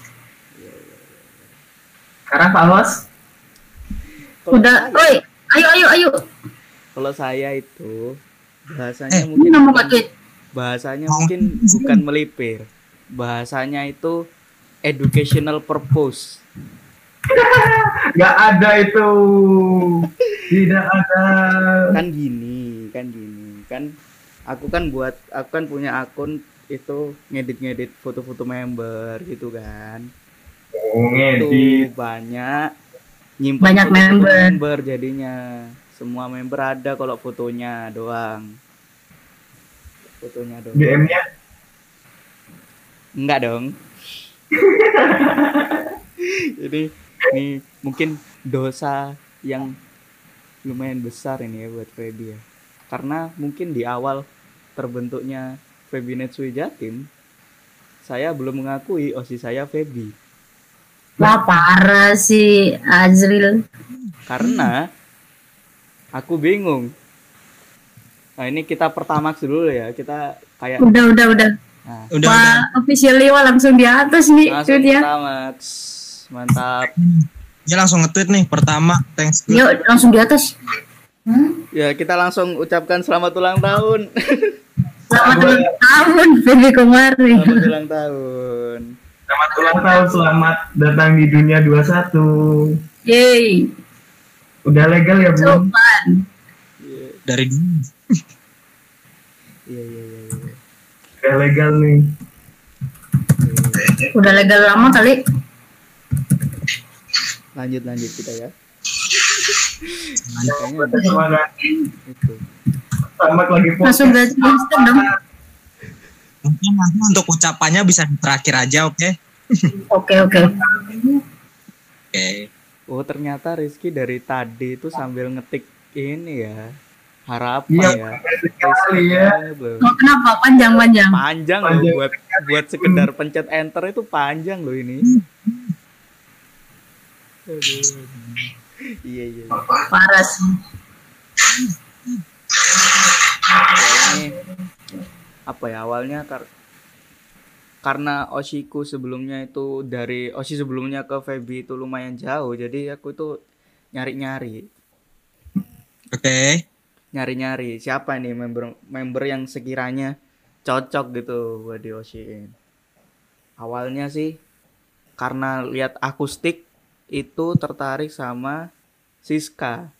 Sekarang Pak Los udah oi ayo ayo ayo. Kalau saya itu bahasanya Eh, mungkin bukan- bahasanya mungkin bukan melipir. Bahasanya itu educational purpose nggak ada itu. Tidak ada. Kan gini kan gini. Kan aku kan buat aku kan punya akun itu ngedit-ngedit foto-foto member gitu kan. Oh, itu ngedit. banyak nyimpan Banyak foto-foto member. member jadinya. Semua member ada kalau fotonya doang. Fotonya doang. DM-nya enggak dong. Jadi ini mungkin dosa yang lumayan besar ini ya buat Feby ya. Karena mungkin di awal terbentuknya Feby Netsui Jatim saya belum mengakui osi saya Feby. Wah parah sih Azril. Karena aku bingung. Nah ini kita pertamax dulu ya. Kita kayak udah udah udah. Nah, udah wah udah. officially wah langsung di atas nih langsung ya. pertamax mantap. Ya langsung nge-tweet nih pertama thanks yuk langsung di atas. Hmm? ya kita langsung ucapkan selamat ulang tahun. Selamat ulang tahun Feby Kumari selamat ulang tahun. Selamat ulang tahun selamat datang di dunia 21 yeay. Udah legal ya. Iya, dari dulu. Iya, iya, iya. iya. udah legal nih. Udah legal lama kali Lanjut lanjut kita ya. Kayaknya itu. selamat lagi langsung instan dong. Mungkin nanti untuk ucapannya bisa di terakhir aja oke? Oke oke. Oke. Oh ternyata Rizky dari tadi itu sambil ngetik ini ya. Harapan Iya, ya. sekali ya. Banget loh. oh, kenapa? Panjang panjang. Panjang loh Panjang. buat buat sekedar pencet enter itu panjang loh ini. Iya iya. parah sih. Ini apa ya awalnya kar- karena Oshiku sebelumnya itu dari Oshi sebelumnya ke Feby itu lumayan jauh jadi aku itu nyari-nyari. Oke. Nyari-nyari siapa nih member member yang sekiranya cocok gitu buat di Oshin awalnya sih karena lihat akustik itu tertarik sama Siska.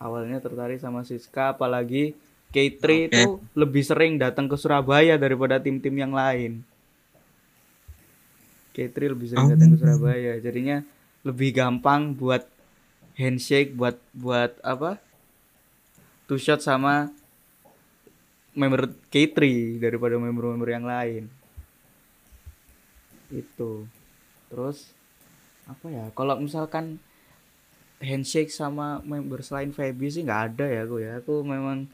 Awalnya tertarik sama Siska apalagi K3 Oke. itu lebih sering datang ke Surabaya daripada tim-tim yang lain. K3 lebih sering Oh. datang ke Surabaya. Jadinya lebih gampang buat handshake buat buat apa? Two shot sama member K3 daripada member-member yang lain. Itu. Terus apa ya kalau misalkan handshake sama member selain Feby sih nggak ada ya aku ya. Aku memang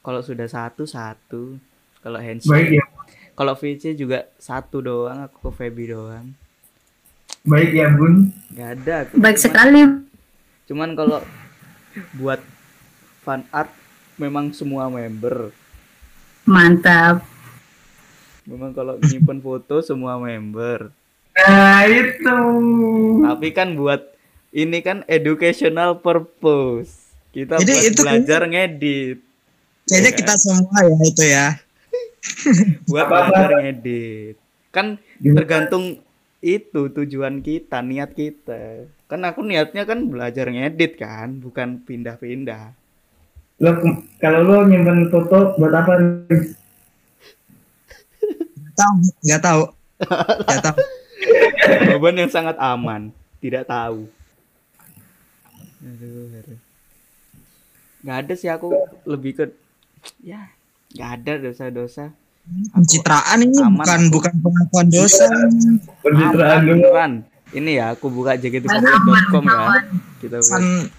kalau sudah satu satu. Kalau baik handshake ya. kalau VC juga satu doang aku ke Feby doang. Baik ya bun. Nggak ada aku. baik Cuman- sekali. cuman kalau buat fan art memang semua member. Mantap. Memang kalau nyimpen foto semua member nah itu tapi kan buat ini kan educational purpose. Kita Jadi buat itu- belajar ngedit, Kayaknya Iya. kita semua ya itu ya. buat belajar ngedit. Kan Gimana? tergantung itu tujuan kita, niat kita. Kan aku niatnya kan belajar ngedit kan, bukan pindah-pindah. Lo kalau lo nyimpen foto buat apa? Tahu nggak tahu. Nggak tahu. Jawaban yang sangat aman, tidak tahu. Aduh, aduh. Nggak ada sih aku lebih ke ya nggak ada dosa-dosa. Pencitraan ini Aman. bukan bukan pengakuan dosa. Pencitraan beneran. Ini ya aku buka jkt48.com ya. Kita dosa nih.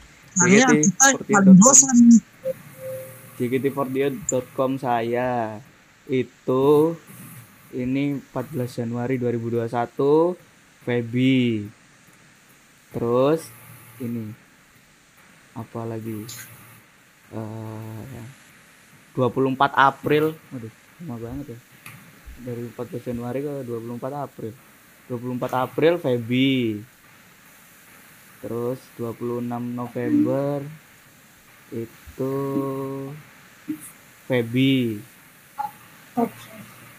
jkt48.com saya itu ini 14 Januari 2021 Feby. Terus ini apa lagi? Eh 24 April. Waduh lama banget ya. Dari 14 Januari ke 24 April. 24 April Feby. Terus 26 November itu Feby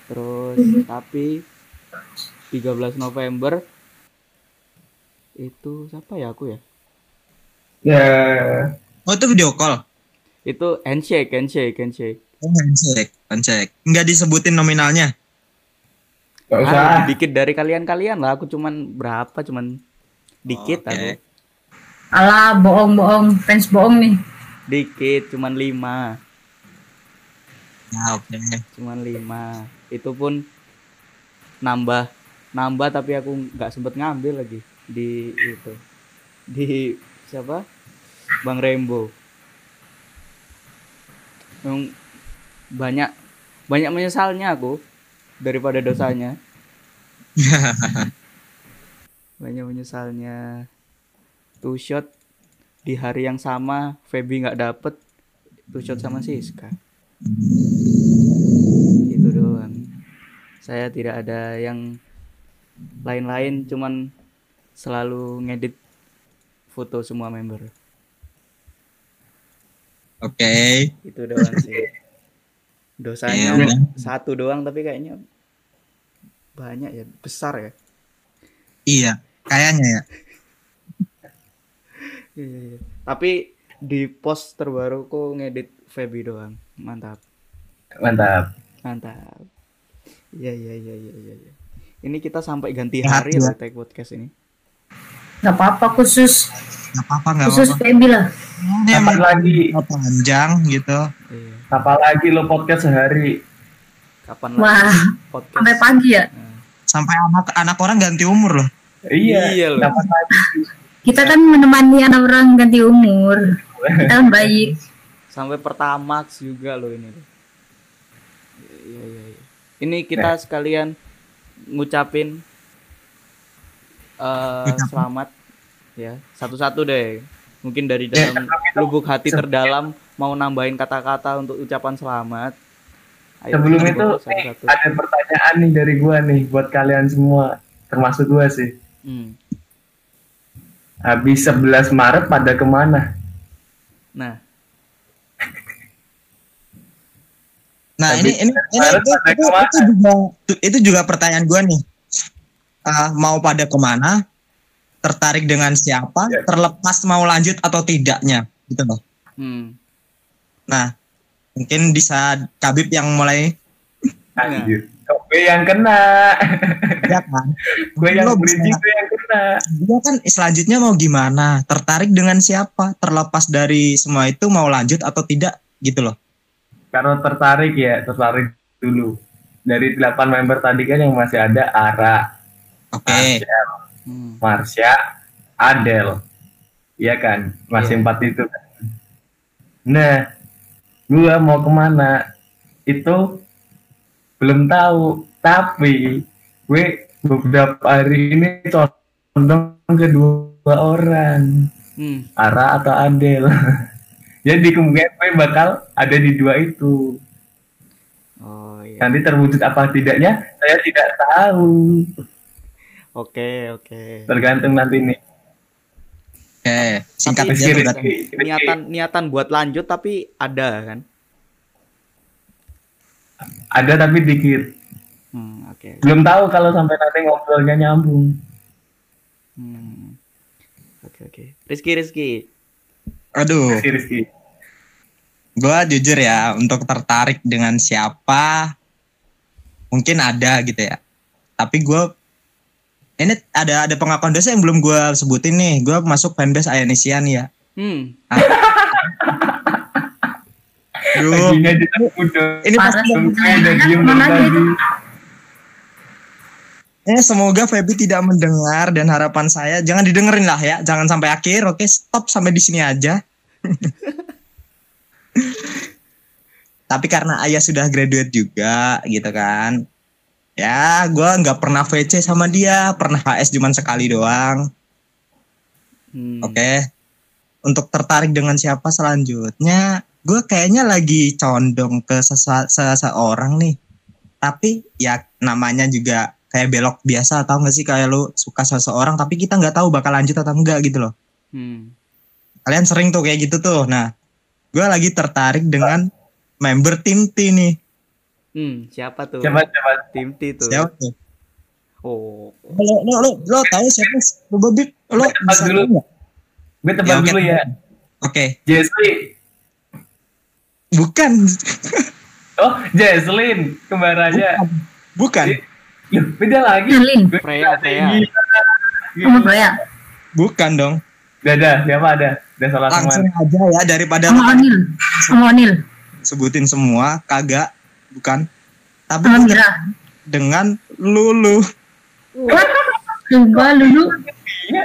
terus tapi 13 November itu siapa ya aku ya Ya, Oh itu video call. itu handshake handshake handshake Oh handshake, handshake. Nggak disebutin nominalnya. gak usah. ah, dikit dari kalian-kalian lah aku cuman berapa cuman dikit Oke. aku Alah, bohong-bohong, fans bohong nih. dikit cuman lima Oke. cuman lima. Itu pun nambah nambah tapi aku nggak sempet ngambil lagi di itu. Di siapa? Bang Rembo Yang banyak banyak menyesalnya aku daripada dosanya. Banyak menyesalnya. Two shot di hari yang sama Feby nggak dapet. Two shot sama Siska. Doang saya tidak ada yang lain-lain cuman selalu ngedit foto semua member Oke. itu doang sih dosanya Iya. satu doang tapi kayaknya banyak ya besar ya Iya. Kayaknya ya. Iya, iya. tapi di post terbaru kok ngedit Feby doang mantap Mantap. mantap iya iya iya iya iya iya. ini kita sampai ganti Sehat hari ya. loh tag podcast ini Gak apa-apa khusus, Nggak apa-apa nggak khusus apa-apa. Feby lah. Ini Kapan emang lagi? panjang gitu. iya. Apa lagi lo podcast sehari? kapan Wah, lagi podcast sampai pagi ya. Nah, Sampai anak anak orang ganti umur loh. Iya. Iya loh. Kapan lagi? Kita kan menemani anak orang ganti umur. Kita kan baik. sampai pertamax juga loh ini loh. Ini kita sekalian ngucapin eh selamat ya satu-satu deh. Mungkin dari dalam lubuk hati terdalam mau nambahin kata-kata untuk ucapan selamat. Ayo, Sebelum itu boleh nih, satu-satu. ada pertanyaan nih dari gua nih buat kalian semua, termasuk gua sih. Hmm. Habis 11 Maret pada ke mana? Nah, Nah Tapi ini ini ini itu, itu, ke mana? itu juga itu juga pertanyaan gua nih. Ah, mau pada ke mana? Tertarik dengan siapa? Ya. Terlepas mau lanjut atau tidaknya, gitu loh. hmm. Nah mungkin bisa Kabib yang mulai Anjir. Gue yang kena? ya kan? gue yang bisa- gue yang kena. Dia kan selanjutnya mau gimana? Tertarik dengan siapa? Terlepas dari semua itu mau lanjut atau tidak gitu loh. Karena tertarik ya, tertarik dulu. Dari 8 member tadi kan yang masih ada Ara, Oke. Arsyel, Hmm. Marsha, Adel. Iya kan? Masih Iya. empat itu kan. Nah, gua mau ke mana? Itu belum tahu. Tapi gue beberapa hari ini condong ke dua orang. Hmm. Ara atau Adel. Jadi kemungkinan gue bakal ada di dua itu. Oh iya. Nanti terwujud apa tidaknya, saya tidak tahu. Oke, oke. Tergantung nanti nih. Oke, singkat Tapi berarti. Niatan niatan buat lanjut tapi ada kan ada tapi dikit hmm, oke belum tahu kalau sampai nanti ngobrolnya nyambung Hmm. oke oke Rizky Rizky Aduh, Rizky Rizky gua jujur ya untuk tertarik dengan siapa mungkin ada gitu ya. Tapi gua ini ada ada pengakuan dosa yang belum gua sebutin nih. Gua masuk fanbase Ayanisian ya. hmm. Duh, udah ini pasti diem tadi Eh, semoga Feby tidak mendengar dan harapan saya jangan didengerin lah ya, jangan sampai akhir. Oke, stop sampai di sini aja. Tapi karena ayah sudah graduate juga, gitu kan. Ya, gua nggak pernah VC sama dia, pernah HS cuman sekali doang. Hmm. Oke. Untuk tertarik dengan siapa selanjutnya, gue kayaknya lagi condong ke seseorang nih. Tapi ya namanya juga kayak belok biasa atau nggak sih kayak lu suka seseorang tapi kita nggak tahu bakal lanjut atau enggak gitu loh. Hmm. Kalian sering tuh kayak gitu tuh. Nah, gue lagi tertarik dengan member tim T nih. Hmm, siapa tuh? Coba coba Tim T tuh. Siapa tuh? Oh. Lo lo lo, lo tahu siapa? Lo Bobby? Lo Tebak dulu. Gue tebak Ya, dulu ya Oke, Jesly bukan. Oh Jesslyn Kembarannya Bukan. Loh, Beda lagi Gua Freya, Freya. Gila. sama Freya Bukan dong. Udah ada Siapa ada Udah salah Langsung semua aja ya daripada sama Onil. Sama Onil. Sebutin semua kagak bukan. Tapi Mira. dengan lulu. Coba dulu Iya.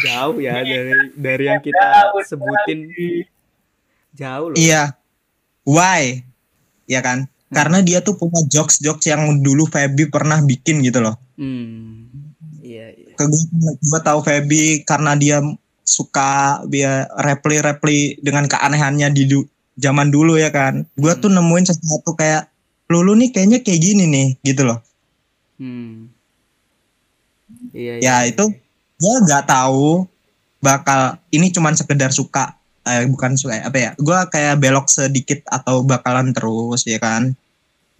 Jauh ya dari dari yang kita sebutin. Jauh loh. iya. Why? Ya kan? Karena dia tuh punya jokes jokes yang dulu Feby pernah bikin gitu loh. Hmm. Iya, iya. ke gue, gue tahu Feby karena dia suka dia reply reply dengan keanehannya di du- zaman dulu ya kan. Gue tuh nemuin sesuatu kayak lulu nih kayaknya kayak gini nih gitu loh. Hmm. Iya, ya iya, itu iya. gue nggak tahu bakal ini cuman sekedar suka eh, bukan suka apa ya gue kayak belok sedikit atau bakalan terus ya kan.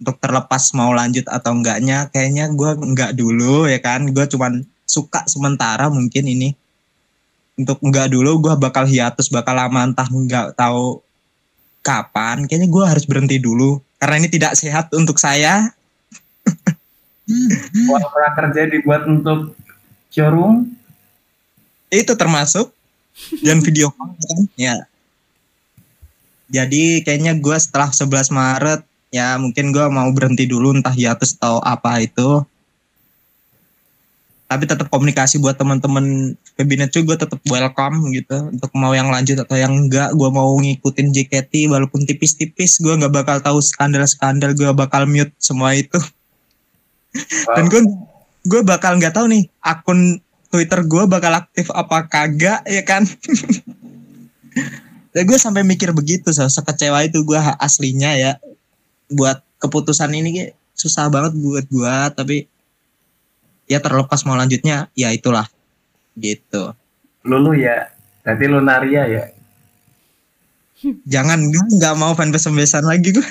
Untuk terlepas mau lanjut atau enggaknya kayaknya gue enggak dulu ya kan. Gue cuman suka sementara mungkin ini untuk enggak dulu gue bakal hiatus bakal lama entah enggak tahu kapan. Kayaknya gue harus berhenti dulu karena ini tidak sehat untuk saya. Uang prakerja dibuat untuk showroom. Itu termasuk. Dan video call kan? Ya. Jadi kayaknya gue setelah 11 Maret ya mungkin gue mau berhenti dulu entah hiatus atau apa itu tapi tetap komunikasi buat teman-teman kabinet juga tetap welcome gitu. Untuk mau yang lanjut atau yang enggak gue mau ngikutin JKT walaupun tipis-tipis. Gue nggak bakal tahu skandal-skandal gue bakal mute semua itu. Dan gue gue bakal nggak tahu nih akun Twitter gue bakal aktif apa kagak ya kan? Dan gue sampai mikir begitu so, sekecewa itu gue aslinya ya. Buat keputusan ini susah banget buat gue tapi ya terlepas mau lanjutnya ya itulah. Gitu. Lulu ya Berarti Lunaria ya? Jangan gue nggak mau fanbase fanbasean lagi gue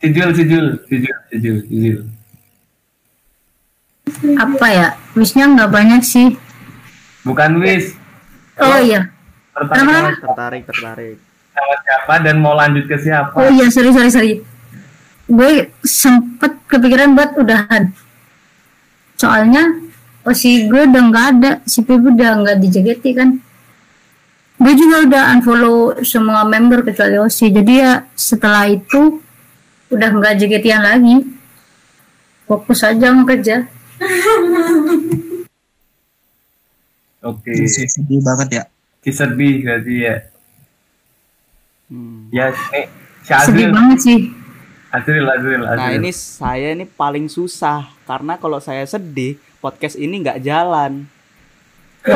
Sijul Sijul Sijul Sijul Sijul. Apa ya? Wishnya nggak banyak sih. Bukan Wis. Oh iya. Tertarik tertarik tertarik. Sama siapa dan mau lanjut ke siapa? Oh iya sorry sorry sorry. Gue sempet kepikiran buat udahan soalnya oh si gue udah nggak ada. Si Peb udah nggak di JKT kan. Gue juga udah unfollow semua member kecuali Osi jadi ya setelah itu udah nggak JKT-an lagi. Fokus aja mau kerja. Oke. Sedih banget ya. Sedih berarti ya. Hmm. Ya nih Si sedih banget sih Azril Azril Nah Azril ini saya ini paling susah karena kalau saya sedih podcast ini nggak jalan.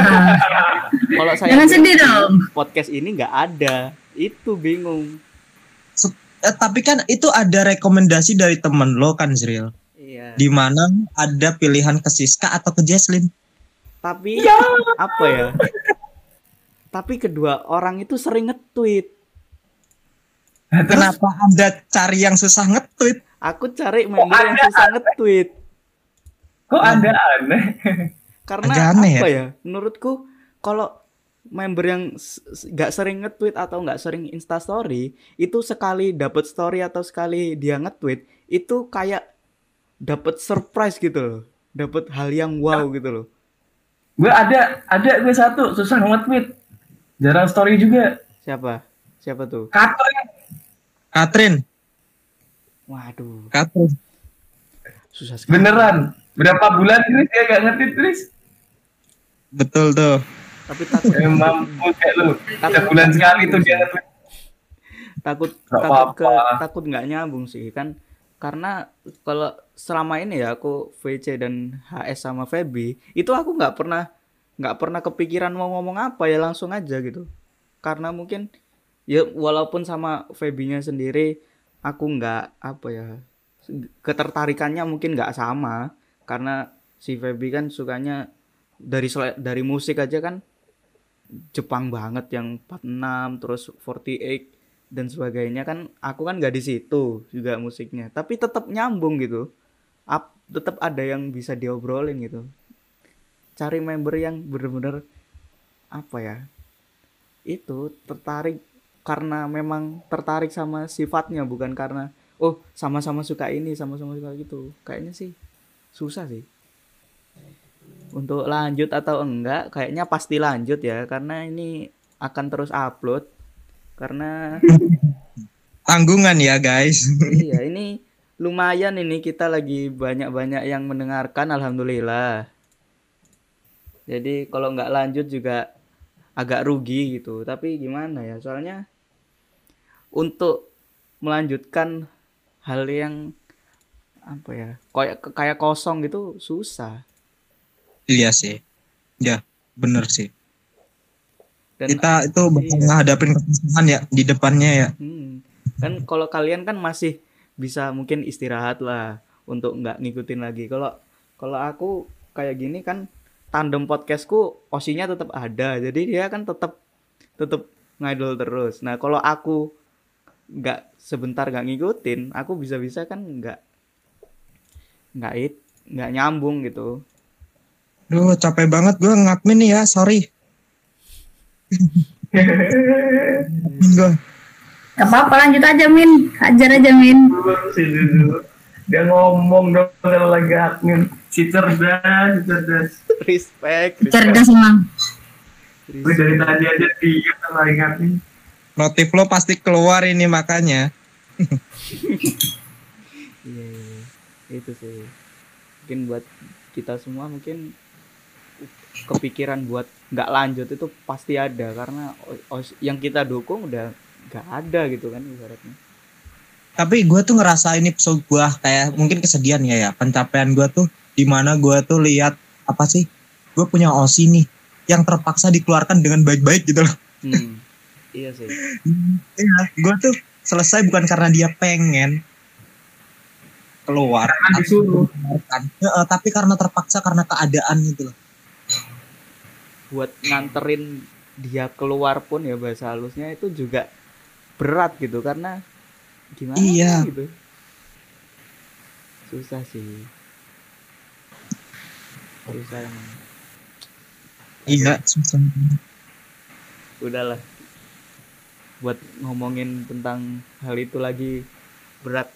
Kalau saya Jangan sedih dong. Podcast ini nggak ada. Itu bingung. Eh, tapi kan itu ada rekomendasi dari temen lo kan Zril Iya. di mana ada pilihan ke Siska atau ke Jesslyn tapi apa ya tapi kedua orang itu sering nge-tweet Kenapa Anda cari yang susah nge-tweet? aku cari member yang susah nge-tweet Kok ada aneh? karena Agak aneh apa ya? menurutku kalau member yang nggak sering nge-tweet atau nggak sering insta story itu sekali dapat story atau sekali dia nge-tweet itu kayak dapat surprise gitu loh dapat hal yang wow gitu loh gue ada, ada gue satu susah nge-tweet. Jarang story juga. siapa siapa tuh Katrin. Katrin, waduh Katrin. susah sekali Beneran. Berapa bulan Chris dia gak nge-tweet Chris? Betul tuh. tapi takut Emang kayak lu. Sebulan sekali tuh dia takut Nggak takut ke apa-apa. takut nggak nyambung sih kan karena kalau selama ini ya aku VC dan HS sama Feby itu aku nggak pernah nggak pernah kepikiran mau ngomong apa ya langsung aja gitu karena mungkin ya walaupun sama Febinya sendiri aku nggak apa ya ketertarikannya mungkin nggak sama. Karena si Feby kan sukanya dari dari musik aja kan Jepang banget yang 46 terus 48 dan sebagainya kan aku kan nggak di situ juga musiknya. Tapi tetap nyambung gitu. Ap, tetap ada yang bisa diobrolin gitu. Cari member yang bener-bener apa ya itu tertarik karena memang tertarik sama sifatnya bukan karena oh sama-sama suka ini sama-sama suka gitu. Kayaknya sih susah sih. Untuk lanjut atau enggak kayaknya pasti lanjut ya karena ini akan terus upload karena Tanggungan ya guys. iya ini lumayan ini kita lagi banyak-banyak yang mendengarkan alhamdulillah. Jadi kalau nggak lanjut juga agak rugi gitu. Tapi gimana ya soalnya untuk melanjutkan hal yang apa ya kayak kayak kosong gitu susah Iya sih. Ya, bener sih. dan Kita itu bakal Iya. ngadapin kesusahan ya di depannya ya. Hmm. Kan kalau kalian kan masih bisa mungkin istirahat lah untuk nggak ngikutin lagi. Kalau kalau aku kayak gini kan tandem podcastku osinya tetap ada. Jadi dia kan tetap tetap ngidol terus. Nah, kalau aku nggak sebentar nggak ngikutin, aku bisa-bisa kan nggak nggak it nggak nyambung gitu. Duh, capek banget gue ngadmin nih ya, sorry. Gue Gak apa-apa lanjut aja Min, hajar aja Min. Dia ngomong dong kalau lagi admin. Si cerdas, si cerdas. Respect. respect, Cerdas emang. Dari tadi aja dia kalau lagi admin. Notif lo pasti keluar ini makanya. Iya, iya, itu sih. Mungkin buat kita semua mungkin kepikiran buat nggak lanjut itu pasti ada karena yang kita dukung udah nggak ada gitu kan ibaratnya. Tapi gue tuh ngerasa ini gue kayak mungkin kesedihan ya ya. Pencapaian gue tuh di mana gue tuh lihat apa sih? Gue punya osi nih yang terpaksa dikeluarkan dengan baik-baik gitu loh. Iya sih. Iya, gue tuh selesai bukan karena dia pengen keluar, Kan disuruh. Heeh, tapi karena terpaksa karena keadaan gitu loh. Buat nganterin dia keluar pun ya bahasa halusnya itu juga berat gitu karena gimana Iya. gitu. Susah sih. Susah emang. Iya, susah. udahlah buat ngomongin tentang hal itu lagi berat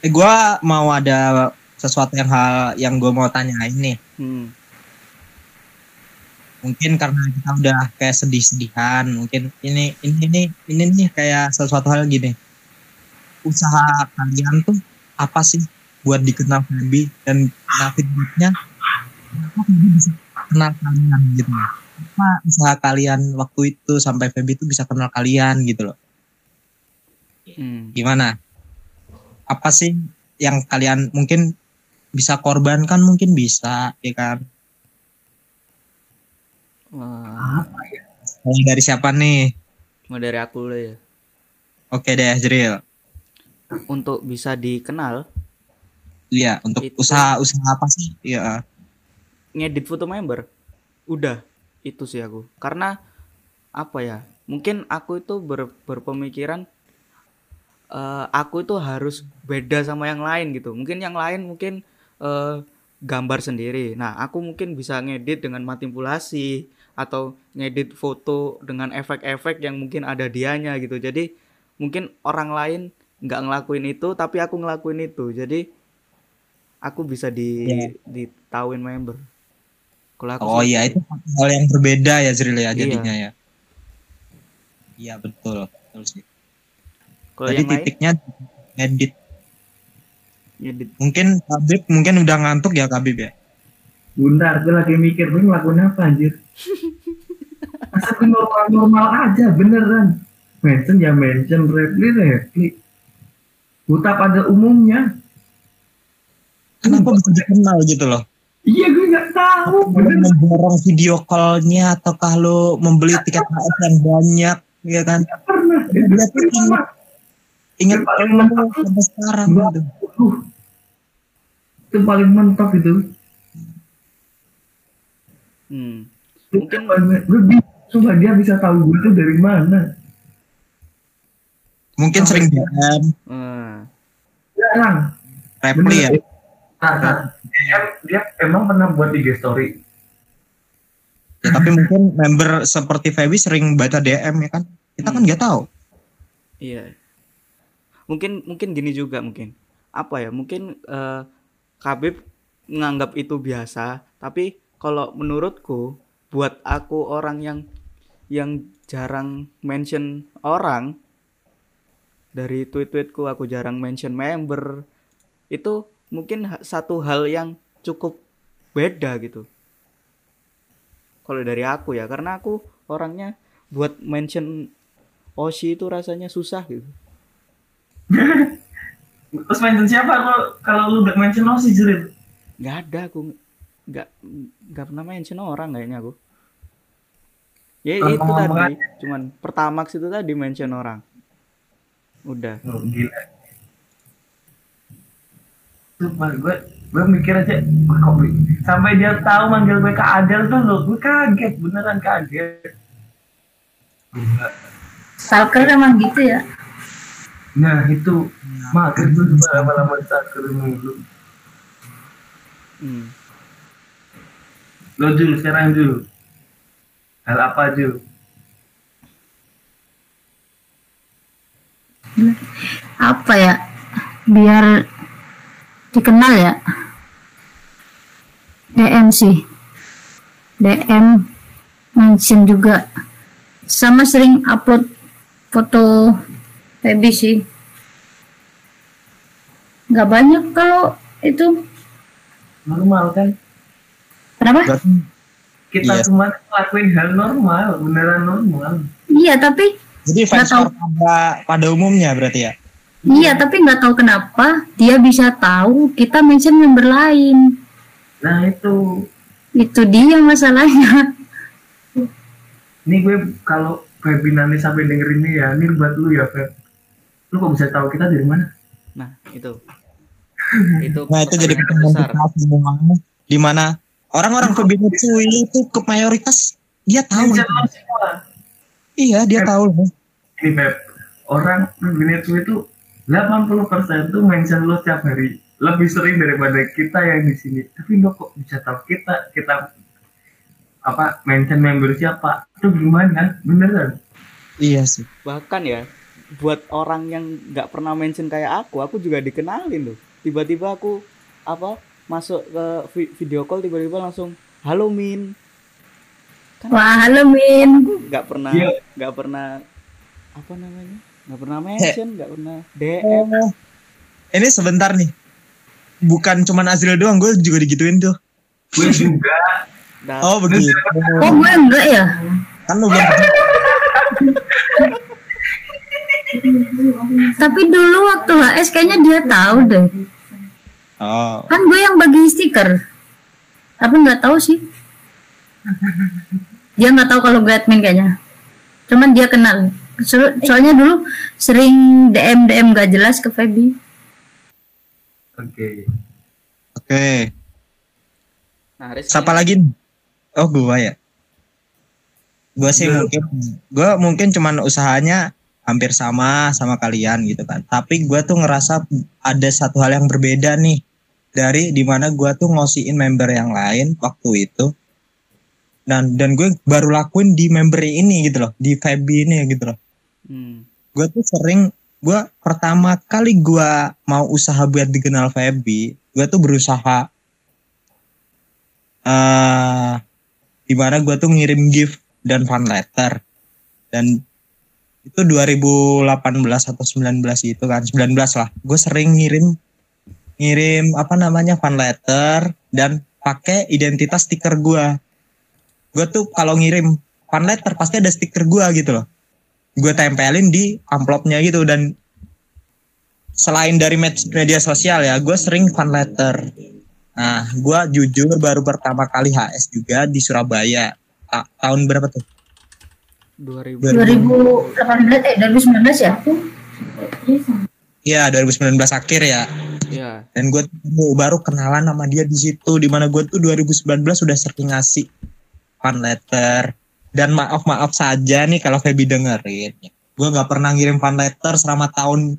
Eh, gue mau ada sesuatu yang hal yang gue mau tanyain nih. hmm. Mungkin karena kita udah kayak sedih-sedihan, mungkin ini ini ini ini nih kayak sesuatu hal gini. Usaha kalian tuh apa sih buat dikenal Feby dan nah feedbacknya kenapa bisa kenal kalian gitu apa usaha kalian waktu itu sampai Feby itu bisa kenal kalian gitu loh. Hmm. gimana? Apa sih yang kalian mungkin bisa korbankan? Mungkin bisa ya kan? Wah, Mulai dari siapa nih? Mau dari aku dulu ya. Oke deh Jril untuk bisa dikenal? Iya untuk Itu- usaha usaha apa sih? Iya. Ngedit foto member? Udah itu sih aku. Karena apa ya mungkin aku itu ber- berpemikiran eh, aku itu harus beda sama yang lain gitu. Mungkin yang lain mungkin eh, gambar sendiri. Nah aku mungkin bisa ngedit dengan manipulasi atau ngedit foto dengan efek-efek yang mungkin ada dianya gitu. Jadi mungkin orang lain nggak ngelakuin itu tapi aku ngelakuin itu. Jadi aku bisa di Ya. ditauin member kalau aku Oh sih iya itu hal yang berbeda ya Zril ya Iya. jadinya ya. Iya betul, betul sih. kalau Jadi yang lain titiknya edit. ngedit Mungkin Kabib mungkin udah ngantuk ya Kabib ya. Bentar, gue lagi mikir gue ngelakuin apa anjir. Masa gue normal-normal aja beneran. Mention ya mention, reply reply. Buta pada umumnya. Kenapa bisa dikenal gitu loh? Iya gue nggak tahu. Bener. memborong video call-nya ataukah lo membeli tiket HS yang banyak ya kan? Nggak pernah. Tuh ingat ingat paling mentok. sampai sekarang gitu. Itu paling mentok itu. hmm. Mungkin gue. Sumpah dia bisa tahu gue itu dari mana. Mungkin sering DM, eh, Jarang. reply ya. Nah, dia, dia emang pernah buat IG story. Ya, tapi mungkin member seperti Feby sering baca DM ya kan? Kita kan Hmm. nggak tahu. Iya. Mungkin mungkin gini juga mungkin. Apa ya? Mungkin eh Khabib menganggap itu biasa, tapi kalau menurutku buat aku orang yang yang jarang mention orang dari tweet-tweetku aku jarang mention member itu mungkin satu hal yang cukup beda gitu. Kalau dari aku ya, karena aku orangnya buat mention Oshi itu rasanya susah gitu. Terus mention siapa kalau kalau lu udah mention sih Jril? nggak ada aku nggak nggak pernah mention orang kayaknya aku ya Kalau itu tadi cuman pertamax itu tadi mention orang udah Oh, gila. Sumpah gue gue mikir aja "Wah, kok gue- sampai dia tahu manggil gue ke Adel tuh lo gue kaget beneran kaget. Stalker emang gitu ya. Nah itu mager tuh coba lama-lama stalker mulu. hmm. Lo Jul sekarang Jul. Hal apa Jul? Apa ya? Biar dikenal ya. DM sih. DM mention juga. Sama sering upload foto Feby sih. Nggak banyak kalau itu. Normal kan? Kenapa? Kita Iya. cuma lakuin hal normal, beneran normal. Iya tapi jadi fans pada pada umumnya berarti ya. Iya, tapi nggak tahu kenapa dia bisa tahu kita mention member lain. Nah itu Itu dia masalahnya. Ini gue kalau Feby nanti sampai denger ini ya, ini buat lu ya Feb. Lu kok bisa tahu kita dari mana? nah itu itu Nah itu jadi besar di mana orang-orang Matsui itu ke mayoritas dia tahu. Lo semua. Iya dia tahu loh. Ini Feb, orang Febinetsu itu 80% tuh mention lo setiap hari. Lebih sering daripada kita yang di sini. Tapi lo kok bisa tahu kita, kita apa mention member siapa? Itu gimana? Beneran? Iya sih. bahkan ya buat orang yang nggak pernah mention kayak aku aku juga dikenalin loh tiba-tiba aku apa masuk ke vi- video call tiba-tiba langsung halo min Wah, halo Min. nggak pernah Iya. nggak pernah apa namanya nggak pernah mention nggak pernah dm Oh, ini sebentar nih. Bukan cuman Azril doang, gue juga digituin tuh. Gue juga. Oh begitu. Oh, gue enggak ya? Kan lu belum Tapi dulu waktu HS kayaknya dia tahu deh. Oh, Kan gue yang bagi stiker. Tapi nggak tahu sih. Dia nggak tahu kalau gue admin kayaknya. Cuman dia kenal. So- soalnya dulu sering DM DM gak jelas ke Feby. Oke. oke. Nah, Rizky. Siapa lagi? Oh, gua ya. Gua sih Lu. mungkin gua mungkin cuman usahanya hampir sama sama kalian gitu kan. Tapi gua tuh ngerasa ada satu hal yang berbeda nih dari di mana gua tuh ngosiin member yang lain waktu itu. Dan dan gue baru lakuin di member ini gitu loh, di Feby ini gitu loh. Hmm. gue tuh sering gue pertama kali gue mau usaha buat dikenal Feby gue tuh berusaha eh di mana gue tuh ngirim gift dan fan letter. Dan itu 2018 atau 19 itu kan 19 lah. Gue sering ngirim ngirim apa namanya fan letter dan pakai identitas stiker gue gue tuh kalau ngirim fan letter pasti ada stiker gue gitu loh gue tempelin di amplopnya gitu. Dan selain dari med- media sosial ya gue sering fan letter. Nah gue jujur baru pertama kali HS juga di Surabaya. Ta- tahun berapa tuh? 2000 2018 eh 2019 ya? Iya 2019 akhir ya. Ya dan gue baru kenalan sama dia di situ di mana gue tuh 2019 sudah sering ngasih fan letter dan maaf maaf saja nih kalau Feby dengerin. Gue nggak pernah ngirim fan letter selama tahun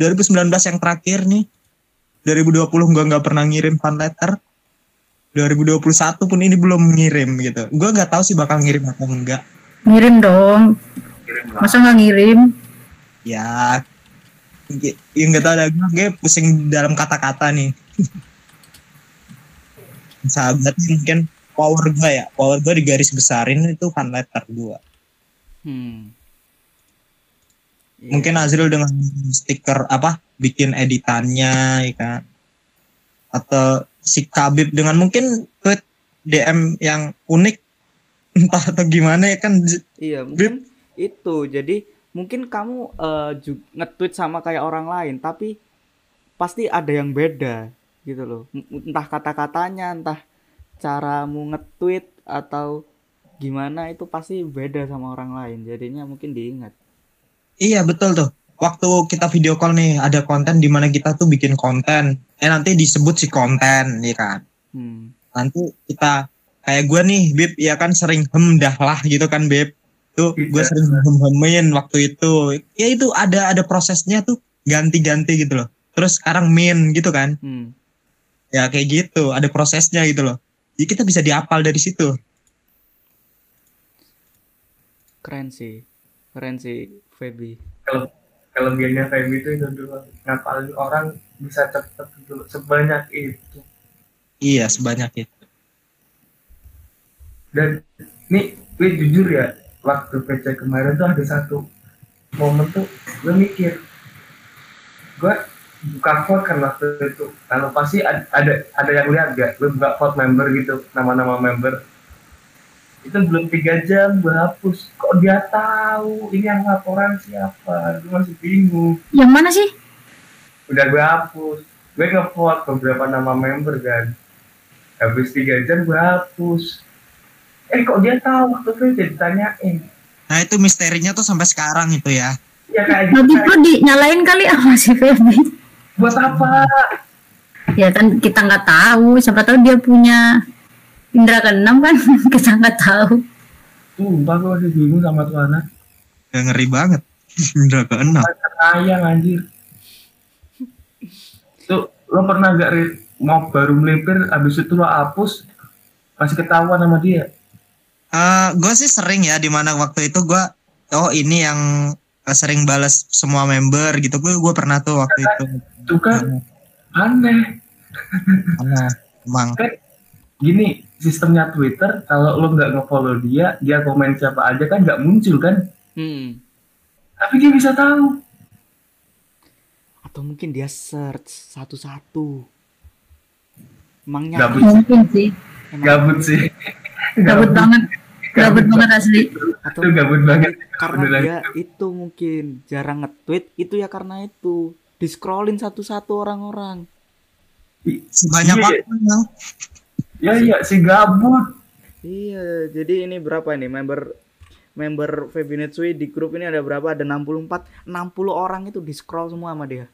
2019 yang terakhir nih. 2020 gue nggak pernah ngirim fan letter. 2021 pun ini belum ngirim gitu. Gue nggak tahu sih bakal ngirim atau enggak. Ngirim dong. Masa nggak ngirim? Ya yang nggak tahu ada gue gue pusing dalam kata-kata nih. Sahabatnya mungkin power gue ya power gue di garis besarin itu fan letter gue hmm. Iya. mungkin Azril dengan stiker apa bikin editannya ya kan atau si Kabib dengan mungkin tweet DM yang unik entah atau gimana ya kan Iya, mungkin itu. Jadi mungkin kamu ju- nge-tweet sama kayak orang lain, tapi pasti ada yang beda gitu loh. Entah kata-katanya, entah caramu nge-tweet atau gimana itu pasti beda sama orang lain. Jadinya mungkin diingat. Iya betul tuh. Waktu kita video call nih ada konten di mana kita tuh bikin konten. Eh nanti disebut si konten, ya kan. Hmm. Nanti kita kayak gue nih, Bib, ya kan sering hem dah lah gitu kan, Bib. Tuh gue Iya. sering hem hemin waktu itu. Ya itu ada ada prosesnya tuh ganti-ganti gitu loh. Terus sekarang min gitu kan. Hmm. Ya kayak gitu, ada prosesnya gitu loh. Jadi kita bisa diapal dari situ. Keren sih. Keren sih Feby. kalau kelebihannya Feby itu itu dulu ngapalin orang bisa cepet dulu sebanyak itu Iya sebanyak itu. dan nih gue jujur ya waktu PC kemarin tuh ada satu momen tuh gue mikir gue buka vote kan waktu itu. Kalau pasti ada ada, ada yang lihat gak gue buka vote member gitu nama-nama member. Itu belum tiga jam gue hapus. Kok dia tahu? Ini yang laporan siapa? Gue masih bingung. Yang mana sih? Udah gue hapus. Gue nge-vote beberapa nama member kan. Habis tiga jam gue hapus. Eh kok dia tahu? Waktu itu jadi ditanyain. Nah itu misterinya tuh sampai sekarang itu ya. ya kayak gitu. Nanti kok dinyalain kali sama si Feby buat apa? Ya kan kita nggak tahu. Siapa tahu dia punya indra keenam kan? Kita nggak tahu. Sumpah gue masih bingung sama tuh anak Gak ngeri banget. Udah ke enam. Sayang anjir. Tuh lo pernah gak mau baru melipir habis itu lo hapus masih ketahuan sama dia? Eh gue sih sering ya di mana waktu itu gue oh ini yang eh, sering balas semua member gitu. Gue gue pernah tuh waktu itu itu kan aneh. karena emang. Kan gini sistemnya Twitter kalau lo nggak nge-follow dia dia komen siapa aja kan nggak muncul kan? Hmm. tapi dia bisa tahu. Atau mungkin dia search satu-satu. Emangnya Gabut. mungkin sih. Emang- gabut sih. gabut banget. Gabut banget asli. Atau itu gabut banget. Karena Beneran. dia itu mungkin jarang nge-tweet itu ya karena itu di scrollin satu-satu orang-orang. Sebanyak Iya. waktu ya. Iya si gabut. Iya jadi ini berapa ini? Member member Febinetsui di grup ini ada berapa? Ada 64 60 orang itu di scroll semua sama dia.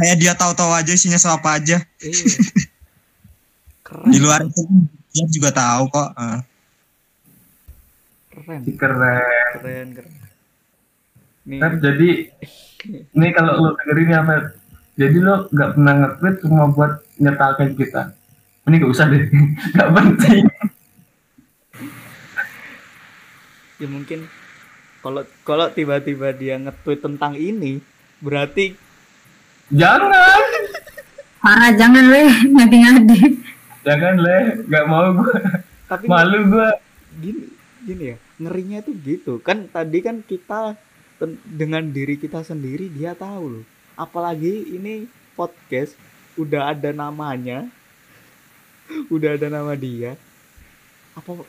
Kayak dia tahu-tahu aja isinya siapa aja. Iya. Keren di luar itu dia juga tahu kok eh. keren. Keren. Keren keren. Nih kan jadi ini kalau lo dengerin ya Mer. Jadi lo nggak pernah nge-tweet cuma buat nyetalkan kita. Ini gak usah deh. Nggak penting. Ya mungkin kalau kalau tiba-tiba dia nge-tweet tentang ini berarti jangan. Parah jangan weh ngadi-ngadi. jangan le. Nggak mau gue tapi malu gue gini gini ya ngerinya tuh gitu. Kan tadi kan kita dengan diri kita sendiri dia tahu loh. Apalagi ini podcast udah ada namanya. Udah ada nama dia. Apa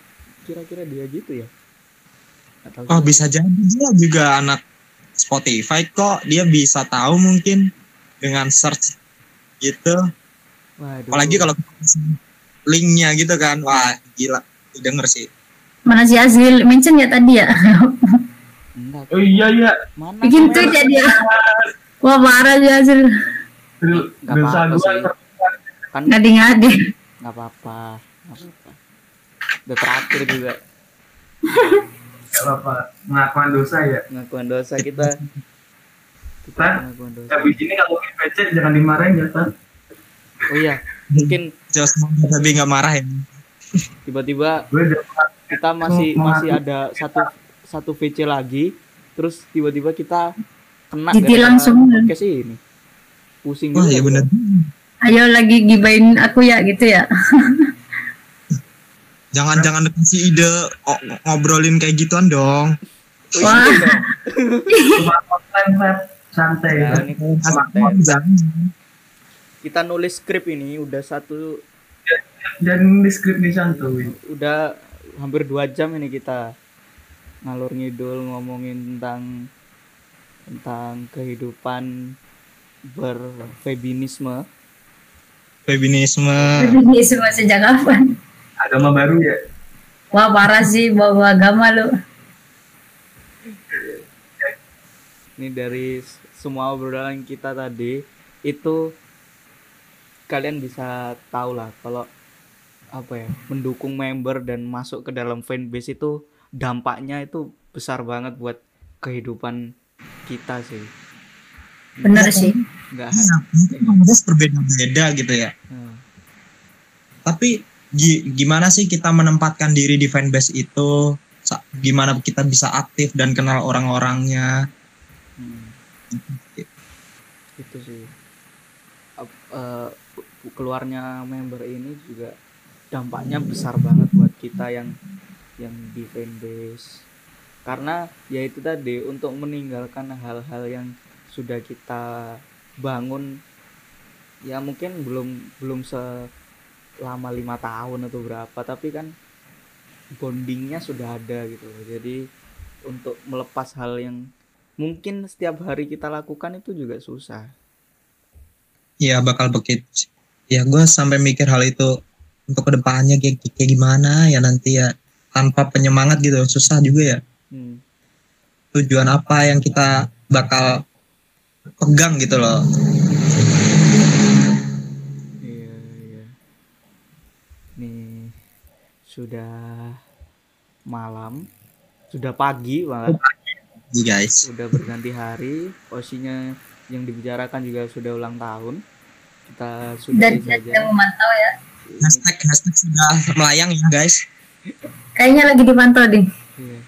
kira-kira dia gitu ya? Tahu oh bisa jadi dia juga anak Spotify kok. Dia bisa tahu mungkin dengan search gitu. Waduh. apalagi kalau linknya gitu kan. Wah gila. Denger sih. Mana si Azril mention ya tadi ya? Enggak, oh iya iya. Mana Bikin ya dia. Wah parah si Azril. Tril- Nggak dosa apa-apa sih. kan Ngadi-ngadi. nggak apa-apa nggak apa-apa udah terakhir juga. Nggak apa pengakuan dosa ya? Pengakuan dosa kita. Kita habis ini kalau PC jangan dimarahin ya Tan. Oh iya. Mungkin Jos tapi nggak marah ya tiba-tiba kita masih masih ada satu satu VC lagi terus tiba-tiba kita kena Ditilang gara-gara semua. podcast ini pusing wah juga ya gua. bener Ayo lagi gibain aku ya gitu ya. jangan jangan kasih ide ngobrolin kayak gituan dong Oh, Wah. iya. santai Ya, ini jangan kita nulis skrip ini udah satu dan di skrip nih santuy udah hampir dua jam ini kita ngalur ngidul ngomongin tentang tentang kehidupan berfeminisme feminisme Ini semua sejak kapan? agama baru ya Wah parah sih bawa agama lu. ini dari semua obrolan kita tadi itu kalian bisa tahu lah kalau apa ya mendukung member dan masuk ke dalam fanbase itu dampaknya itu besar banget buat kehidupan kita sih. Bener sih. nggak Iya, mungkin komunitas berbeda-beda gitu ya. Nah, tapi gi- gimana sih kita menempatkan diri di fanbase itu? Gimana kita bisa aktif dan kenal orang-orangnya? Hmm. itu sih. Eh, keluarnya member ini juga dampaknya besar banget buat kita yang yang di fanbase karena ya itu tadi untuk meninggalkan hal-hal yang sudah kita bangun ya mungkin belum belum selama lima tahun atau berapa tapi kan bondingnya sudah ada gitu jadi untuk melepas hal yang mungkin setiap hari kita lakukan itu juga susah. Iya bakal begitu ya gue sampai mikir hal itu untuk ke depannya kayak, kayak gimana ya nanti ya tanpa penyemangat gitu susah juga ya hmm. tujuan apa yang kita bakal pegang gitu loh Iya, iya. Nih sudah malam, sudah pagi malah, Iya, guys sudah berganti hari. Posisinya yang dibicarakan juga sudah ulang tahun. Kita Dan sudahi kita saja. memantau ya. hashtag hashtag sudah melayang ya guys Kayaknya lagi dipantau deh. Iya.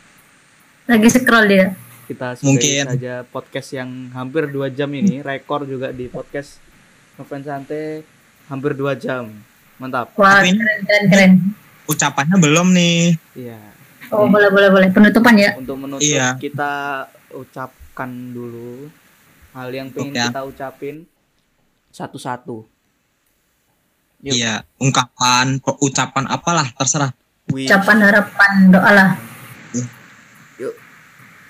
Lagi scroll dia. Kita Mungkin. saja podcast yang hampir dua jam ini. Rekor juga di podcast Ngefans Santai hampir dua jam. Mantap. Wah Tapi ini- keren keren keren. ucapannya belum nih Iya. Oh boleh boleh boleh penutupan ya. Untuk menutup Iya. kita ucapkan dulu hal yang pengen Oke. kita ucapin satu-satu. Iya ungkapan ucapan apalah terserah Ucapan harapan doa lah.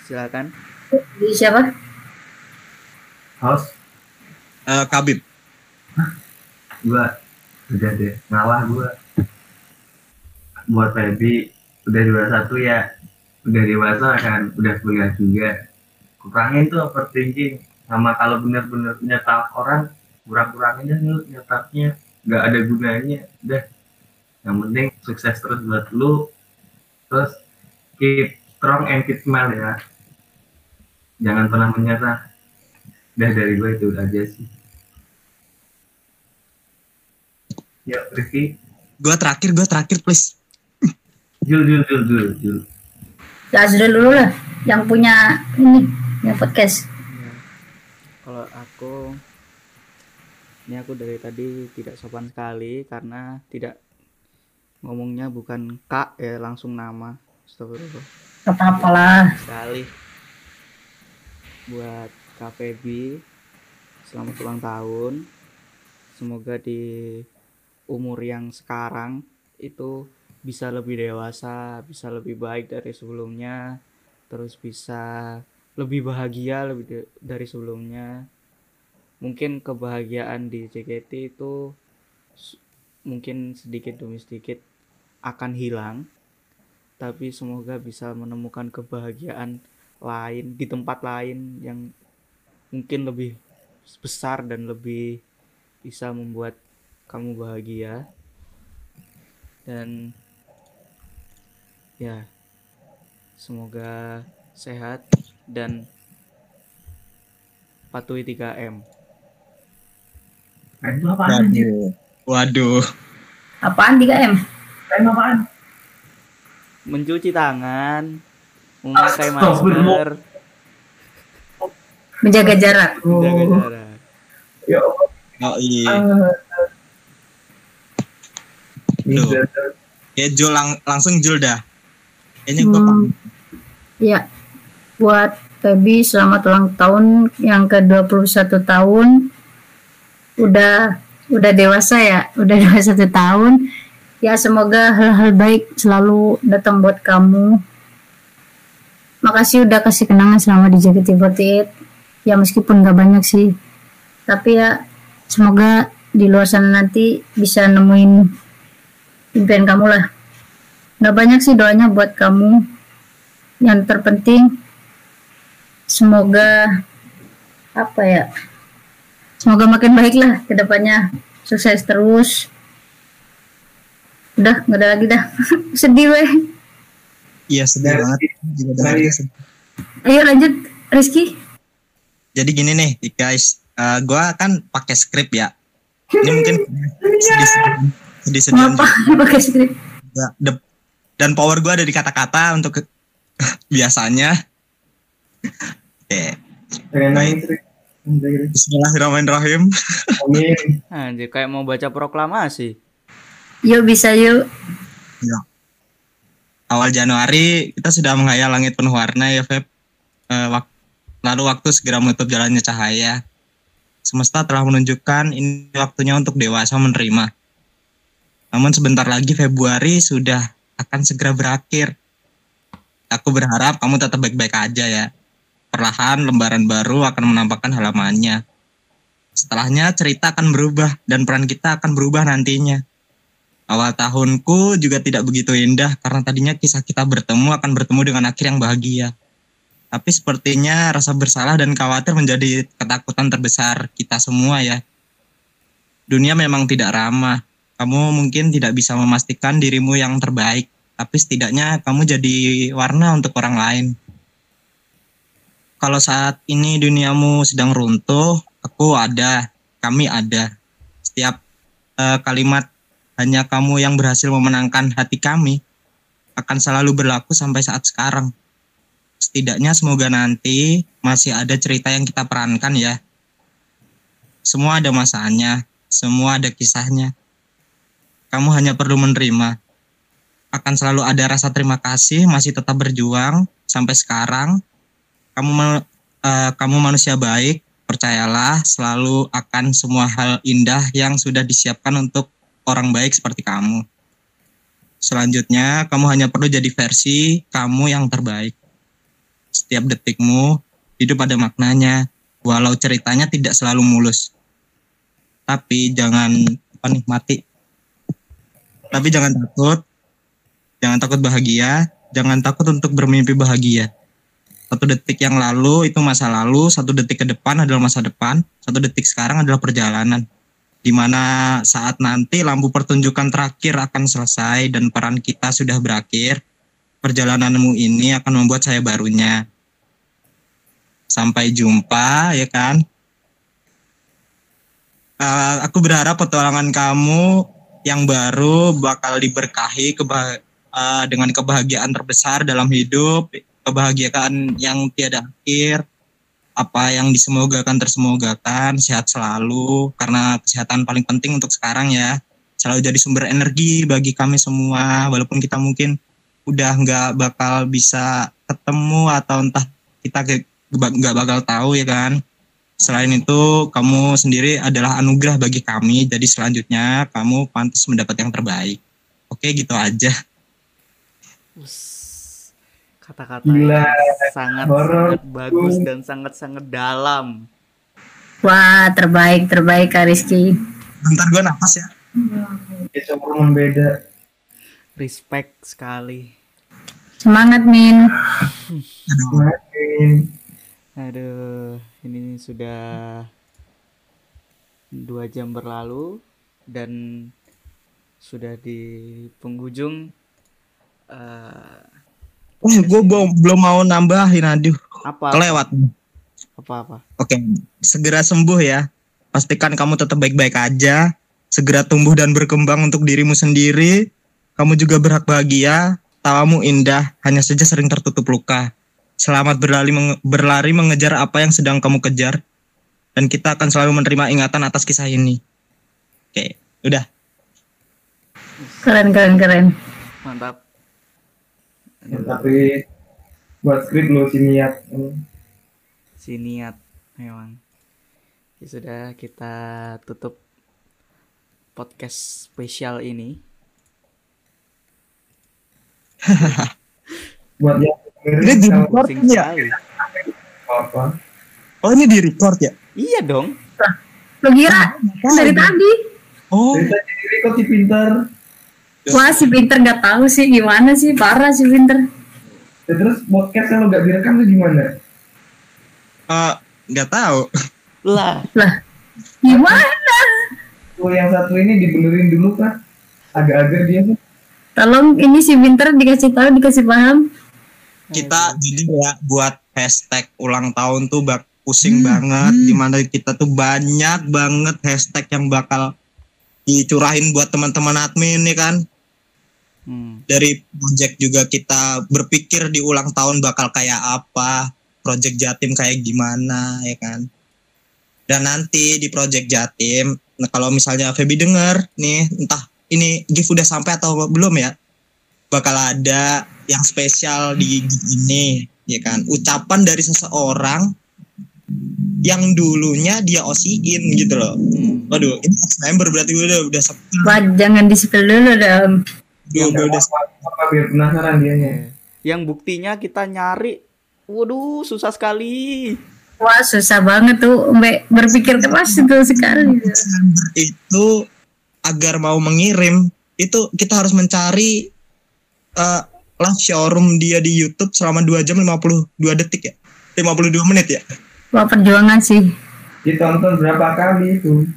silakan. Di siapa? host Eh, Kabib gua. Udah deh. Ngalah gua. Buat Feby udah dewasa ya. Udah dewasa kan udah kuliah juga. Kurangin tuh overthinking. Sama kalau bener-bener nyetak orang kurang-kurangin aja nyetaknya nggak ada gunanya. Udah yang penting sukses terus buat lu terus keep strong and keep smile ya jangan pernah menyerah dah dari gue itu aja sih ya Rifki Gue terakhir, gue terakhir please. Jul Jul Jul Jul Jul Ya Azril dulu lah yang punya ini yang podcast. Ya. Kalau aku ini aku dari tadi tidak sopan sekali karena tidak ngomongnya bukan kak ya langsung nama. Astagfirullah. Apa apalah. Sekali buat KPB selamat ulang tahun. Semoga di umur yang sekarang itu bisa lebih dewasa, bisa lebih baik dari sebelumnya, terus bisa lebih bahagia lebih dari sebelumnya. Mungkin kebahagiaan di JKT itu mungkin sedikit demi sedikit akan hilang, tapi semoga bisa menemukan kebahagiaan lain di tempat lain yang mungkin lebih besar dan lebih bisa membuat kamu bahagia dan ya semoga sehat dan patuhi 3M Nah, itu apaan. Waduh. Apaan 3M? Time apaan? mencuci tangan memakai masker Menjaga jarak. menjaga Oh, jarak ya Allah. Oh iya. Duh. Iya. Ya Jul lang- langsung Jul dah. Kayaknya gue Hmm. Ya, buat Feby selamat ulang tahun yang ke-21 tahun. Udah udah dewasa ya, udah 21 tahun. Ya semoga hal-hal baik selalu datang buat kamu. Makasih udah kasih kenangan selama di JKT48. Ya meskipun gak banyak sih. Tapi ya semoga di luar sana nanti bisa nemuin impian kamu lah. Gak banyak sih doanya buat kamu yang terpenting semoga apa ya semoga makin baik lah ke depannya sukses terus udah nggak ada lagi dah sedih weh Iya sedih Dari- banget. Juga sedih. ayo lanjut Rizky Jadi gini nih guys, Eh gua kan pakai skrip ya. Ini mungkin sedih sedih sedih pakai skrip. De- dan power gua ada di kata-kata untuk biasanya. Oke. Anjir. Bismillahirrahmanirrahim. Amin. anjir kayak mau baca proklamasi yuk bisa yuk Awal Januari kita sudah menghayal langit penuh warna ya Feb. Eh, wak- lalu waktu segera menutup jalannya cahaya. Semesta telah menunjukkan ini waktunya untuk dewasa menerima. Namun sebentar lagi Februari sudah akan segera berakhir. Aku berharap kamu tetap baik-baik aja ya. Perlahan lembaran baru akan menampakkan halamannya. Setelahnya cerita akan berubah dan peran kita akan berubah nantinya. Awal tahunku juga tidak begitu indah karena tadinya kisah kita bertemu akan bertemu dengan akhir yang bahagia. Tapi sepertinya rasa bersalah dan khawatir menjadi ketakutan terbesar kita semua ya. Dunia memang tidak ramah. Kamu mungkin tidak bisa memastikan dirimu yang terbaik, tapi setidaknya kamu jadi warna untuk orang lain. Kalau saat ini duniamu sedang runtuh, aku ada, kami ada. Setiap eh, kalimat hanya kamu yang berhasil memenangkan hati kami akan selalu berlaku sampai saat sekarang. Setidaknya semoga nanti masih ada cerita yang kita perankan ya. Semua ada masanya, semua ada kisahnya. Kamu hanya perlu menerima. Akan selalu ada rasa terima kasih masih tetap berjuang sampai sekarang. Kamu eh, kamu manusia baik, percayalah selalu akan semua hal indah yang sudah disiapkan untuk orang baik seperti kamu. Selanjutnya, kamu hanya perlu jadi versi kamu yang terbaik. Setiap detikmu, hidup ada maknanya, walau ceritanya tidak selalu mulus. Tapi jangan apa mati. Tapi jangan takut, jangan takut bahagia, jangan takut untuk bermimpi bahagia. Satu detik yang lalu itu masa lalu, satu detik ke depan adalah masa depan, satu detik sekarang adalah perjalanan di mana saat nanti lampu pertunjukan terakhir akan selesai dan peran kita sudah berakhir, perjalananmu ini akan membuat saya barunya. Sampai jumpa, ya kan? Eh, aku berharap petualangan kamu yang baru bakal diberkahi keba- eh, dengan kebahagiaan terbesar dalam hidup, kebahagiaan yang tiada akhir, apa yang disemogakan tersemogakan, sehat selalu, karena kesehatan paling penting untuk sekarang ya. Selalu jadi sumber energi bagi kami semua, walaupun kita mungkin udah nggak bakal bisa ketemu atau entah kita nggak bakal tahu ya kan. Selain itu, kamu sendiri adalah anugerah bagi kami, jadi selanjutnya kamu pantas mendapat yang terbaik. Oke, gitu aja. Kata-kata yang sangat sangat bagus dan sangat sangat dalam. Wah, terbaik, terbaik Kak Rizky. Bentar gue nafas ya. Kita umum beda. Respect sekali. Semangat, Min. Aduh, Makin. Aduh, ini sudah dua jam berlalu dan sudah di penghujung. eh, eh, gue belum, belum mau nambahin, aduh, apa? kelewat. Apa-apa? Oke, segera sembuh ya. Pastikan kamu tetap baik-baik aja. Segera tumbuh dan berkembang untuk dirimu sendiri. Kamu juga berhak bahagia. Tawamu indah, hanya saja sering tertutup luka. Selamat berlari, menge- berlari mengejar apa yang sedang kamu kejar. Dan kita akan selalu menerima ingatan atas kisah ini. Oke, udah. Keren, keren, keren. Mantap. Aduh, Tapi buat skrip lo sih niat. si niat memang. Ya sudah kita tutup podcast spesial ini. Buat yang Ini di record ya? apa. Oh ini di record ya? Iya dong. Lo kira kan dari tadi? Oh, Cerita sendiri kok si pintar. Wah, si Pinter nggak tahu sih gimana sih, parah si Pinter. Ya, terus podcast lo gak direkam tuh gimana? eh, nggak tahu. Lah, Lah, gimana? Lo yang satu ini dibenerin dulu kan? Agak-agak dia tuh. Tolong ini si Pinter dikasih tahu, dikasih paham. kita jadi ya buat hashtag ulang tahun tuh bak pusing banget di mana kita tuh banyak banget hashtag yang bakal dicurahin buat teman-teman admin nih kan hmm, dari project juga kita berpikir di ulang tahun bakal kayak apa project Jatim kayak gimana ya kan? Dan nanti di project Jatim nah kalau misalnya Feby denger nih entah ini gift udah sampai atau belum ya bakal ada yang spesial di ini ya kan? Ucapan dari seseorang yang dulunya dia osiin gitu loh. Hmm. waduh ini member berarti gue udah udah sep- Wah, jangan di-spill dulu dong. Udah, udah, udah apa biar penasaran dia nya. Yang buktinya kita nyari, waduh susah sekali. Wah, susah banget tuh, Mbak. Berpikir keras itu sekali. itu agar mau mengirim itu kita harus mencari eh live showroom dia di YouTube selama 2 jam 52 detik ya 52 menit ya Wah, perjuangan sih. Ditonton berapa kali itu?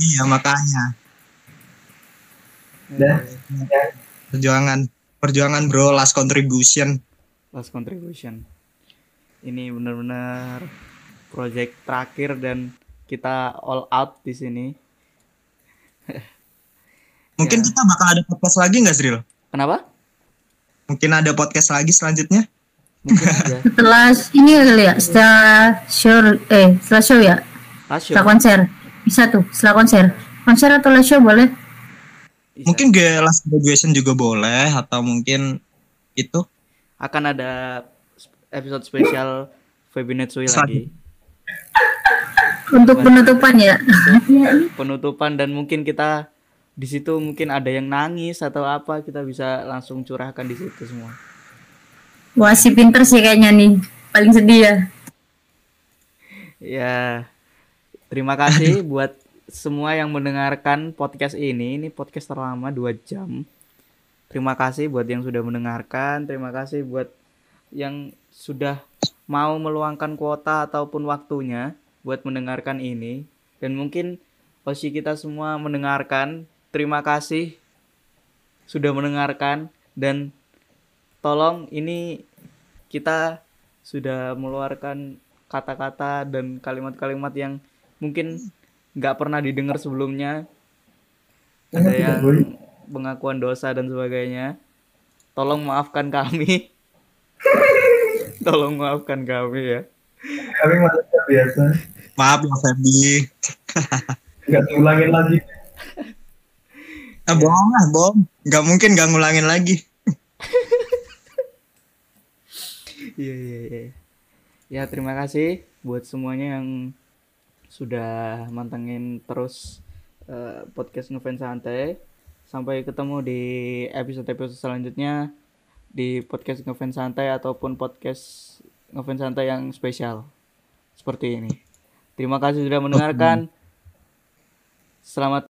iya makanya Dah. Ya. Perjuangan perjuangan bro last contribution Last contribution. Ini benar-benar project terakhir dan kita all out di sini. mungkin Ya. kita bakal ada podcast lagi nggak Sril Kenapa? mungkin ada podcast lagi selanjutnya. Setelah ini kali ya, setelah show, eh, setelah show ya, setelah konser. Bisa tuh, setelah konser. Konser atau live show boleh? Bisa. mungkin last graduation juga boleh atau mungkin itu akan ada episode spesial Webinar Sui Selanjutnya. lagi. Untuk penutupan ya. Penutupan dan mungkin kita di situ mungkin ada yang nangis atau apa kita bisa langsung curahkan di situ semua. Wah, si Pinter sih kayaknya nih. Paling sedih ya. Ya, terima kasih buat semua yang mendengarkan podcast ini. Ini podcast terlama 2 jam. Terima kasih buat yang sudah mendengarkan. Terima kasih buat yang sudah mau meluangkan kuota ataupun waktunya buat mendengarkan ini. Dan mungkin Oshi kita semua mendengarkan. Terima kasih sudah mendengarkan dan tolong ini kita sudah mengeluarkan kata-kata dan kalimat-kalimat yang mungkin nggak pernah didengar sebelumnya. Ada yang pengakuan dosa dan sebagainya. Tolong maafkan kami. Tolong maafkan kami ya. Kami masih biasa. Maaf ya Febi. Nggak diulangin lagi. Ah, bohong lah, bohong. Nggak mungkin nggak ngulangin lagi. Iya iya iya. Ya terima kasih buat semuanya yang sudah mantengin terus eh, podcast ngefans santai. Sampai ketemu di episode-episode selanjutnya di podcast ngefans santai ataupun podcast ngefans santai yang spesial seperti ini. Terima kasih sudah mendengarkan. Selamat